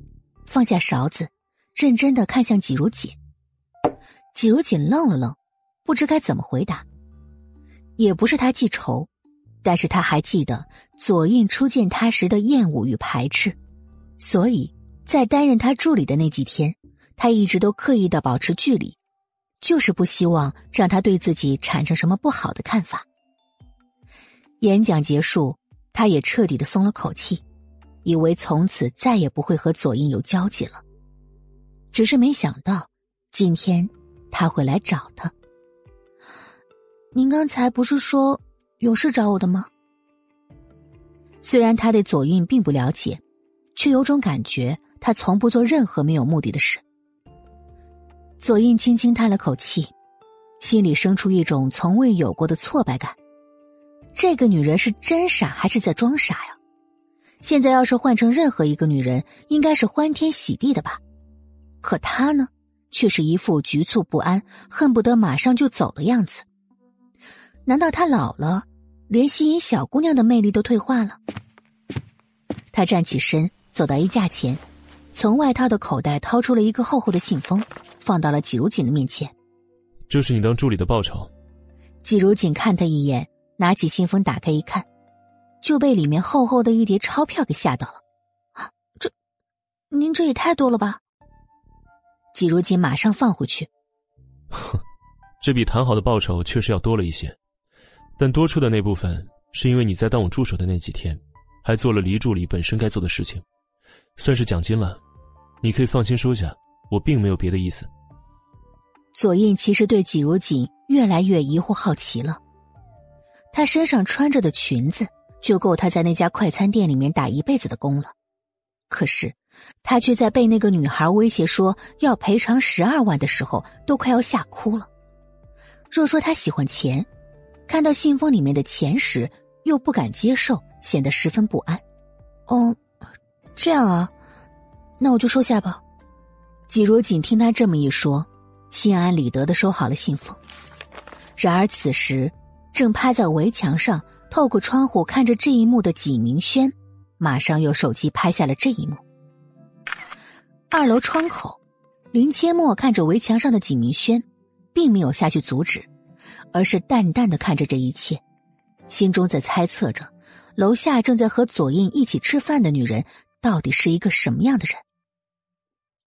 放下勺子，认真的看向季如锦。季如锦愣了愣，不知该怎么回答。也不是他记仇。但是他还记得左印初见他时的厌恶与排斥，所以在担任他助理的那几天，他一直都刻意的保持距离，就是不希望让他对自己产生什么不好的看法。演讲结束，他也彻底的松了口气，以为从此再也不会和左印有交集了。只是没想到，今天他会来找他。您刚才不是说？有事找我的吗？虽然他对左印并不了解，却有种感觉，他从不做任何没有目的的事。左印轻轻叹了口气，心里生出一种从未有过的挫败感。这个女人是真傻还是在装傻呀？现在要是换成任何一个女人，应该是欢天喜地的吧？可她呢，却是一副局促不安、恨不得马上就走的样子。难道她老了？连吸引小姑娘的魅力都退化了。他站起身，走到衣架前，从外套的口袋掏出了一个厚厚的信封，放到了季如锦的面前。这是你当助理的报酬。季如锦看他一眼，拿起信封打开一看，就被里面厚厚的一叠钞票给吓到了。啊，这，您这也太多了吧！季如锦马上放回去。哼，这比谈好的报酬确实要多了一些。但多出的那部分，是因为你在当我助手的那几天，还做了黎助理本身该做的事情，算是奖金了。你可以放心收下，我并没有别的意思。左印其实对季如锦越来越疑惑好奇了。她身上穿着的裙子，就够他在那家快餐店里面打一辈子的工了。可是，他却在被那个女孩威胁说要赔偿十二万的时候，都快要吓哭了。若说他喜欢钱，看到信封里面的钱时，又不敢接受，显得十分不安。哦，这样啊，那我就收下吧。季如锦听他这么一说，心安理得的收好了信封。然而此时，正趴在围墙上透过窗户看着这一幕的纪明轩，马上用手机拍下了这一幕。二楼窗口，林千陌看着围墙上的纪明轩，并没有下去阻止。而是淡淡的看着这一切，心中在猜测着，楼下正在和左印一起吃饭的女人到底是一个什么样的人。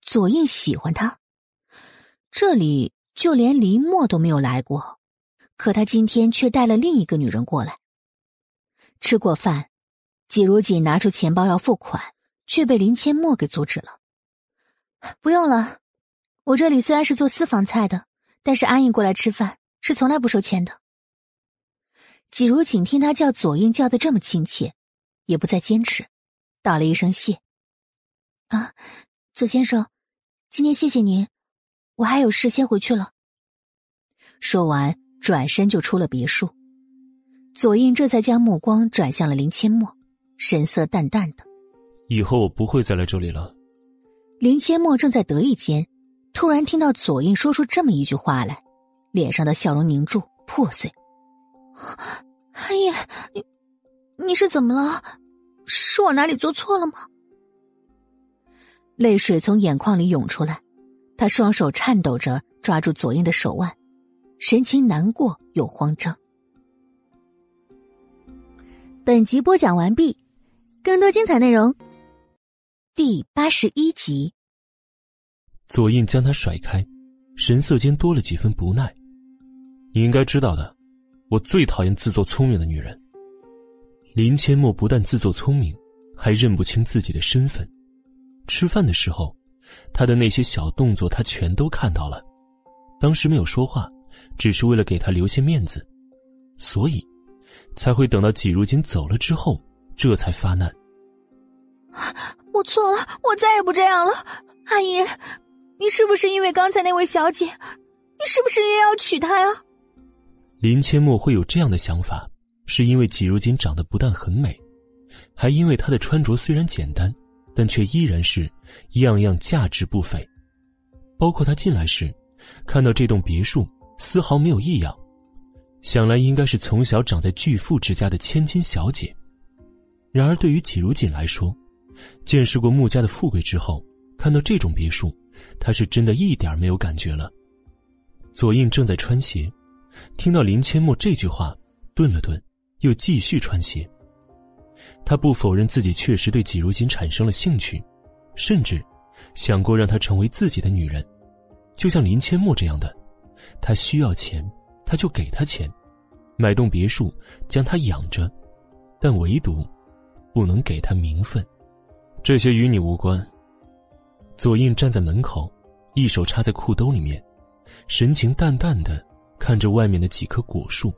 左印喜欢他，这里就连林墨都没有来过，可他今天却带了另一个女人过来。吃过饭，季如锦拿出钱包要付款，却被林千陌给阻止了。不用了，我这里虽然是做私房菜的，但是阿印过来吃饭。是从来不收钱的。季如锦听他叫左印叫的这么亲切，也不再坚持，道了一声谢。啊，左先生，今天谢谢您，我还有事先回去了。说完，转身就出了别墅。左印这才将目光转向了林阡陌，神色淡淡的：“以后我不会再来这里了。”林阡陌正在得意间，突然听到左印说出这么一句话来，脸上的笑容凝住破碎。阿姨，你你是怎么了？是我哪里做错了吗？泪水从眼眶里涌出来，他双手颤抖着抓住左印的手腕，神情难过又慌张。本集播讲完毕，更多精彩内容，第八十一集。左印将他甩开，神色间多了几分不耐。你应该知道的，我最讨厌自作聪明的女人。林阡陌不但自作聪明，还认不清自己的身份。吃饭的时候，他的那些小动作他全都看到了，当时没有说话，只是为了给他留些面子，所以。才会等到季如锦走了之后，这才发难。我错了，我再也不这样了。阿姨，你是不是因为刚才那位小姐？你是不是也要娶她呀？林阡陌会有这样的想法，是因为季如锦长得不但很美，还因为她的穿着虽然简单，但却依然是样样价值不菲。包括她进来时，看到这栋别墅，丝毫没有异样。想来应该是从小长在巨富之家的千金小姐，然而对于季如锦来说，见识过穆家的富贵之后，看到这种别墅，他是真的一点没有感觉了。左印正在穿鞋，听到林阡陌这句话，顿了顿，又继续穿鞋。他不否认自己确实对季如锦产生了兴趣，甚至想过让她成为自己的女人，就像林阡陌这样的，他需要钱。他就给他钱，买栋别墅将他养着，但唯独不能给他名分，这些与你无关。左印站在门口，一手插在裤兜里面，神情淡淡的看着外面的几棵果树。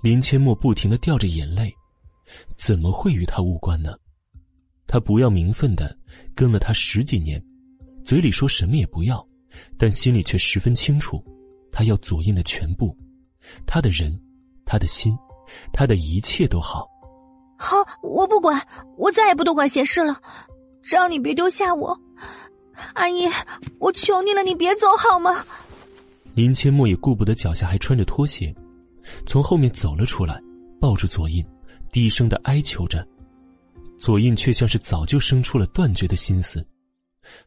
林阡陌不停的掉着眼泪，怎么会与他无关呢？他不要名分的跟了他十几年，嘴里说什么也不要，但心里却十分清楚。他要左印的全部，他的人，他的心，他的一切都好。好，我不管，我再也不多管闲事了。只要你别丢下我，阿姨，我求你了，你别走好吗？林阡陌也顾不得脚下还穿着拖鞋，从后面走了出来，抱住左印，低声的哀求着。左印却像是早就生出了断绝的心思，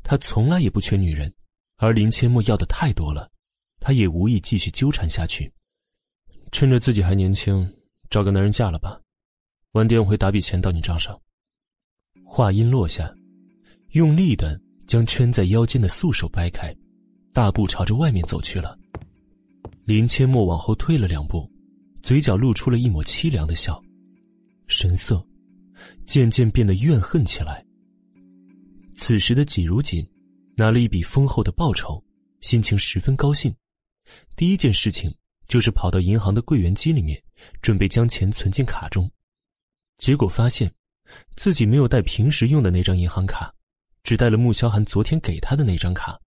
他从来也不缺女人，而林阡陌要的太多了。他也无意继续纠缠下去，趁着自己还年轻，找个男人嫁了吧，晚点我会打笔钱到你账上。话音落下，用力的将圈在腰间的素手掰开，大步朝着外面走去了。林阡陌往后退了两步，嘴角露出了一抹凄凉的笑，神色渐渐变得怨恨起来。此时的季如锦拿了一笔丰厚的报酬，心情十分高兴。第一件事情就是跑到银行的柜员机里面，准备将钱存进卡中，结果发现自己没有带平时用的那张银行卡，只带了穆萧寒昨天给他的那张卡。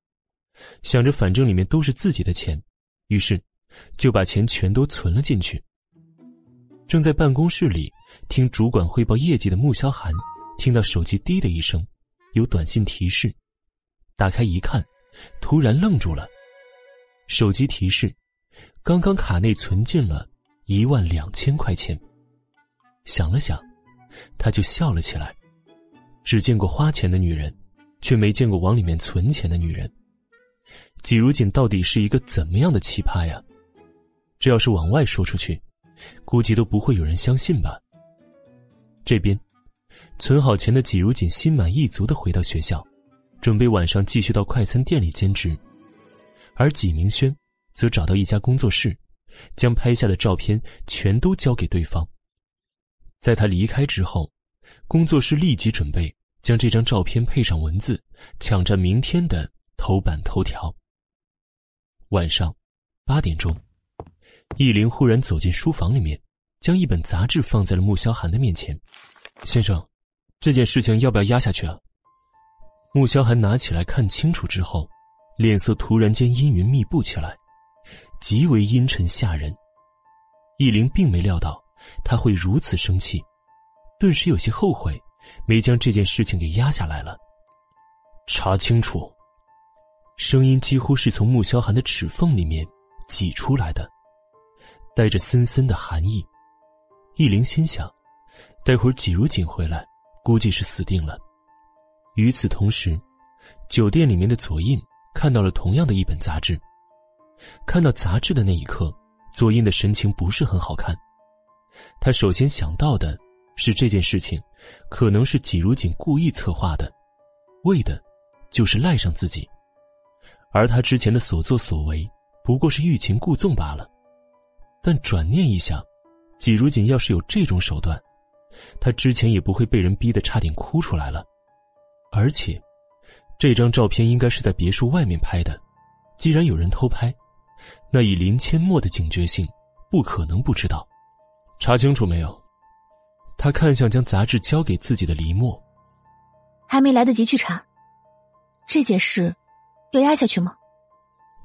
想着反正里面都是自己的钱，于是就把钱全都存了进去。正在办公室里听主管汇报业绩的穆萧寒，听到手机滴的一声，有短信提示，打开一看，突然愣住了。手机提示：刚刚卡内存进了一万两千块钱。想了想，他就笑了起来。只见过花钱的女人，却没见过往里面存钱的女人。季如锦到底是一个怎么样的奇葩呀？这要是往外说出去，估计都不会有人相信吧。这边，存好钱的季如锦心满意足的回到学校，准备晚上继续到快餐店里兼职。而纪明轩则找到一家工作室，将拍下的照片全都交给对方。在他离开之后，工作室立即准备将这张照片配上文字，抢占明天的头版头条。晚上八点钟，易林忽然走进书房里面，将一本杂志放在了穆萧寒的面前。先生，这件事情要不要压下去啊？穆萧寒拿起来看清楚之后，脸色突然间阴云密布起来，极为阴沉吓人。易灵并没料到他会如此生气，顿时有些后悔，没将这件事情给压下来了。查清楚。声音几乎是从穆萧寒的齿缝里面挤出来的，带着森森的寒意。易灵心想，待会儿季如锦回来，估计是死定了。与此同时，酒店里面的左印看到了同样的一本杂志。看到杂志的那一刻，左印的神情不是很好看。他首先想到的是这件事情，可能是季如锦故意策划的，为的，就是赖上自己。而他之前的所作所为，不过是欲擒故纵罢了。但转念一想，季如锦要是有这种手段，他之前也不会被人逼得差点哭出来了。而且，这张照片应该是在别墅外面拍的。既然有人偷拍，那以林千陌的警觉性，不可能不知道。查清楚没有？他看向将杂志交给自己的黎墨，还没来得及去查。这件事。要压下去吗？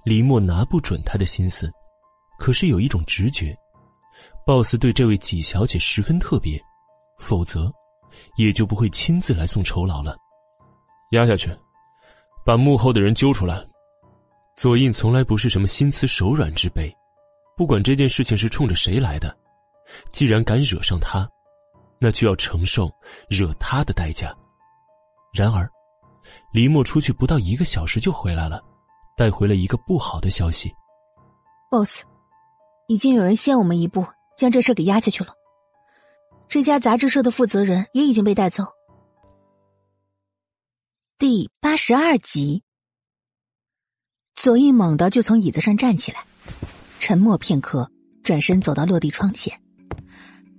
黎墨拿不准他的心思，可是有一种直觉，boss 对这位纪小姐十分特别，否则也就不会亲自来送酬劳了。压下去，把幕后的人揪出来。左印从来不是什么心慈手软之辈，不管这件事情是冲着谁来的，既然敢惹上他，那就要承受惹他的代价。然而。李默出去不到一个小时就回来了，带回了一个不好的消息。boss，已经有人先我们一步将这事给压下去了。这家杂志社的负责人也已经被带走。第八十二集，左翼猛地就从椅子上站起来，沉默片刻，转身走到落地窗前，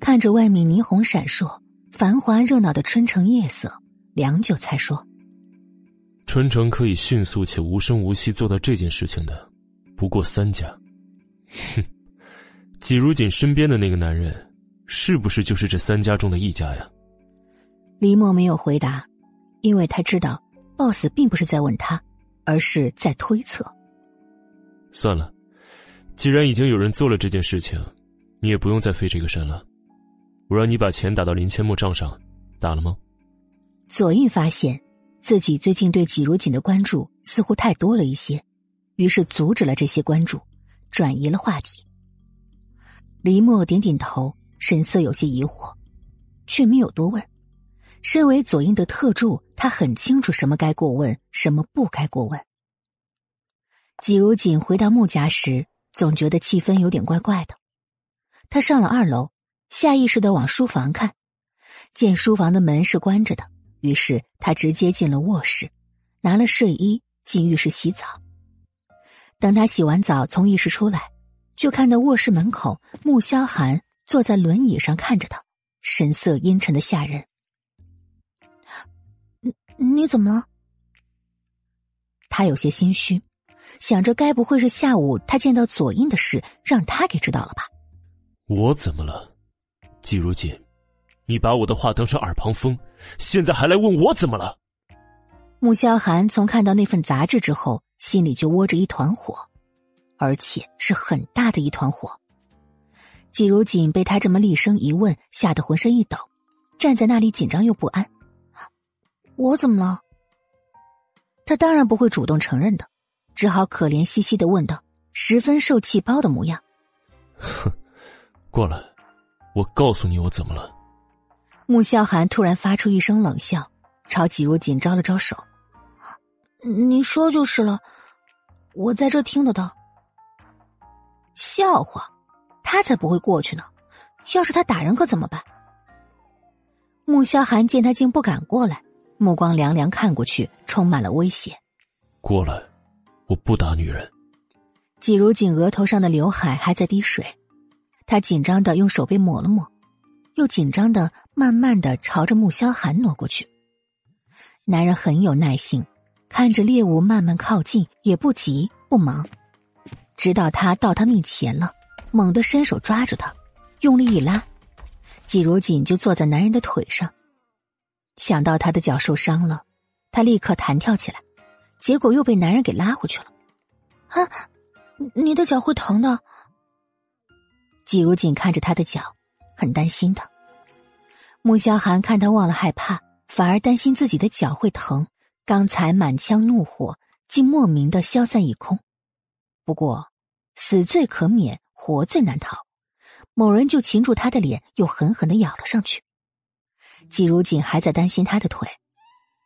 看着外面霓虹闪烁、繁华热闹的春城夜色，良久才说。春城可以迅速且无声无息做到这件事情的，不过三家。哼，季如锦身边的那个男人，是不是就是这三家中的一家呀？李默没有回答，因为他知道，boss 并不是在问他，而是在推测。算了，既然已经有人做了这件事情，你也不用再费这个神了。我让你把钱打到林千木账上，打了吗？左印发现。自己最近对季如锦的关注似乎太多了一些，于是阻止了这些关注，转移了话题。黎墨点点头，神色有些疑惑，却没有多问。身为左英的特助，他很清楚什么该过问，什么不该过问。季如锦回到木家时，总觉得气氛有点怪怪的。他上了二楼，下意识的往书房看，见书房的门是关着的。于是他直接进了卧室，拿了睡衣进浴室洗澡。等他洗完澡从浴室出来，就看到卧室门口穆萧寒坐在轮椅上看着他，神色阴沉的吓人。你你怎么了？他有些心虚，想着该不会是下午他见到左英的事让他给知道了吧？我怎么了，季如锦？你把我的话当成耳旁风，现在还来问我怎么了？穆萧寒从看到那份杂志之后，心里就窝着一团火，而且是很大的一团火。季如锦被他这么厉声一问，吓得浑身一抖，站在那里紧张又不安。我怎么了？他当然不会主动承认的，只好可怜兮兮的问道，十分受气包的模样。哼，过来，我告诉你我怎么了。穆萧寒突然发出一声冷笑，朝季如锦招了招手：“你说就是了，我在这听得到。”笑话，他才不会过去呢！要是他打人可怎么办？穆萧寒见他竟不敢过来，目光凉凉看过去，充满了威胁：“过来，我不打女人。”季如锦额头上的刘海还在滴水，他紧张的用手背抹了抹。又紧张的，慢慢的朝着穆萧寒挪过去。男人很有耐性，看着猎物慢慢靠近，也不急不忙，直到他到他面前了，猛地伸手抓住他，用力一拉，季如锦就坐在男人的腿上。想到他的脚受伤了，他立刻弹跳起来，结果又被男人给拉回去了。啊，你的脚会疼的。季如锦看着他的脚，很担心的。穆萧寒看他忘了害怕，反而担心自己的脚会疼，刚才满腔怒火竟莫名的消散一空。不过，死罪可免，活罪难逃。某人就擒住他的脸，又狠狠的咬了上去。季如锦还在担心他的腿，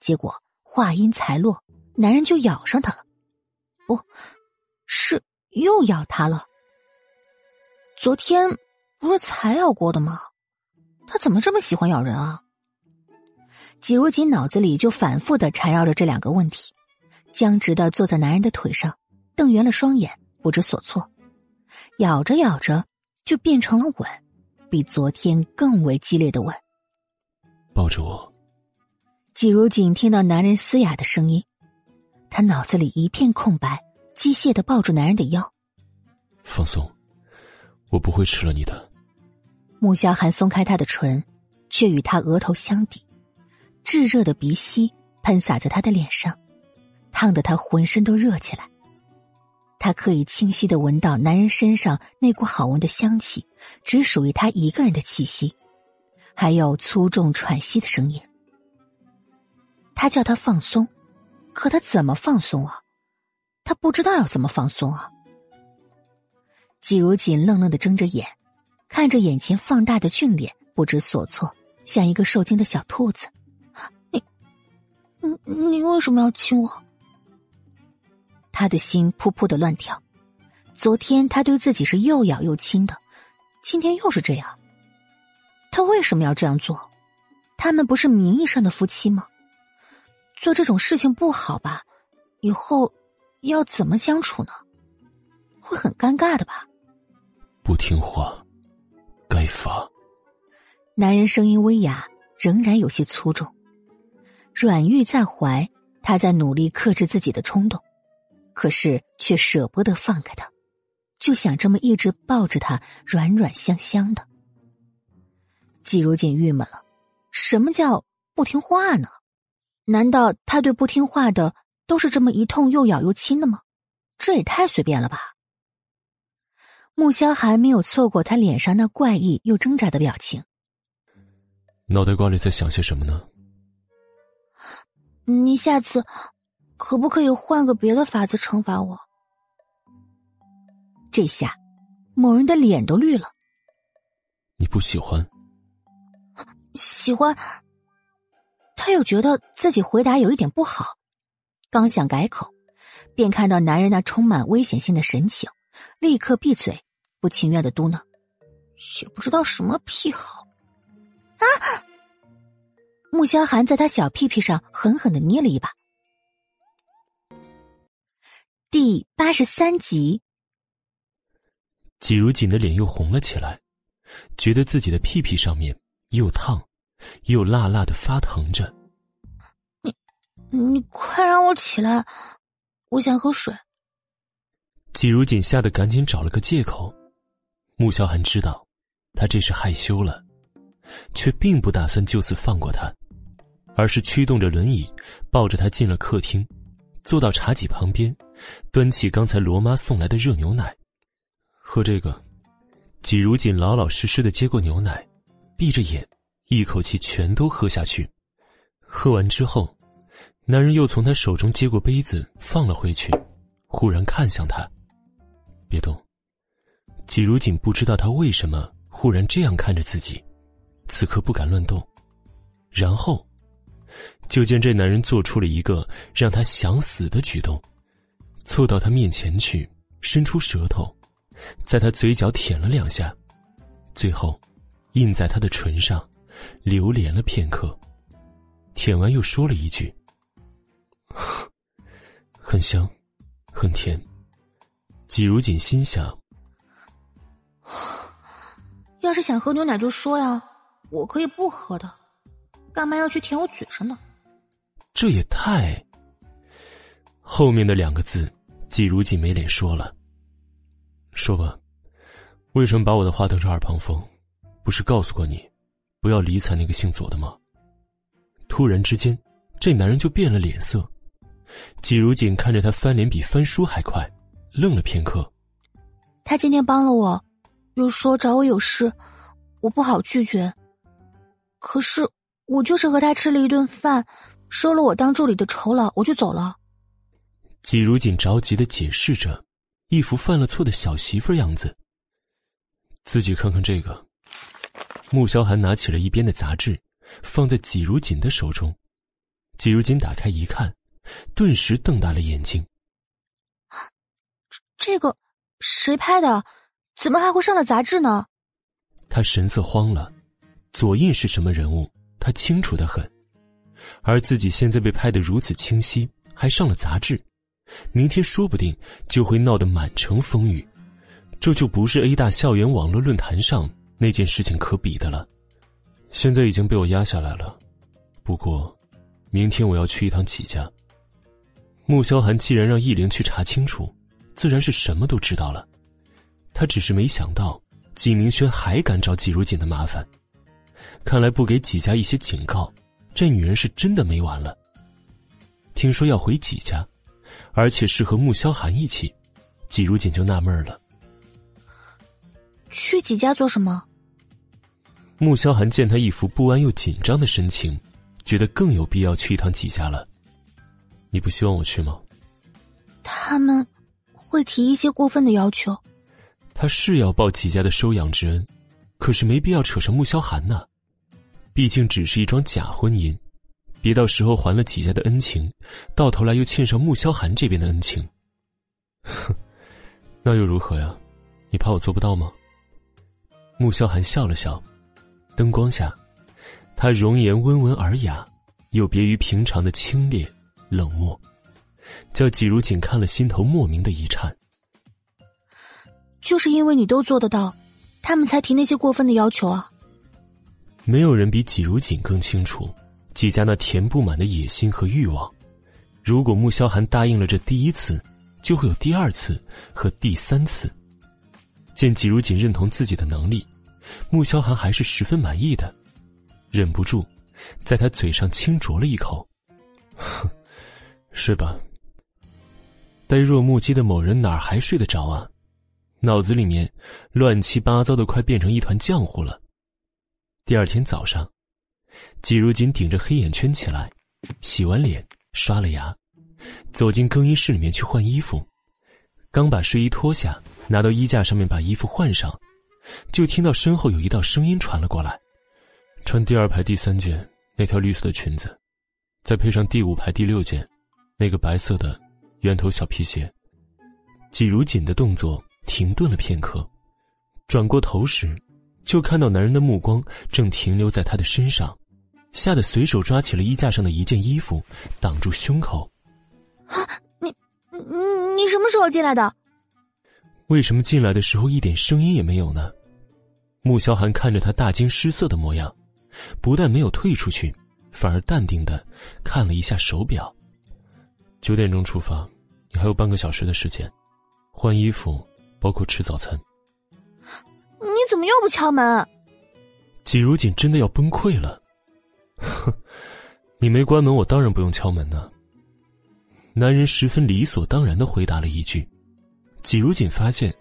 结果话音才落，男人就咬上他了。不是又咬他了？昨天不是才咬过的吗？他怎么这么喜欢咬人啊？季如锦脑子里就反复的缠绕着这两个问题，僵直的坐在男人的腿上，瞪圆了双眼，不知所措。咬着咬着。就变成了吻，比昨天更为激烈的吻。抱着我。季如锦听到男人嘶哑的声音，他脑子里一片空白，机械的抱住男人的腰。放松，我不会吃了你的。穆萧寒松开他的唇，却与他额头相抵，炙热的鼻息喷洒在他的脸上，烫得他浑身都热起来。他可以清晰的闻到男人身上那股好闻的香气，只属于他一个人的气息，还有粗重喘息的声音。他叫他放松，可他怎么放松啊？他不知道要怎么放松啊。季如锦愣愣的睁着眼，看着眼前放大的俊脸，不知所措，像一个受惊的小兔子。你，你，你为什么要亲我？他的心扑扑的乱跳，昨天他对自己是又咬又亲的，今天又是这样。他为什么要这样做？他们不是名义上的夫妻吗？做这种事情不好吧？以后要怎么相处呢？会很尴尬的吧？不听话，该罚。男人声音微哑，仍然有些粗重。软玉在怀，他在努力克制自己的冲动。可是却舍不得放开他，就想这么一直抱着他，软软香香的。季如锦郁闷了，什么叫不听话呢？难道他对不听话的都是这么一通又咬又亲的吗？这也太随便了吧！穆萧寒没有错过他脸上那怪异又挣扎的表情。脑袋瓜里在想些什么呢？你下次。可不可以换个别的法子惩罚我？这下，某人的脸都绿了。你不喜欢？喜欢。他又觉得自己回答有一点不好，刚想改口，便看到男人那充满危险性的神情，立刻闭嘴，不情愿的嘟囔：“也不知道什么癖好。”啊！穆萧寒在他小屁屁上狠狠的捏了一把。第八十三集，季如锦的脸又红了起来，觉得自己的屁屁上面又烫又辣辣的发疼着。你，你快让我起来，我想喝水。季如锦吓得赶紧找了个借口。穆萧寒知道他这是害羞了，却并不打算就此放过他，而是驱动着轮椅抱着他进了客厅，坐到茶几旁边。端起刚才罗妈送来的热牛奶，喝这个。季如锦老老实实的接过牛奶，闭着眼，一口气全都喝下去。喝完之后，男人又从他手中接过杯子，放了回去，忽然看向他：“别动。”季如锦不知道他为什么忽然这样看着自己，此刻不敢乱动。然后，就见这男人做出了一个让他想死的举动。凑到他面前去，伸出舌头，在他嘴角舔了两下，最后，印在他的唇上，流连了片刻。舔完又说了一句：“ 很香，很甜。”季如锦心想：“要是想喝牛奶就说呀，我可以不喝的，干嘛要去舔我嘴上呢？”这也太……后面的两个字，季如锦没脸说了。说吧，为什么把我的话当成耳旁风？不是告诉过你，不要理睬那个姓左的吗？突然之间，这男人就变了脸色。季如锦看着他翻脸比翻书还快，愣了片刻。他今天帮了我，又说找我有事，我不好拒绝。可是我就是和他吃了一顿饭，收了我当助理的酬劳，我就走了。季如锦着急的解释着，一副犯了错的小媳妇样子。自己看看这个。穆萧寒拿起了一边的杂志。放在季如锦的手中，季如锦打开一看，顿时瞪大了眼睛。这个谁拍的？怎么还会上了杂志呢？他神色慌了，左印是什么人物，他清楚的很，而自己现在被拍得如此清晰，还上了杂志，明天说不定就会闹得满城风雨，这就不是 A 大校园网络论坛上那件事情可比的了。现在已经被我压下来了，不过，明天我要去一趟纪家。穆萧寒既然让易灵去查清楚，自然是什么都知道了。他只是没想到纪明轩还敢找纪如锦的麻烦，看来不给纪家一些警告，这女人是真的没完了。听说要回纪家，而且是和穆萧寒一起，纪如锦就纳闷了。去纪家做什么？穆萧寒见他一副不安又紧张的神情，觉得更有必要去一趟纪家了。你不希望我去吗？他们会提一些过分的要求。他是要报纪家的收养之恩，可是没必要扯上穆萧寒呢。毕竟只是一桩假婚姻，别到时候还了纪家的恩情，到头来又欠上穆萧寒这边的恩情。哼，那又如何呀？你怕我做不到吗？穆萧寒笑了笑。灯光下，他容颜温文尔雅，有别于平常的清冽冷漠，叫季如锦看了心头莫名的一颤。就是因为你都做得到，他们才提那些过分的要求啊！没有人比季如锦更清楚季家那填不满的野心和欲望。如果穆萧寒答应了这第一次，就会有第二次和第三次。见季如锦认同自己的能力。穆萧寒还是十分满意的，忍不住在他嘴上轻啄了一口。哼，睡吧。呆若木鸡的某人哪还睡得着啊？脑子里面乱七八糟的，快变成一团浆糊了。第二天早上，季如锦顶着黑眼圈起来，洗完脸，刷了牙，走进更衣室里面去换衣服。刚把睡衣脱下，拿到衣架上面把衣服换上。就听到身后有一道声音传了过来：“穿第二排第三件那条绿色的裙子，再配上第五排第六件那个白色的圆头小皮鞋。”季如锦的动作停顿了片刻，转过头时，就看到男人的目光正停留在她的身上，吓得随手抓起了衣架上的一件衣服挡住胸口。“啊，你，你，你什么时候进来的？”为什么进来的时候一点声音也没有呢？穆萧寒看着他大惊失色的模样，不但没有退出去，反而淡定的看了一下手表。九点钟出发，你还有半个小时的时间，换衣服，包括吃早餐。你怎么又不敲门？季如锦真的要崩溃了。哼，你没关门，我当然不用敲门呢。男人十分理所当然的回答了一句。季如锦发现，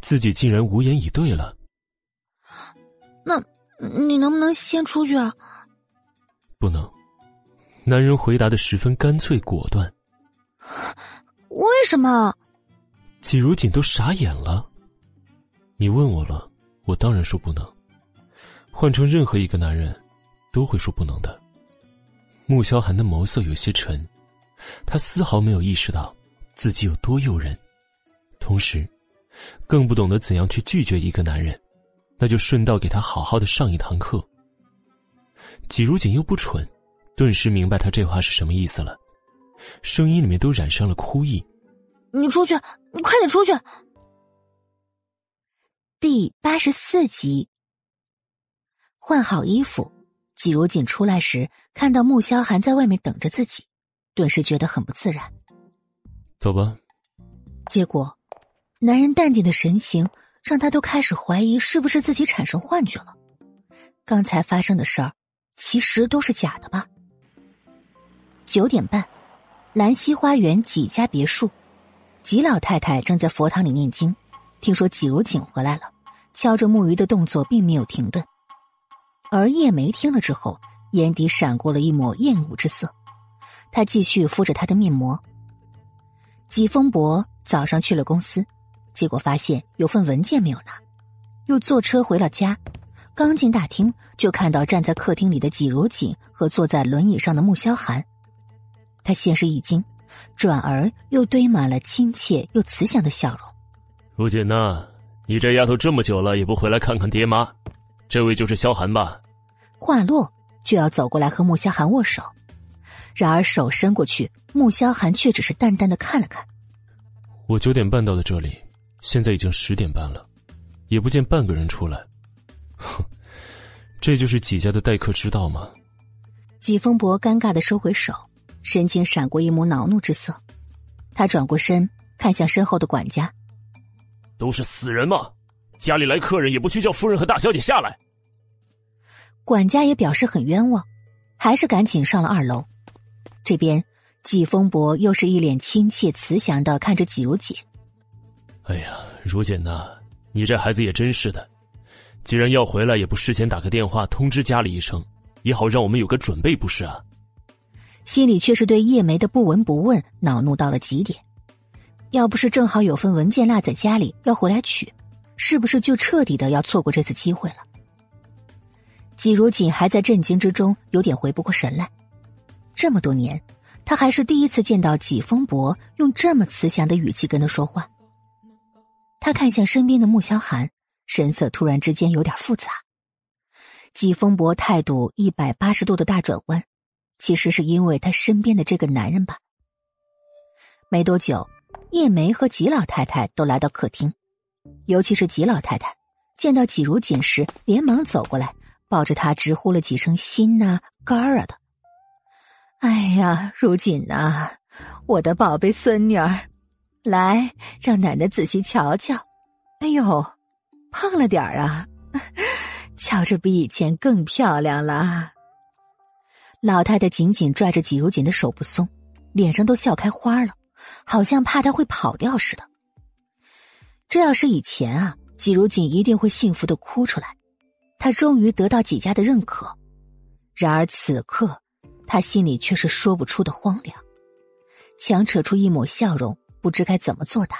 自己竟然无言以对了。那，你能不能先出去啊？不能。男人回答的十分干脆果断。为什么？季如锦都傻眼了。你问我了，我当然说不能。换成任何一个男人，都会说不能的。穆萧寒的眸色有些沉，他丝毫没有意识到自己有多诱人。同时，更不懂得怎样去拒绝一个男人，那就顺道给他好好的上一堂课。季如锦又不蠢，顿时明白他这话是什么意思了，声音里面都染上了哭意：“你出去，你快点出去！”第八十四集，换好衣服，季如锦出来时看到穆萧寒在外面等着自己，顿时觉得很不自然。走吧。结果。男人淡定的神情让他都开始怀疑是不是自己产生幻觉了。刚才发生的事儿，其实都是假的吧？九点半，兰溪花园几家别墅，吉老太太正在佛堂里念经，听说纪如锦回来了，敲着木鱼的动作并没有停顿。而叶梅听了之后，眼底闪过了一抹厌恶之色，她继续敷着她的面膜。季风伯早上去了公司，结果发现有份文件没有拿，又坐车回了家。刚进大厅，就看到站在客厅里的纪如锦和坐在轮椅上的穆萧寒。他先是一惊，转而又堆满了亲切又慈祥的笑容。如锦呐，你这丫头这么久了也不回来看看爹妈，这位就是萧寒吧？话落，就要走过来和穆萧寒握手，然而手伸过去。穆萧寒却只是淡淡的看了看。我九点半到的这里，现在已经十点半了，也不见半个人出来。哼，这就是纪家的待客之道吗？纪风伯尴尬的收回手，神情闪过一抹恼怒之色。他转过身，看向身后的管家：“都是死人吗？家里来客人也不去叫夫人和大小姐下来。”管家也表示很冤枉，还是赶紧上了二楼。这边。季风伯又是一脸亲切慈祥的看着季如锦。哎呀，如锦呐，你这孩子也真是的，既然要回来，也不事先打个电话通知家里一声，也好让我们有个准备，不是啊？心里却是对叶梅的不闻不问恼怒到了极点。要不是正好有份文件落在家里，要回来取，是不是就彻底的要错过这次机会了？季如锦还在震惊之中，有点回不过神来。这么多年。他还是第一次见到纪风伯用这么慈祥的语气跟他说话。他看向身边的穆萧寒，神色突然之间有点复杂。季风伯态度一百八十度的大转弯，其实是因为他身边的这个男人吧。没多久，叶梅和纪老太太都来到客厅，尤其是纪老太太见到季如锦时，连忙走过来，抱着他直呼了几声“心呐，肝儿啊”的。哎呀，如锦呐，我的宝贝孙女儿，来让奶奶仔细瞧瞧。哎呦，胖了点儿啊，瞧着比以前更漂亮了。老太太紧紧拽着季如锦的手不松，脸上都笑开花了，好像怕他会跑掉似的。这要是以前啊，季如锦一定会幸福的哭出来，他终于得到季家的认可。然而此刻。他心里却是说不出的荒凉，强扯出一抹笑容，不知该怎么作答。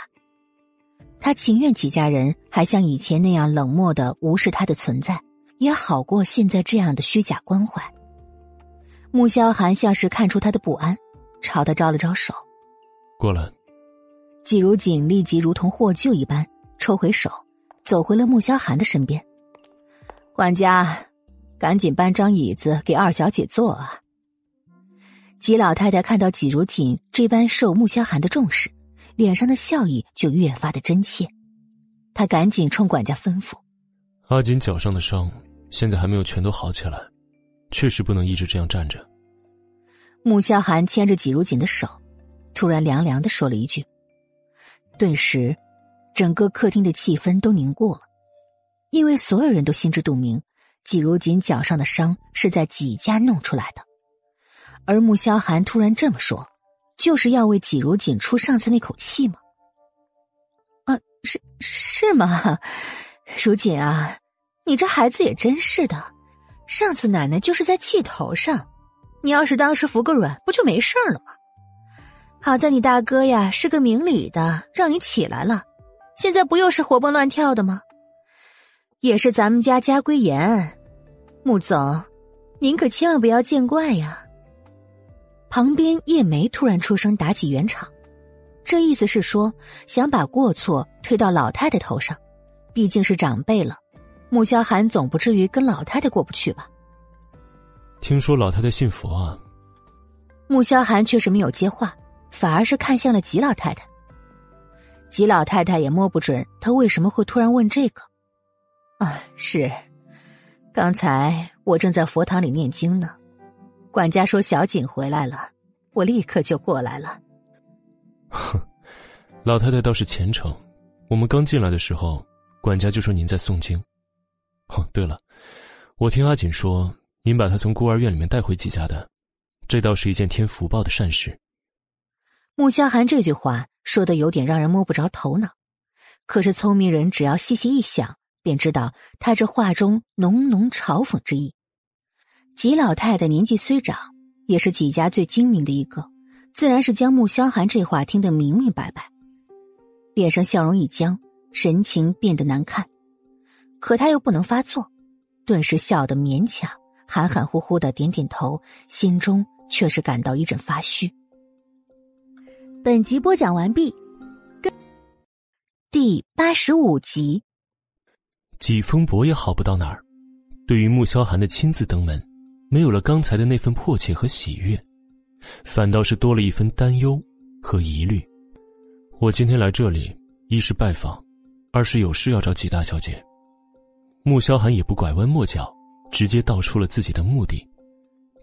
他情愿几家人还像以前那样冷漠的无视他的存在，也好过现在这样的虚假关怀。穆萧寒像是看出他的不安，朝他招了招手：“过来。”季如锦立即如同获救一般抽回手，走回了穆萧寒的身边。管家，赶紧搬张椅子给二小姐坐啊！季老太太看到季如锦这般受穆萧寒的重视，脸上的笑意就越发的真切。他赶紧冲管家吩咐：“阿锦脚上的伤现在还没有全都好起来，确实不能一直这样站着。”穆萧寒牵着季如锦的手，突然凉凉的说了一句。顿时，整个客厅的气氛都凝固了，因为所有人都心知肚明，季如锦脚上的伤是在季家弄出来的。而穆萧寒突然这么说，就是要为纪如锦出上次那口气吗？啊，是是吗？如锦啊，你这孩子也真是的，上次奶奶就是在气头上，你要是当时服个软，不就没事了吗？好在你大哥呀是个明理的，让你起来了，现在不又是活蹦乱跳的吗？也是咱们家家规严，穆总，您可千万不要见怪呀。旁边叶梅突然出声打起圆场，这意思是说想把过错推到老太太头上，毕竟是长辈了，穆萧寒总不至于跟老太太过不去吧？听说老太太信佛啊？穆萧寒确实没有接话，反而是看向了吉老太太。吉老太太也摸不准他为什么会突然问这个。啊，是，刚才我正在佛堂里念经呢。管家说：“小景回来了，我立刻就过来了。”哼，老太太倒是虔诚。我们刚进来的时候，管家就说您在诵经。哦，对了，我听阿锦说，您把他从孤儿院里面带回季家的，这倒是一件添福报的善事。穆萧寒这句话说的有点让人摸不着头脑，可是聪明人只要细细一想，便知道他这话中浓浓嘲讽之意。季老太太年纪虽长，也是几家最精明的一个，自然是将穆萧寒这话听得明明白白，脸上笑容一僵，神情变得难看。可他又不能发作，顿时笑得勉强，含含糊糊的点点头，心中却是感到一阵发虚。本集播讲完毕，第八十五集。季风伯也好不到哪儿，对于穆萧寒的亲自登门，没有了刚才的那份迫切和喜悦，反倒是多了一份担忧和疑虑。我今天来这里，一是拜访，二是有事要找季大小姐。穆萧寒也不拐弯抹角，直接道出了自己的目的。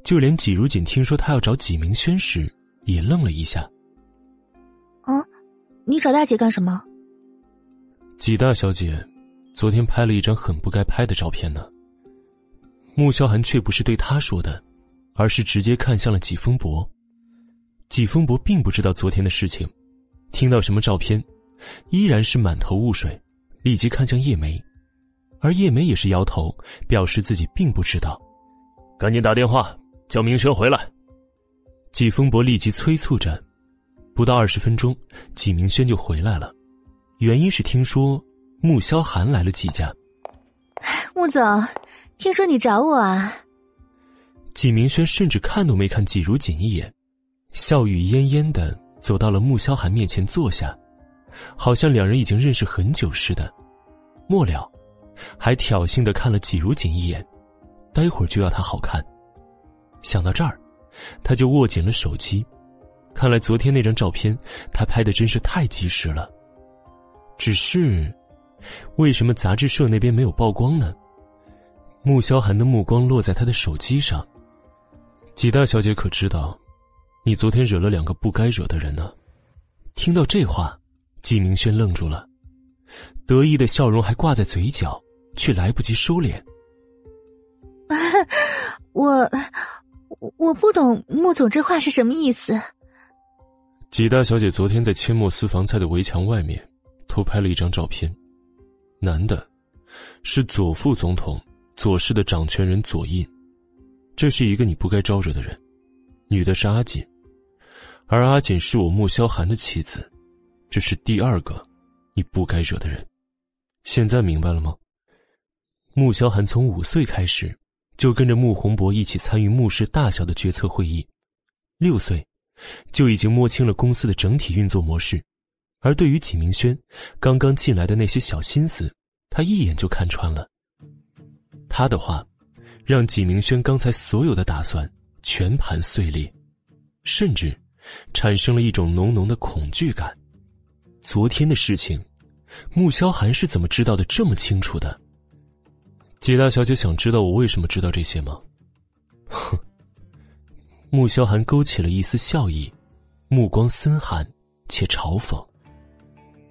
就连纪如锦听说他要找纪明轩时，也愣了一下。啊，你找大姐干什么？纪大小姐，昨天拍了一张很不该拍的照片呢。穆萧寒却不是对他说的，而是直接看向了季风伯。季风伯并不知道昨天的事情，听到什么照片，依然是满头雾水，立即看向叶梅，而叶梅也是摇头，表示自己并不知道。赶紧打电话叫明轩回来。季风伯立即催促着。不到二十分钟，季明轩就回来了，原因是听说穆萧寒来了季家。穆总，听说你找我啊？纪明轩甚至看都没看季如锦一眼，笑语嫣嫣的走到了穆萧寒面前坐下，好像两人已经认识很久似的。末了，还挑衅的看了季如锦一眼，待会儿就要他好看。想到这儿，他就握紧了手机。看来昨天那张照片，他拍的真是太及时了。只是，为什么杂志社那边没有曝光呢？穆萧寒的目光落在他的手机上。纪大小姐可知道，你昨天惹了两个不该惹的人呢？听到这话，季明轩愣住了，得意的笑容还挂在嘴角，却来不及收敛。我，我不懂穆总这话是什么意思。纪大小姐昨天在阡陌私房菜的围墙外面偷拍了一张照片，男的，是左副总统左氏的掌权人左印，这是一个你不该招惹的人；女的是阿锦，而阿锦是我穆萧寒的妻子，这是第二个你不该惹的人。现在明白了吗？穆萧寒从五岁开始就跟着穆宏博一起参与穆氏大小的决策会议，六岁。就已经摸清了公司的整体运作模式，而对于纪明轩刚刚进来的那些小心思，他一眼就看穿了。他的话，让纪明轩刚才所有的打算全盘碎裂，甚至产生了一种浓浓的恐惧感。昨天的事情，穆萧寒是怎么知道的这么清楚的？纪大小姐想知道我为什么知道这些吗？哼。穆萧寒勾起了一丝笑意，目光森寒且嘲讽。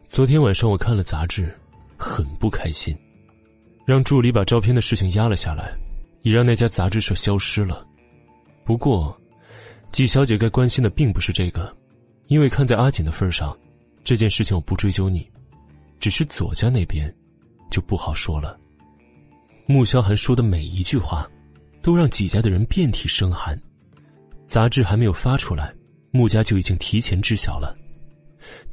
昨天晚上我看了杂志，很不开心，让助理把照片的事情压了下来，也让那家杂志社消失了。不过，季小姐该关心的并不是这个，因为看在阿锦的份上，这件事情我不追究你，只是左家那边，就不好说了。穆萧寒说的每一句话，都让季家的人遍体生寒。杂志还没有发出来，穆家就已经提前知晓了。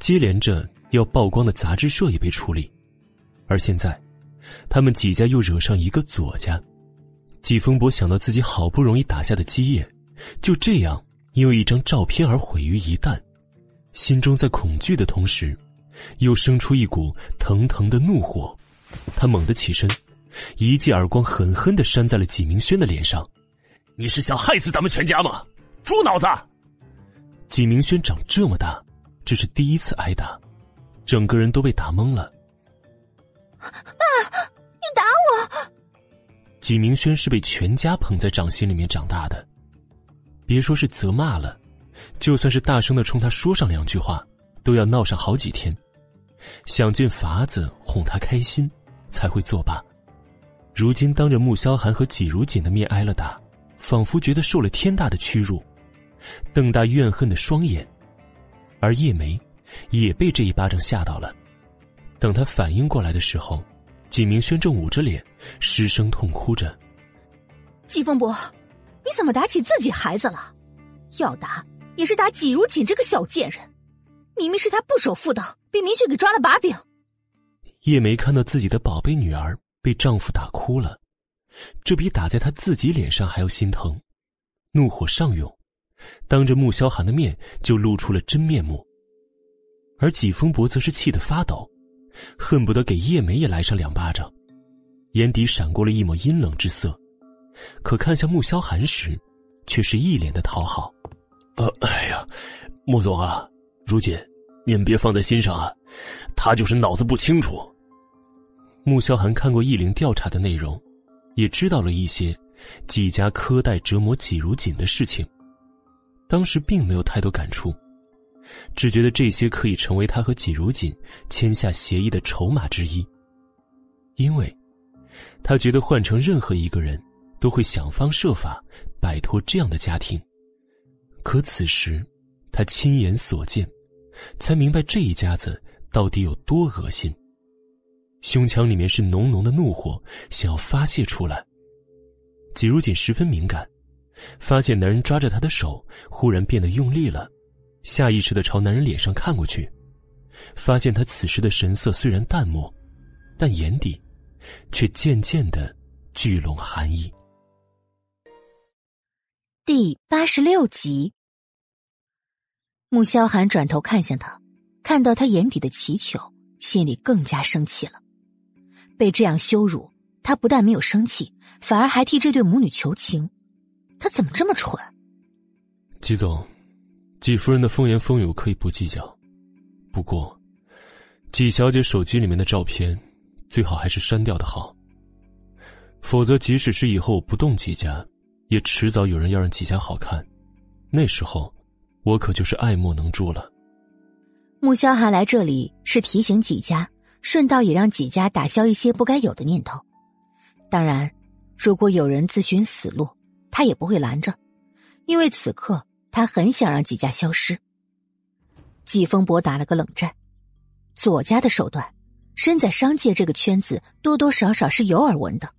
接连着要曝光的杂志社也被处理，而现在，他们几家又惹上一个左家。季风伯想到自己好不容易打下的基业，就这样因为一张照片而毁于一旦，心中在恐惧的同时，又生出一股腾腾的怒火。他猛地起身，一记耳光狠狠的扇在了纪明轩的脸上：“你是想害死咱们全家吗？”猪脑子！纪明轩长这么大，这是第一次挨打，整个人都被打懵了。爸，你打我！纪明轩是被全家捧在掌心里面长大的，别说是责骂了，就算是大声的冲他说上两句话，都要闹上好几天，想尽法子哄他开心，才会作罢。如今当着穆萧寒和纪如锦的面挨了打，仿佛觉得受了天大的屈辱，瞪大怨恨的双眼。而叶梅也被这一巴掌吓到了。等他反应过来的时候，纪明轩正捂着脸失声痛哭着。季风伯，你怎么打起自己孩子了？要打也是打纪如锦这个小贱人，明明是他不守妇道，被明轩给抓了把柄。叶梅看到自己的宝贝女儿被丈夫打哭了，这比打在她自己脸上还要心疼，怒火上涌，当着穆萧寒的面就露出了真面目。而纪风伯则是气得发抖，恨不得给叶梅也来上两巴掌，眼底闪过了一抹阴冷之色。可看向穆萧寒时，却是一脸的讨好。呃，哎呀，穆总啊，如锦，您别放在心上啊，他就是脑子不清楚。穆萧寒看过易灵调查的内容，也知道了一些几家苛待折磨季如锦的事情。当时并没有太多感触，只觉得这些可以成为他和纪如锦签下协议的筹码之一。因为，他觉得换成任何一个人。都会想方设法摆脱这样的家庭，可此时他亲眼所见，才明白这一家子到底有多恶心。胸腔里面是浓浓的怒火，想要发泄出来。季如锦十分敏感，发现男人抓着她的手忽然变得用力了，下意识的朝男人脸上看过去，发现他此时的神色虽然淡漠，但眼底却渐渐的聚拢寒意。第八十六集，穆萧寒转头看向他，看到他眼底的祈求，心里更加生气了。被这样羞辱，他不但没有生气，反而还替这对母女求情。他怎么这么蠢？季总，季夫人的风言风语我可以不计较，不过，季小姐手机里面的照片，最好还是删掉的好。否则，即使是以后我不动季家。也迟早有人要让纪家好看，那时候，我可就是爱莫能助了。穆萧寒来这里是提醒几家，顺道也让几家打消一些不该有的念头。当然，如果有人自寻死路，他也不会拦着，因为此刻他很想让几家消失。季风伯打了个冷战，左家的手段，身在商界这个圈子，多多少少是有耳闻的。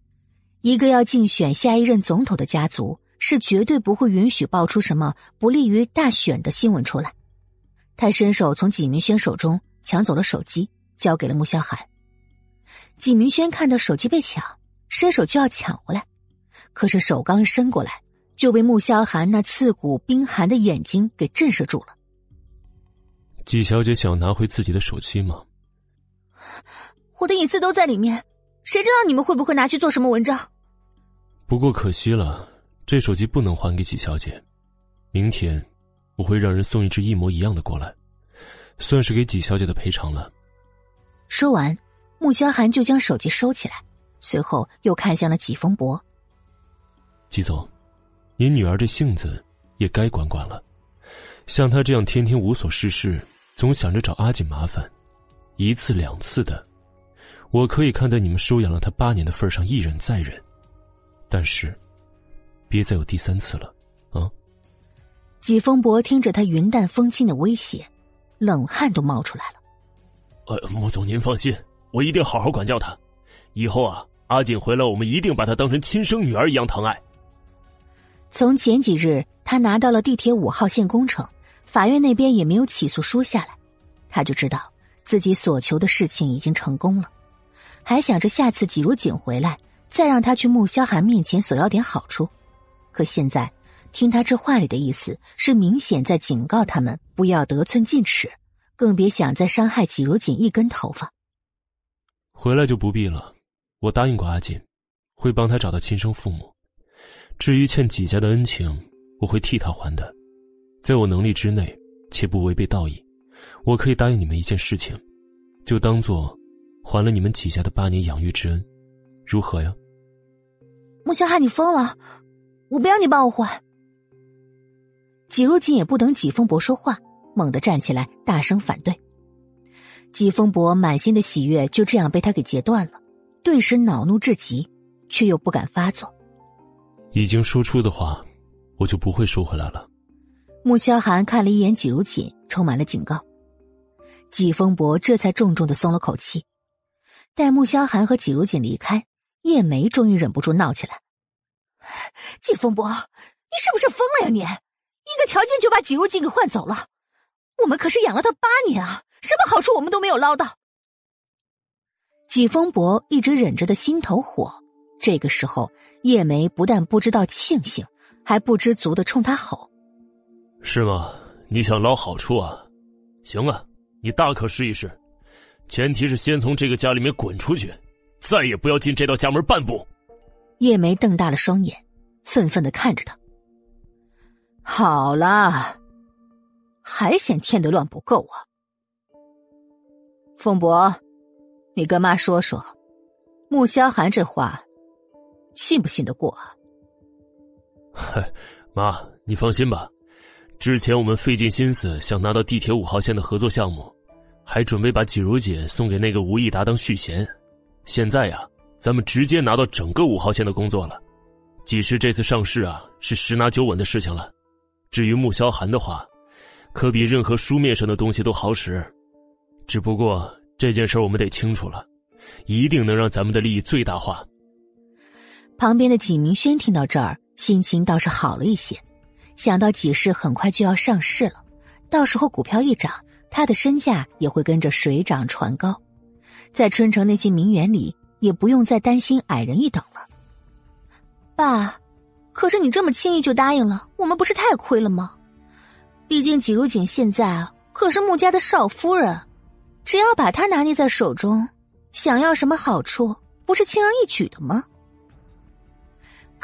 一个要竞选下一任总统的家族，是绝对不会允许爆出什么不利于大选的新闻出来。他伸手从纪明轩手中抢走了手机，交给了穆萧寒。纪明轩看到手机被抢，伸手就要抢回来，可是手刚伸过来，就被穆萧寒那刺骨冰寒的眼睛给震慑住了。季小姐想要拿回自己的手机吗？我的隐私都在里面，谁知道你们会不会拿去做什么文章？不过可惜了，这手机不能还给季小姐。明天我会让人送一只一模一样的过来，算是给季小姐的赔偿了。说完，穆萧寒就将手机收起来，随后又看向了季风博。季总，您女儿这性子也该管管了。像她这样天天无所事事，总想着找阿锦麻烦，一次两次的，我可以看在你们收养了她八年的份上，一忍再忍。但是，别再有第三次了，啊！季风伯听着他云淡风轻的威胁，冷汗都冒出来了。呃，穆总您放心，我一定好好管教她。以后啊，阿锦回来，我们一定把她当成亲生女儿一样疼爱。从前几日他拿到了地铁五号线工程，法院那边也没有起诉书下来，他就知道自己所求的事情已经成功了，还想着下次季如锦回来。再让他去穆萧寒面前索要点好处，可现在听他这话里的意思是明显在警告他们不要得寸进尺，更别想再伤害纪如锦一根头发。回来就不必了，我答应过阿锦，会帮他找到亲生父母。至于欠纪家的恩情，我会替他还的，在我能力之内且不违背道义，我可以答应你们一件事情，就当做还了你们纪家的八年养育之恩。如何呀？穆萧寒，你疯了！我不要你帮我还。季如锦也不等季风伯说话，猛地站起来，大声反对。季风伯满心的喜悦就这样被他给截断了，顿时恼怒至极，却又不敢发作。已经说出的话，我就不会收回来了。穆萧寒看了一眼季如锦，充满了警告。季风伯这才重重的松了口气。待穆萧寒和季如锦离开，叶梅终于忍不住闹起来：“季风伯，你是不是疯了呀？你一个条件就把季如锦给换走了？我们可是养了他八年啊，什么好处我们都没有捞到。”季风伯一直忍着的心头火，这个时候叶梅不但不知道庆幸，还不知足的冲他吼：“是吗？你想捞好处啊？行啊！”你大可试一试，前提是先从这个家里面滚出去，再也不要进这道家门半步。叶梅瞪大了双眼，愤愤的看着他。好了，还嫌添的乱不够啊？凤伯，你跟妈说说，穆萧寒这话，信不信得过啊？嗨，妈，你放心吧，之前我们费尽心思想拿到地铁五号线的合作项目。还准备把季如锦送给那个吴益达当续弦，现在呀，咱们直接拿到整个五号线的工作了。季氏这次上市啊，是十拿九稳的事情了。至于穆萧寒的话，可比任何书面上的东西都好使。只不过这件事我们得清楚了，一定能让咱们的利益最大化。旁边的纪明轩听到这儿，心情倒是好了一些，想到几氏很快就要上市了，到时候股票一涨。他的身价也会跟着水涨船高，在春城那些名媛里，也不用再担心矮人一等了。爸，可是你这么轻易就答应了，我们不是太亏了吗？毕竟季如锦现在啊可是穆家的少夫人，只要把她拿捏在手中，想要什么好处，不是轻而易举的吗？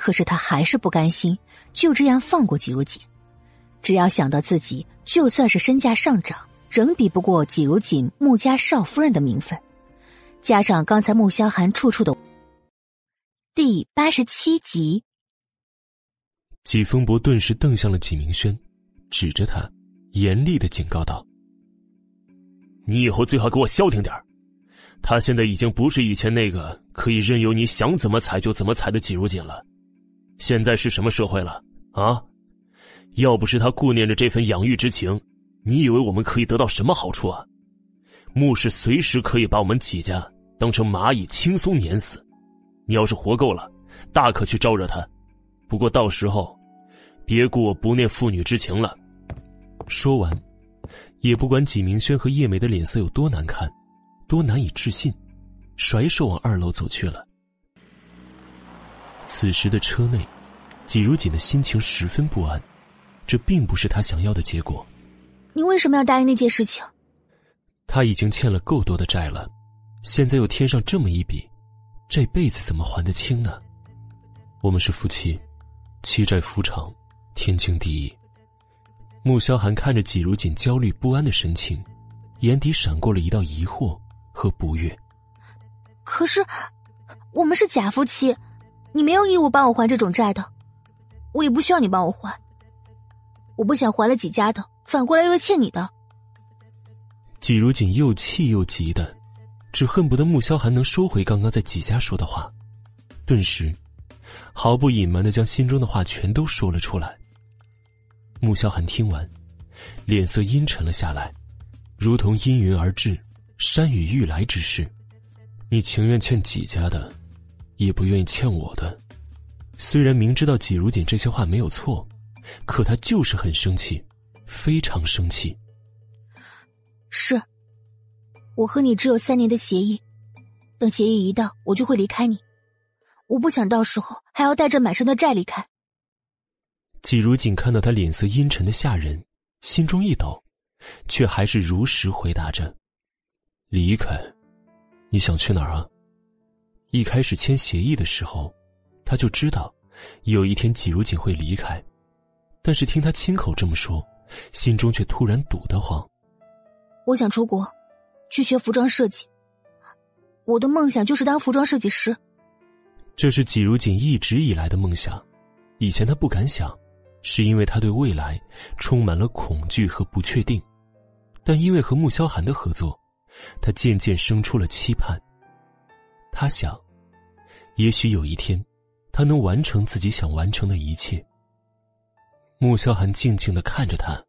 可是他还是不甘心就这样放过季如锦，只要想到自己就算是身价上涨。仍比不过季如锦穆家少夫人的名分，加上刚才穆萧寒处处的。第八十七集，季风伯顿时瞪向了季明轩，指着他，严厉的警告道：“你以后最好给我消停点他现在已经不是以前那个可以任由你想怎么踩就怎么踩的季如锦了，现在是什么社会了啊？要不是他顾念着这份养育之情。”你以为我们可以得到什么好处啊？穆氏随时可以把我们几家当成蚂蚁，轻松碾死。你要是活够了，大可去招惹他。不过到时候，别顾我不念父女之情了。说完，也不管纪明轩和叶梅的脸色有多难看，多难以置信，甩手往二楼走去了。此时的车内，季如锦的心情十分不安，这并不是他想要的结果。你为什么要答应那件事情？他已经欠了够多的债了，现在又添上这么一笔，这辈子怎么还得清呢？我们是夫妻，妻债夫偿，天经地义。穆萧寒看着季如锦焦虑不安的神情，眼底闪过了一道疑惑和不悦。可是，我们是假夫妻，你没有义务帮我还这种债的，我也不需要你帮我还。我不想还了几家的。反过来又欠你的。季如锦又气又急的，只恨不得穆萧寒能收回刚刚在季家说的话，顿时，毫不隐瞒的将心中的话全都说了出来。穆萧寒听完，脸色阴沉了下来，如同阴云而至，山雨欲来之势。你情愿欠季家的，也不愿意欠我的。虽然明知道季如锦这些话没有错，可他就是很生气。非常生气。是，我和你只有三年的协议，等协议一到，我就会离开你。我不想到时候还要带着满身的债离开。季如锦看到他脸色阴沉的吓人，心中一抖，却还是如实回答着：“离开？你想去哪儿啊？”一开始签协议的时候，他就知道有一天季如锦会离开，但是听他亲口这么说。心中却突然堵得慌。我想出国，去学服装设计。我的梦想就是当服装设计师。这是季如锦一直以来的梦想，以前他不敢想，是因为他对未来充满了恐惧和不确定。但因为和穆萧寒的合作，他渐渐生出了期盼。他想，也许有一天，他能完成自己想完成的一切。穆萧寒静静的看着他。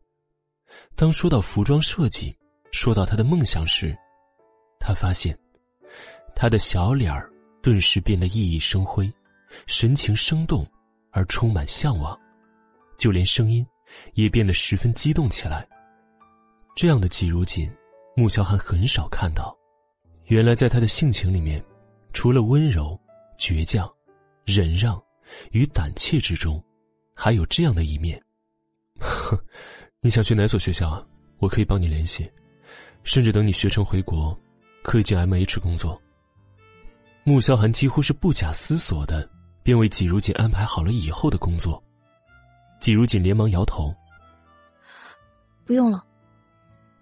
当说到服装设计，说到他的梦想时，他发现，他的小脸儿顿时变得熠熠生辉，神情生动而充满向往，就连声音也变得十分激动起来。这样的季如锦，穆萧寒很少看到。原来，在他的性情里面，除了温柔、倔强、忍让与胆怯之中，还有这样的一面。哼，你想去哪所学校啊？我可以帮你联系，甚至等你学成回国，可以进 M H 工作。穆萧寒几乎是不假思索的，便为季如锦安排好了以后的工作。季如锦连忙摇头：“不用了。”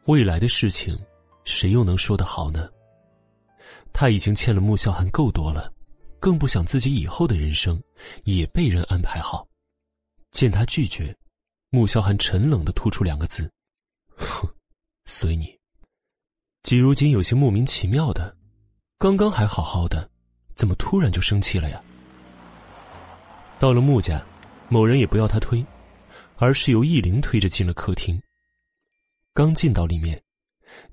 未来的事情，谁又能说得好呢？他已经欠了穆萧寒够多了，更不想自己以后的人生也被人安排好。见他拒绝，穆萧寒沉冷的吐出两个字：“哼，随你。”季如锦有些莫名其妙的，刚刚还好好的，怎么突然就生气了呀？到了穆家，某人也不要他推，而是由易灵推着进了客厅。刚进到里面，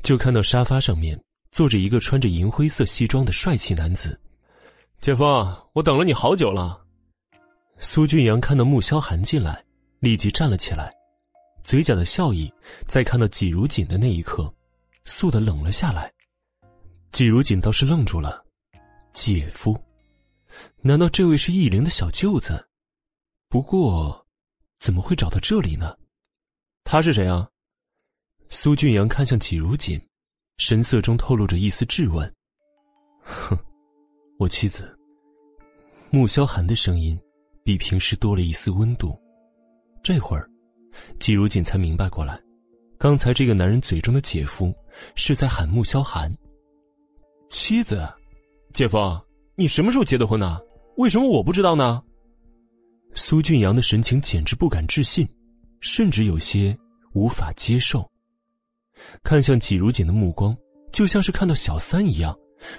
就看到沙发上面。坐着一个穿着银灰色西装的帅气男子，姐夫，我等了你好久了。苏俊阳看到穆萧寒进来，立即站了起来，嘴角的笑意在看到季如锦的那一刻，肃的冷了下来。季如锦倒是愣住了，姐夫，难道这位是易灵的小舅子？不过，怎么会找到这里呢？他是谁啊？苏俊阳看向季如锦。神色中透露着一丝质问。哼，我妻子。穆萧寒的声音比平时多了一丝温度。这会儿，季如锦才明白过来，刚才这个男人嘴中的姐夫是在喊穆萧寒。妻子，姐夫，你什么时候结的婚呢？为什么我不知道呢？苏俊阳的神情简直不敢置信，甚至有些无法接受。看向季如锦的目光，就像是看到小三一样，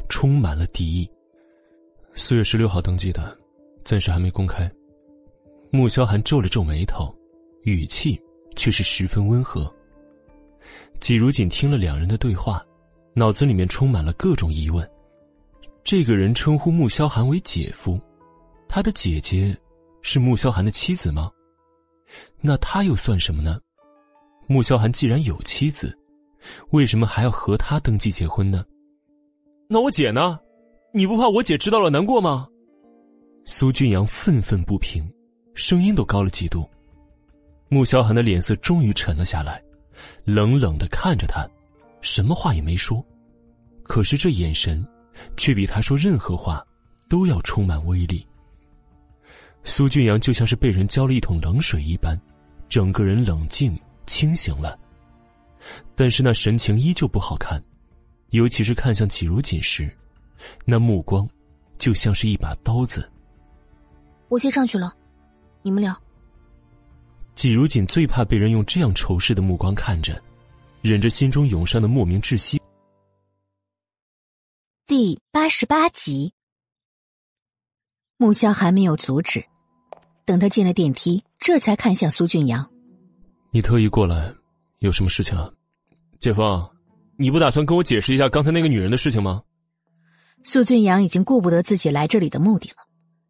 充满了敌意。四月十六号登记的，暂时还没公开。穆萧寒皱了皱眉头，语气却是十分温和。季如锦听了两人的对话，脑子里面充满了各种疑问：这个人称呼穆萧寒为姐夫，他的姐姐是穆萧寒的妻子吗？那他又算什么呢？穆萧寒既然有妻子，为什么还要和他登记结婚呢？那我姐呢？你不怕我姐知道了难过吗？苏俊阳愤愤不平，声音都高了几度。穆萧寒的脸色终于沉了下来，冷冷的看着他，什么话也没说，可是这眼神，却比他说任何话都要充满威力。苏俊阳就像是被人浇了一桶冷水一般，整个人冷静清醒了。但是那神情依旧不好看，尤其是看向季如锦时，那目光就像是一把刀子。我先上去了，你们聊。季如锦最怕被人用这样仇视的目光看着，忍着心中涌上的莫名窒息。第八十八集，穆萧还没有阻止，等他进了电梯，这才看向苏俊阳：“你特意过来，有什么事情啊？”姐夫，你不打算跟我解释一下刚才那个女人的事情吗？苏俊阳已经顾不得自己来这里的目的了，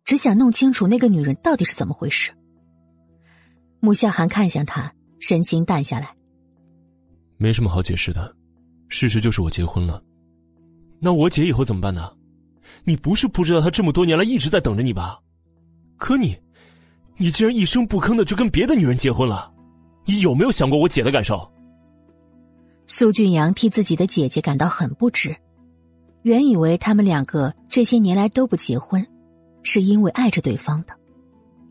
只想弄清楚那个女人到底是怎么回事。穆夏寒看向他，神情淡下来。没什么好解释的，事实就是我结婚了。那我姐以后怎么办呢？你不是不知道她这么多年来一直在等着你吧？可你，你竟然一声不吭的就跟别的女人结婚了，你有没有想过我姐的感受？苏俊阳替自己的姐姐感到很不值，原以为他们两个这些年来都不结婚，是因为爱着对方的，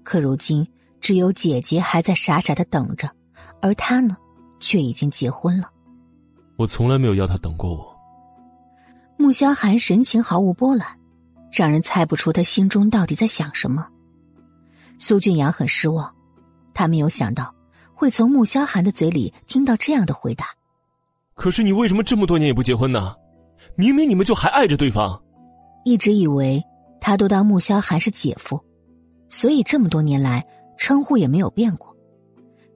可如今只有姐姐还在傻傻的等着，而他呢，却已经结婚了。我从来没有要他等过我。穆萧寒神情毫无波澜，让人猜不出他心中到底在想什么。苏俊阳很失望，他没有想到会从穆萧寒的嘴里听到这样的回答。可是你为什么这么多年也不结婚呢？明明你们就还爱着对方。一直以为他。都当穆萧寒是姐夫，所以这么多年来称呼也没有变过。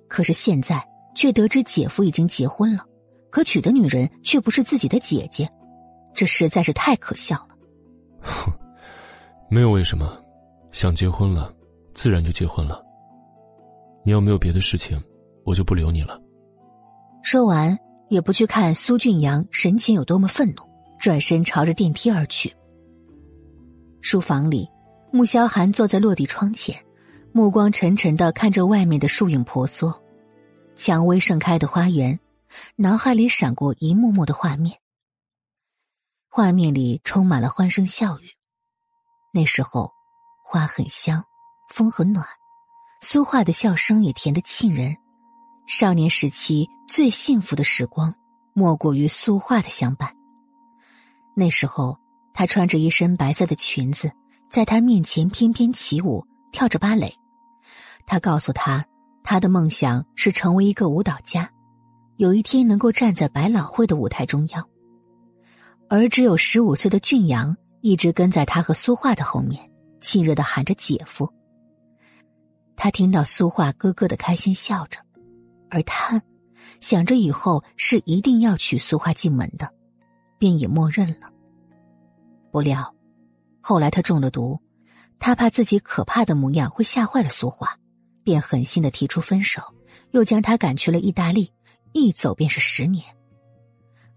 可是现在却得知姐夫已经结婚了，可娶的女人却不是自己的姐姐，这实在是太可笑了。哼，没有为什么，想结婚了，自然就结婚了。你要没有别的事情，我就不留你了。说完，也不去看苏俊阳神情有多么愤怒，转身朝着电梯而去。书房里，穆萧寒坐在落地窗前，目光沉沉的看着外面的树影婆娑，蔷薇盛开的花园，脑海里闪过一幕幕的画面。画面里充满了欢声笑语。那时候，花很香，风很暖，苏画的笑声也甜得沁人。少年时期最幸福的时光，莫过于苏画的相伴。那时候，她穿着一身白色的裙子，在他面前翩翩起舞，跳着芭蕾。他告诉他，他的梦想是成为一个舞蹈家，有一天能够站在百老汇的舞台中央。而只有十五岁的俊阳一直跟在他和苏画的后面，亲热的喊着姐夫。他听到苏画咯咯的开心笑着，而他想着以后是一定要娶苏花进门的，便也默认了。不料，后来他中了毒，他怕自己可怕的模样会吓坏了苏花，便狠心的提出分手，又将他赶去了意大利，一走便是十年。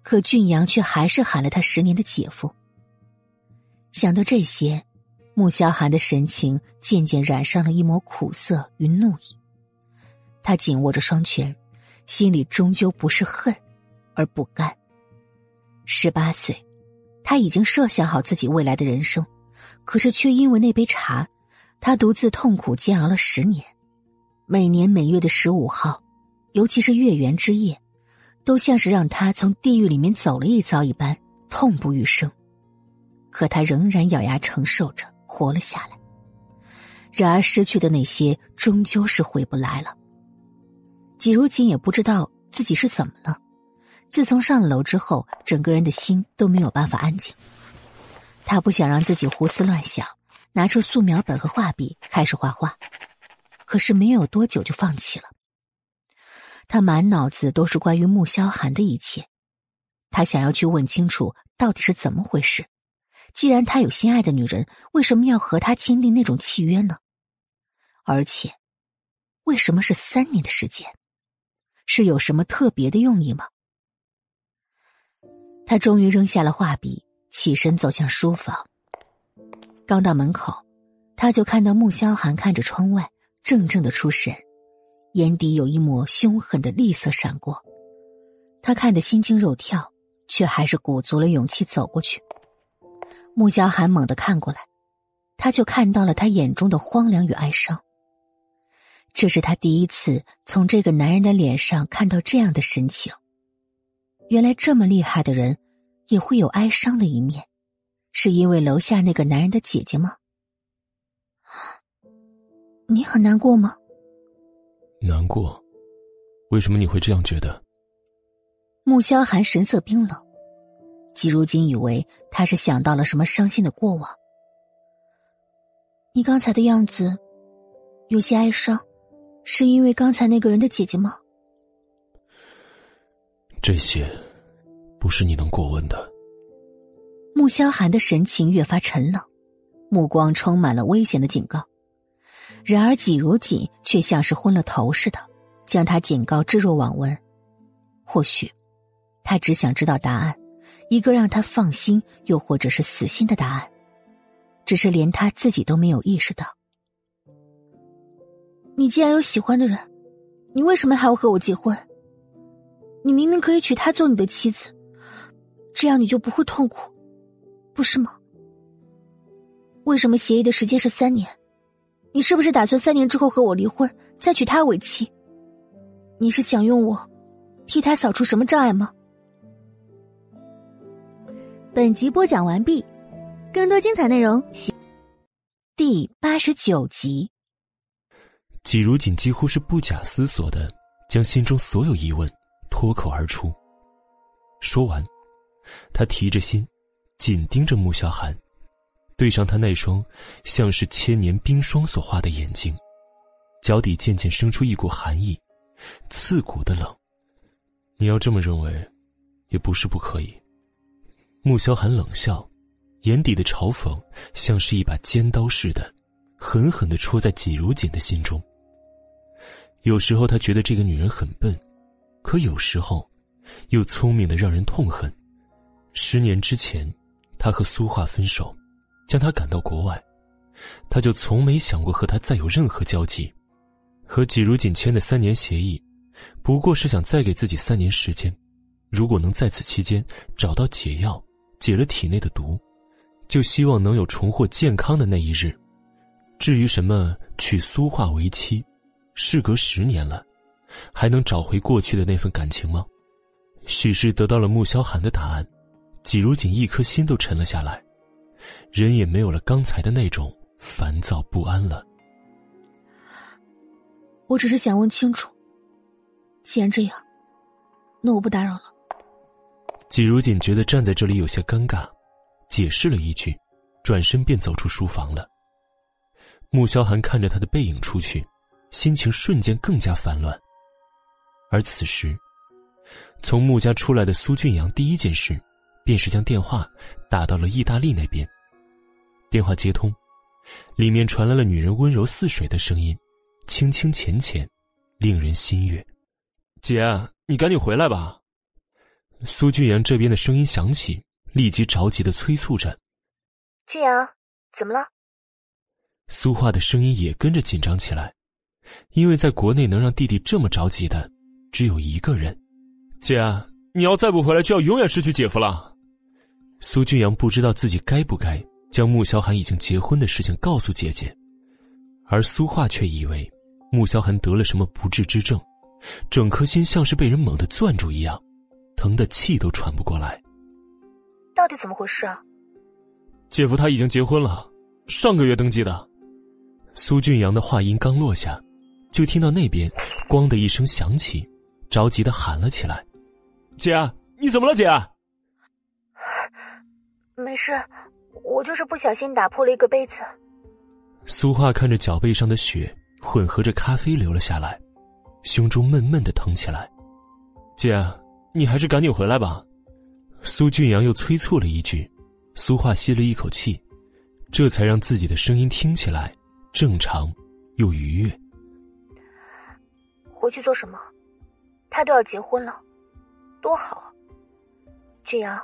可俊阳却还是喊了他十年的姐夫。想到这些，穆萧寒的神情渐渐染上了一抹苦涩与怒意。他紧握着双拳，心里终究不是恨，而不甘。十八岁，他已经设想好自己未来的人生，可是却因为那杯茶，他独自痛苦煎熬了十年。每年每月的十五号，尤其是月圆之夜。都像是让他从地狱里面走了一遭一般，痛不欲生。可他仍然咬牙承受着，活了下来。然而失去的那些，终究是回不来了。季如锦也不知道自己是怎么了，自从上了楼之后，整个人的心都没有办法安静。他不想让自己胡思乱想，拿出素描本和画笔开始画画，可是没有多久就放弃了。他满脑子都是关于穆萧寒的一切，他想要去问清楚到底是怎么回事。既然他有心爱的女人，为什么要和他签订那种契约呢？而且，为什么是三年的时间？是有什么特别的用意吗？他终于扔下了画笔，起身走向书房。刚到门口，他就看到穆萧寒看着窗外，怔怔的出神。眼底有一抹凶狠的厉色闪过，他看得心惊肉跳，却还是鼓足了勇气走过去。穆萧寒猛地看过来，他就看到了他眼中的荒凉与哀伤。这是他第一次从这个男人的脸上看到这样的神情。原来这么厉害的人，也会有哀伤的一面，是因为楼下那个男人的姐姐吗？你很难过吗？难过，为什么你会这样觉得？穆萧寒神色冰冷，季如锦以为他是想到了什么伤心的过往。你刚才的样子有些哀伤，是因为刚才那个人的姐姐吗？这些不是你能过问的。穆萧寒的神情越发沉冷，目光充满了危险的警告。然而，季如锦却像是昏了头似的，将他警告置若罔闻。或许，他只想知道答案，一个让他放心又或者是死心的答案，只是连他自己都没有意识到。你既然有喜欢的人，你为什么还要和我结婚？你明明可以娶她做你的妻子，这样你就不会痛苦，不是吗？为什么协议的时间是三年？你是不是打算三年之后和我离婚，再娶她为妻？你是想用我替他扫除什么障碍吗？本集播讲完毕，更多精彩内容，第八十九集。季如锦几乎是不假思索的将心中所有疑问脱口而出。说完，他提着心，紧盯着穆萧寒，对上他那双像是千年冰霜所化的眼睛，脚底渐渐生出一股寒意，刺骨的冷。你要这么认为，也不是不可以。穆萧寒冷笑，眼底的嘲讽像是一把尖刀似的，狠狠的戳在季如锦的心中。有时候他觉得这个女人很笨，可有时候，又聪明的让人痛恨。十年之前，他和苏画分手。将她赶到国外，他就从没想过和她再有任何交集。和季如锦签的三年协议，不过是想再给自己三年时间。如果能在此期间找到解药，解了体内的毒，就希望能有重获健康的那一日。至于什么娶苏画为妻，事隔十年了，还能找回过去的那份感情吗？许是得到了穆萧寒的答案，季如锦一颗心都沉了下来。人也没有了刚才的那种烦躁不安了。我只是想问清楚。既然这样，那我不打扰了。季如锦觉得站在这里有些尴尬，解释了一句，转身便走出书房了。穆萧寒看着他的背影出去，心情瞬间更加烦乱。而此时，从穆家出来的苏俊阳第一件事，便是将电话打到了意大利那边。电话接通，里面传来了女人温柔似水的声音，清清浅浅，令人心悦。姐，你赶紧回来吧。苏俊阳这边的声音响起，立即着急的催促着：“俊阳，怎么了？”苏画的声音也跟着紧张起来，因为在国内能让弟弟这么着急的，只有一个人。姐，你要再不回来，就要永远失去姐夫了。苏俊阳不知道自己该不该。将穆萧寒已经结婚的事情告诉姐姐，而苏画却以为穆萧寒得了什么不治之症，整颗心像是被人猛地攥住一样，疼得气都喘不过来。到底怎么回事啊？姐夫他已经结婚了，上个月登记的。苏俊阳的话音刚落下，就听到那边“咣”的一声响起，着急的喊了起来：“姐，你怎么了，姐？”没事。我就是不小心打破了一个杯子。苏画看着脚背上的血混合着咖啡流了下来，胸中闷闷的疼起来。姐，你还是赶紧回来吧。苏俊阳又催促了一句，苏画吸了一口气，这才让自己的声音听起来正常又愉悦。回去做什么？他都要结婚了，多好啊！俊阳，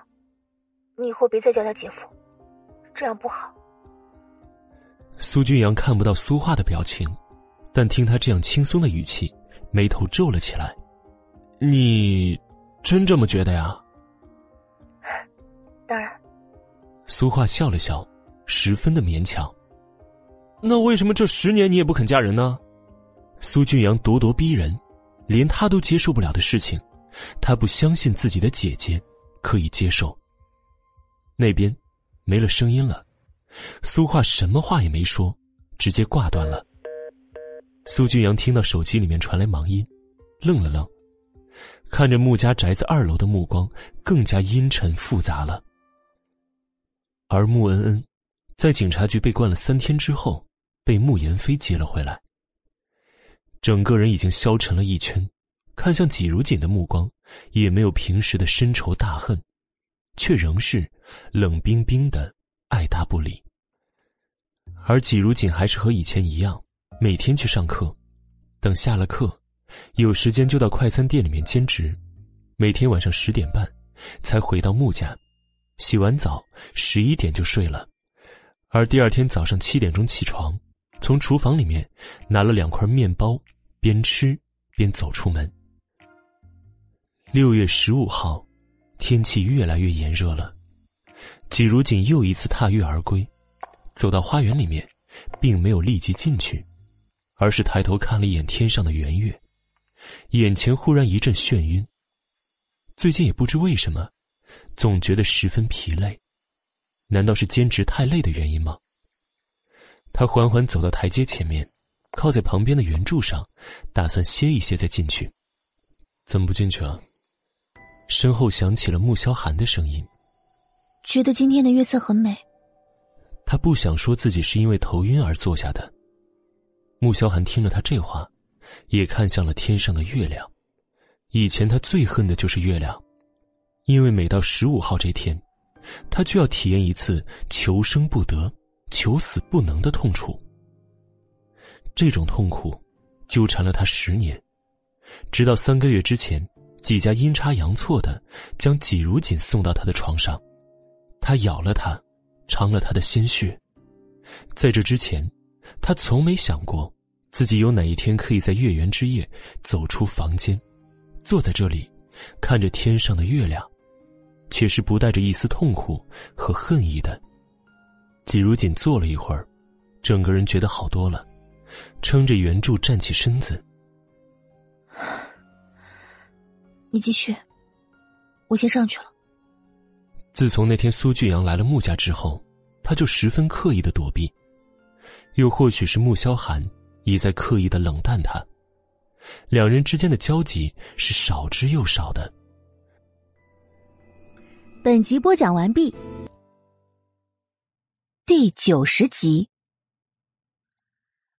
你以后别再叫他姐夫。这样不好。苏俊阳看不到苏画的表情，但听他这样轻松的语气，眉头皱了起来。你真这么觉得呀？当然。苏画笑了笑，十分的勉强。那为什么这十年你也不肯嫁人呢？苏俊阳咄咄逼人，连他都接受不了的事情，他不相信自己的姐姐可以接受。那边。没了声音了，苏画什么话也没说，直接挂断了。苏俊阳听到手机里面传来忙音，愣了愣，看着穆家宅子二楼的目光更加阴沉复杂了。而穆恩恩，在警察局被关了三天之后，被穆言飞接了回来。整个人已经消沉了一圈，看向季如锦的目光也没有平时的深仇大恨。却仍是冷冰冰的，爱答不理。而季如锦还是和以前一样，每天去上课，等下了课，有时间就到快餐店里面兼职，每天晚上十点半才回到穆家，洗完澡十一点就睡了，而第二天早上七点钟起床，从厨房里面拿了两块面包，边吃边走出门。六月十五号。天气越来越炎热了，季如锦又一次踏月而归，走到花园里面，并没有立即进去，而是抬头看了一眼天上的圆月，眼前忽然一阵眩晕。最近也不知为什么，总觉得十分疲累，难道是兼职太累的原因吗？他缓缓走到台阶前面，靠在旁边的圆柱上，打算歇一歇再进去。怎么不进去啊？身后响起了穆萧寒的声音：“觉得今天的月色很美。”他不想说自己是因为头晕而坐下的。穆萧寒听了他这话，也看向了天上的月亮。以前他最恨的就是月亮，因为每到十五号这天，他就要体验一次求生不得、求死不能的痛楚。这种痛苦纠缠了他十年，直到三个月之前，几家阴差阳错的将季如锦送到他的床上，他咬了他，尝了他的鲜血。在这之前，他从没想过自己有哪一天可以在月圆之夜走出房间。坐在这里，看着天上的月亮，且是不带着一丝痛苦和恨意的。季如锦坐了一会儿，整个人觉得好多了，撑着圆柱站起身子。你继续，我先上去了。自从那天苏俊阳来了穆家之后，他就十分刻意的躲避，又或许是穆萧寒也在刻意的冷淡他。两人之间的交集是少之又少的。本集播讲完毕，第九十集。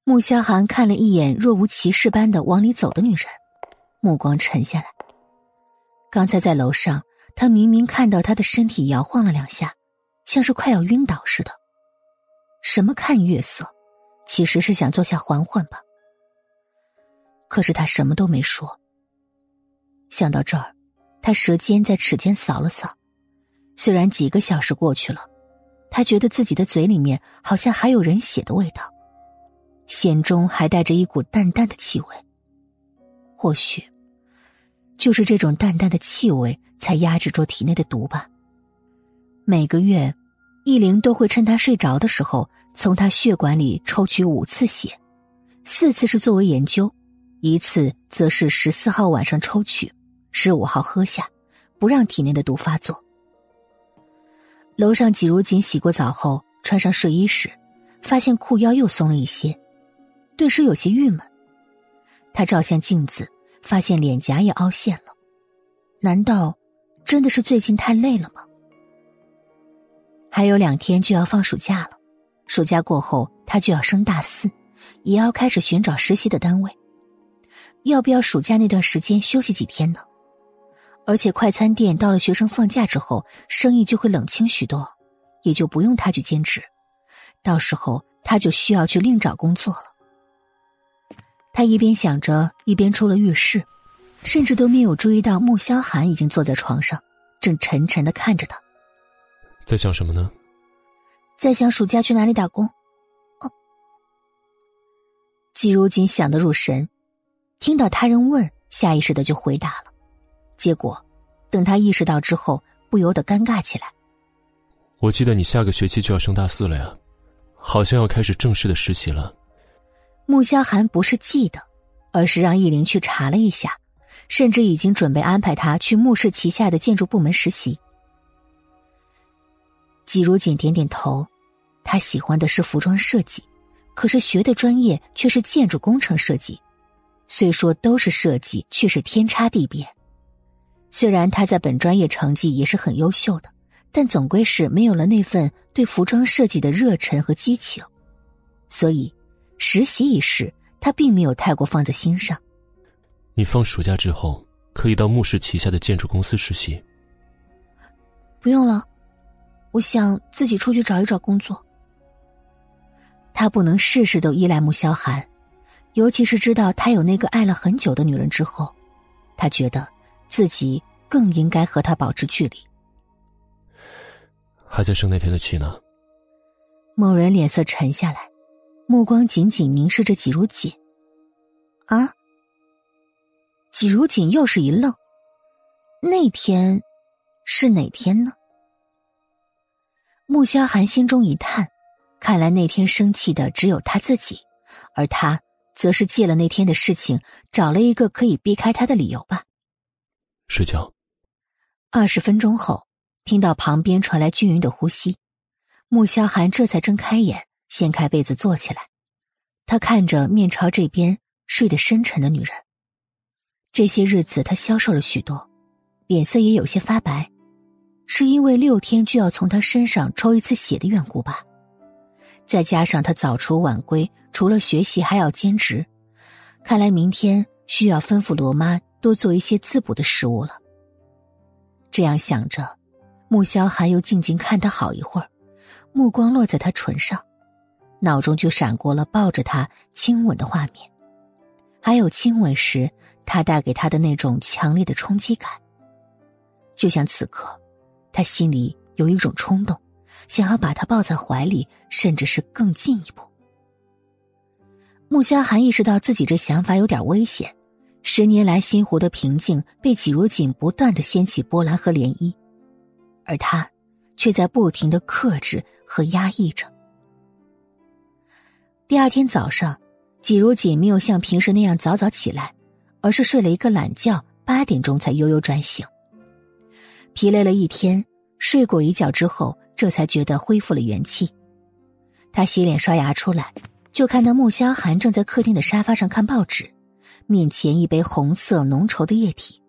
穆萧寒看了一眼若无其事般的往里走的女人，目光沉下来。刚才在楼上，他明明看到她的身体摇晃了两下，像是快要晕倒似的。什么看月色，其实是想坐下缓缓吧。可是他什么都没说。想到这儿，他舌尖在齿间扫了扫。虽然几个小时过去了，他觉得自己的嘴里面好像还有人血的味道，咸中还带着一股淡淡的气味。或许，就是这种淡淡的气味才压制住体内的毒吧。每个月，易灵都会趁他睡着的时候，从他血管里抽取五次血，四次是作为研究。一次则是十四号晚上抽取，十五号喝下，不让体内的毒发作。楼上季如锦洗过澡后穿上睡衣时，发现裤腰又松了一些，顿时有些郁闷。他照向镜子，发现脸颊也凹陷了，难道真的是最近太累了吗？还有两天就要放暑假了，暑假过后他就要升大四，也要开始寻找实习的单位。要不要暑假那段时间休息几天呢？而且快餐店到了学生放假之后，生意就会冷清许多，也就不用他去兼职。到时候他就需要去另找工作了。他一边想着，一边出了浴室，甚至都没有注意到穆萧寒已经坐在床上，正沉沉的看着他。在想什么呢？在想暑假去哪里打工。哦，季如锦想得入神。听到他人问，下意识的就回答了，结果等他意识到之后，不由得尴尬起来。我记得你下个学期就要升大四了呀，好像要开始正式的实习了。穆萧寒不是记得，而是让易林去查了一下，甚至已经准备安排他去穆氏旗下的建筑部门实习。季如锦点点头，他喜欢的是服装设计，可是学的专业却是建筑工程设计。虽说都是设计，却是天差地别。虽然他在本专业成绩也是很优秀的，但总归是没有了那份对服装设计的热忱和激情，所以实习一事他并没有太过放在心上。你放暑假之后可以到穆氏旗下的建筑公司实习。不用了，我想自己出去找一找工作。他不能事事都依赖穆萧寒。尤其是知道他有那个爱了很久的女人之后，他觉得自己更应该和他保持距离。还在生那天的气呢。某人脸色沉下来，目光紧紧凝视着季如锦。啊！季如锦又是一愣。那天是哪天呢？穆萧寒心中一叹，看来那天生气的只有他自己，而他。则是借了那天的事情，找了一个可以避开他的理由吧。睡觉。二十分钟后，听到旁边传来均匀的呼吸，穆萧寒这才睁开眼，掀开被子坐起来。他看着面朝这边睡得深沉的女人。这些日子他消瘦了许多，脸色也有些发白，是因为六天就要从他身上抽一次血的缘故吧？再加上他早出晚归，除了学习还要兼职，看来明天需要吩咐罗妈多做一些滋补的食物了。这样想着，穆萧寒又静静看他好一会儿，目光落在他唇上，脑中就闪过了抱着他亲吻的画面，还有亲吻时他带给他的那种强烈的冲击感。就像此刻，他心里有一种冲动。想要把他抱在怀里，甚至是更进一步。穆萧寒意识到自己这想法有点危险，十年来心湖的平静被季如锦不断的掀起波澜和涟漪，而他却在不停的克制和压抑着。第二天早上，季如锦没有像平时那样早早起来，而是睡了一个懒觉，八点钟才悠悠转醒。疲累了一天，睡过一觉之后。这才觉得恢复了元气，他洗脸刷牙出来，就看到穆萧寒正在客厅的沙发上看报纸，面前一杯红色浓稠的液体。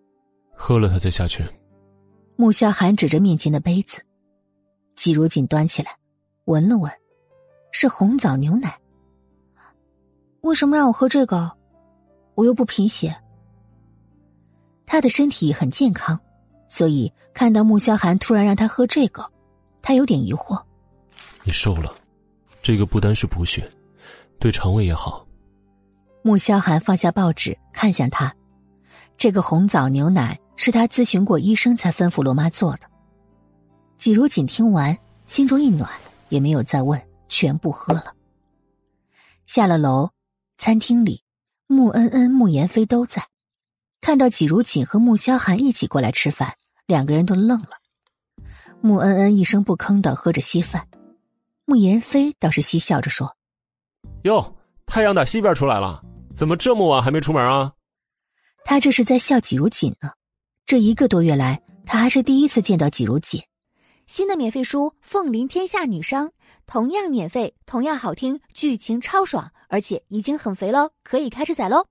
喝了它再下去。穆萧寒指着面前的杯子，季如锦端起来，闻了闻，是红枣牛奶。为什么让我喝这个？我又不贫血。他的身体很健康，所以看到穆萧寒突然让他喝这个。他有点疑惑，你瘦了，这个不单是补血，对肠胃也好。穆萧寒放下报纸，看向他，这个红枣牛奶是他咨询过医生才吩咐罗妈做的。季如锦听完，心中一暖，也没有再问，全部喝了。下了楼，餐厅里，穆恩恩、穆言飞都在，看到季如锦和穆萧寒一起过来吃饭，两个人都愣了。穆恩恩一声不吭的喝着稀饭，穆言飞倒是嬉笑着说：“哟，太阳打西边出来了，怎么这么晚还没出门啊？”他这是在笑季如锦呢。这一个多月来，他还是第一次见到季如锦。新的免费书《凤临天下女商》，同样免费，同样好听，剧情超爽，而且已经很肥喽，可以开始宰喽。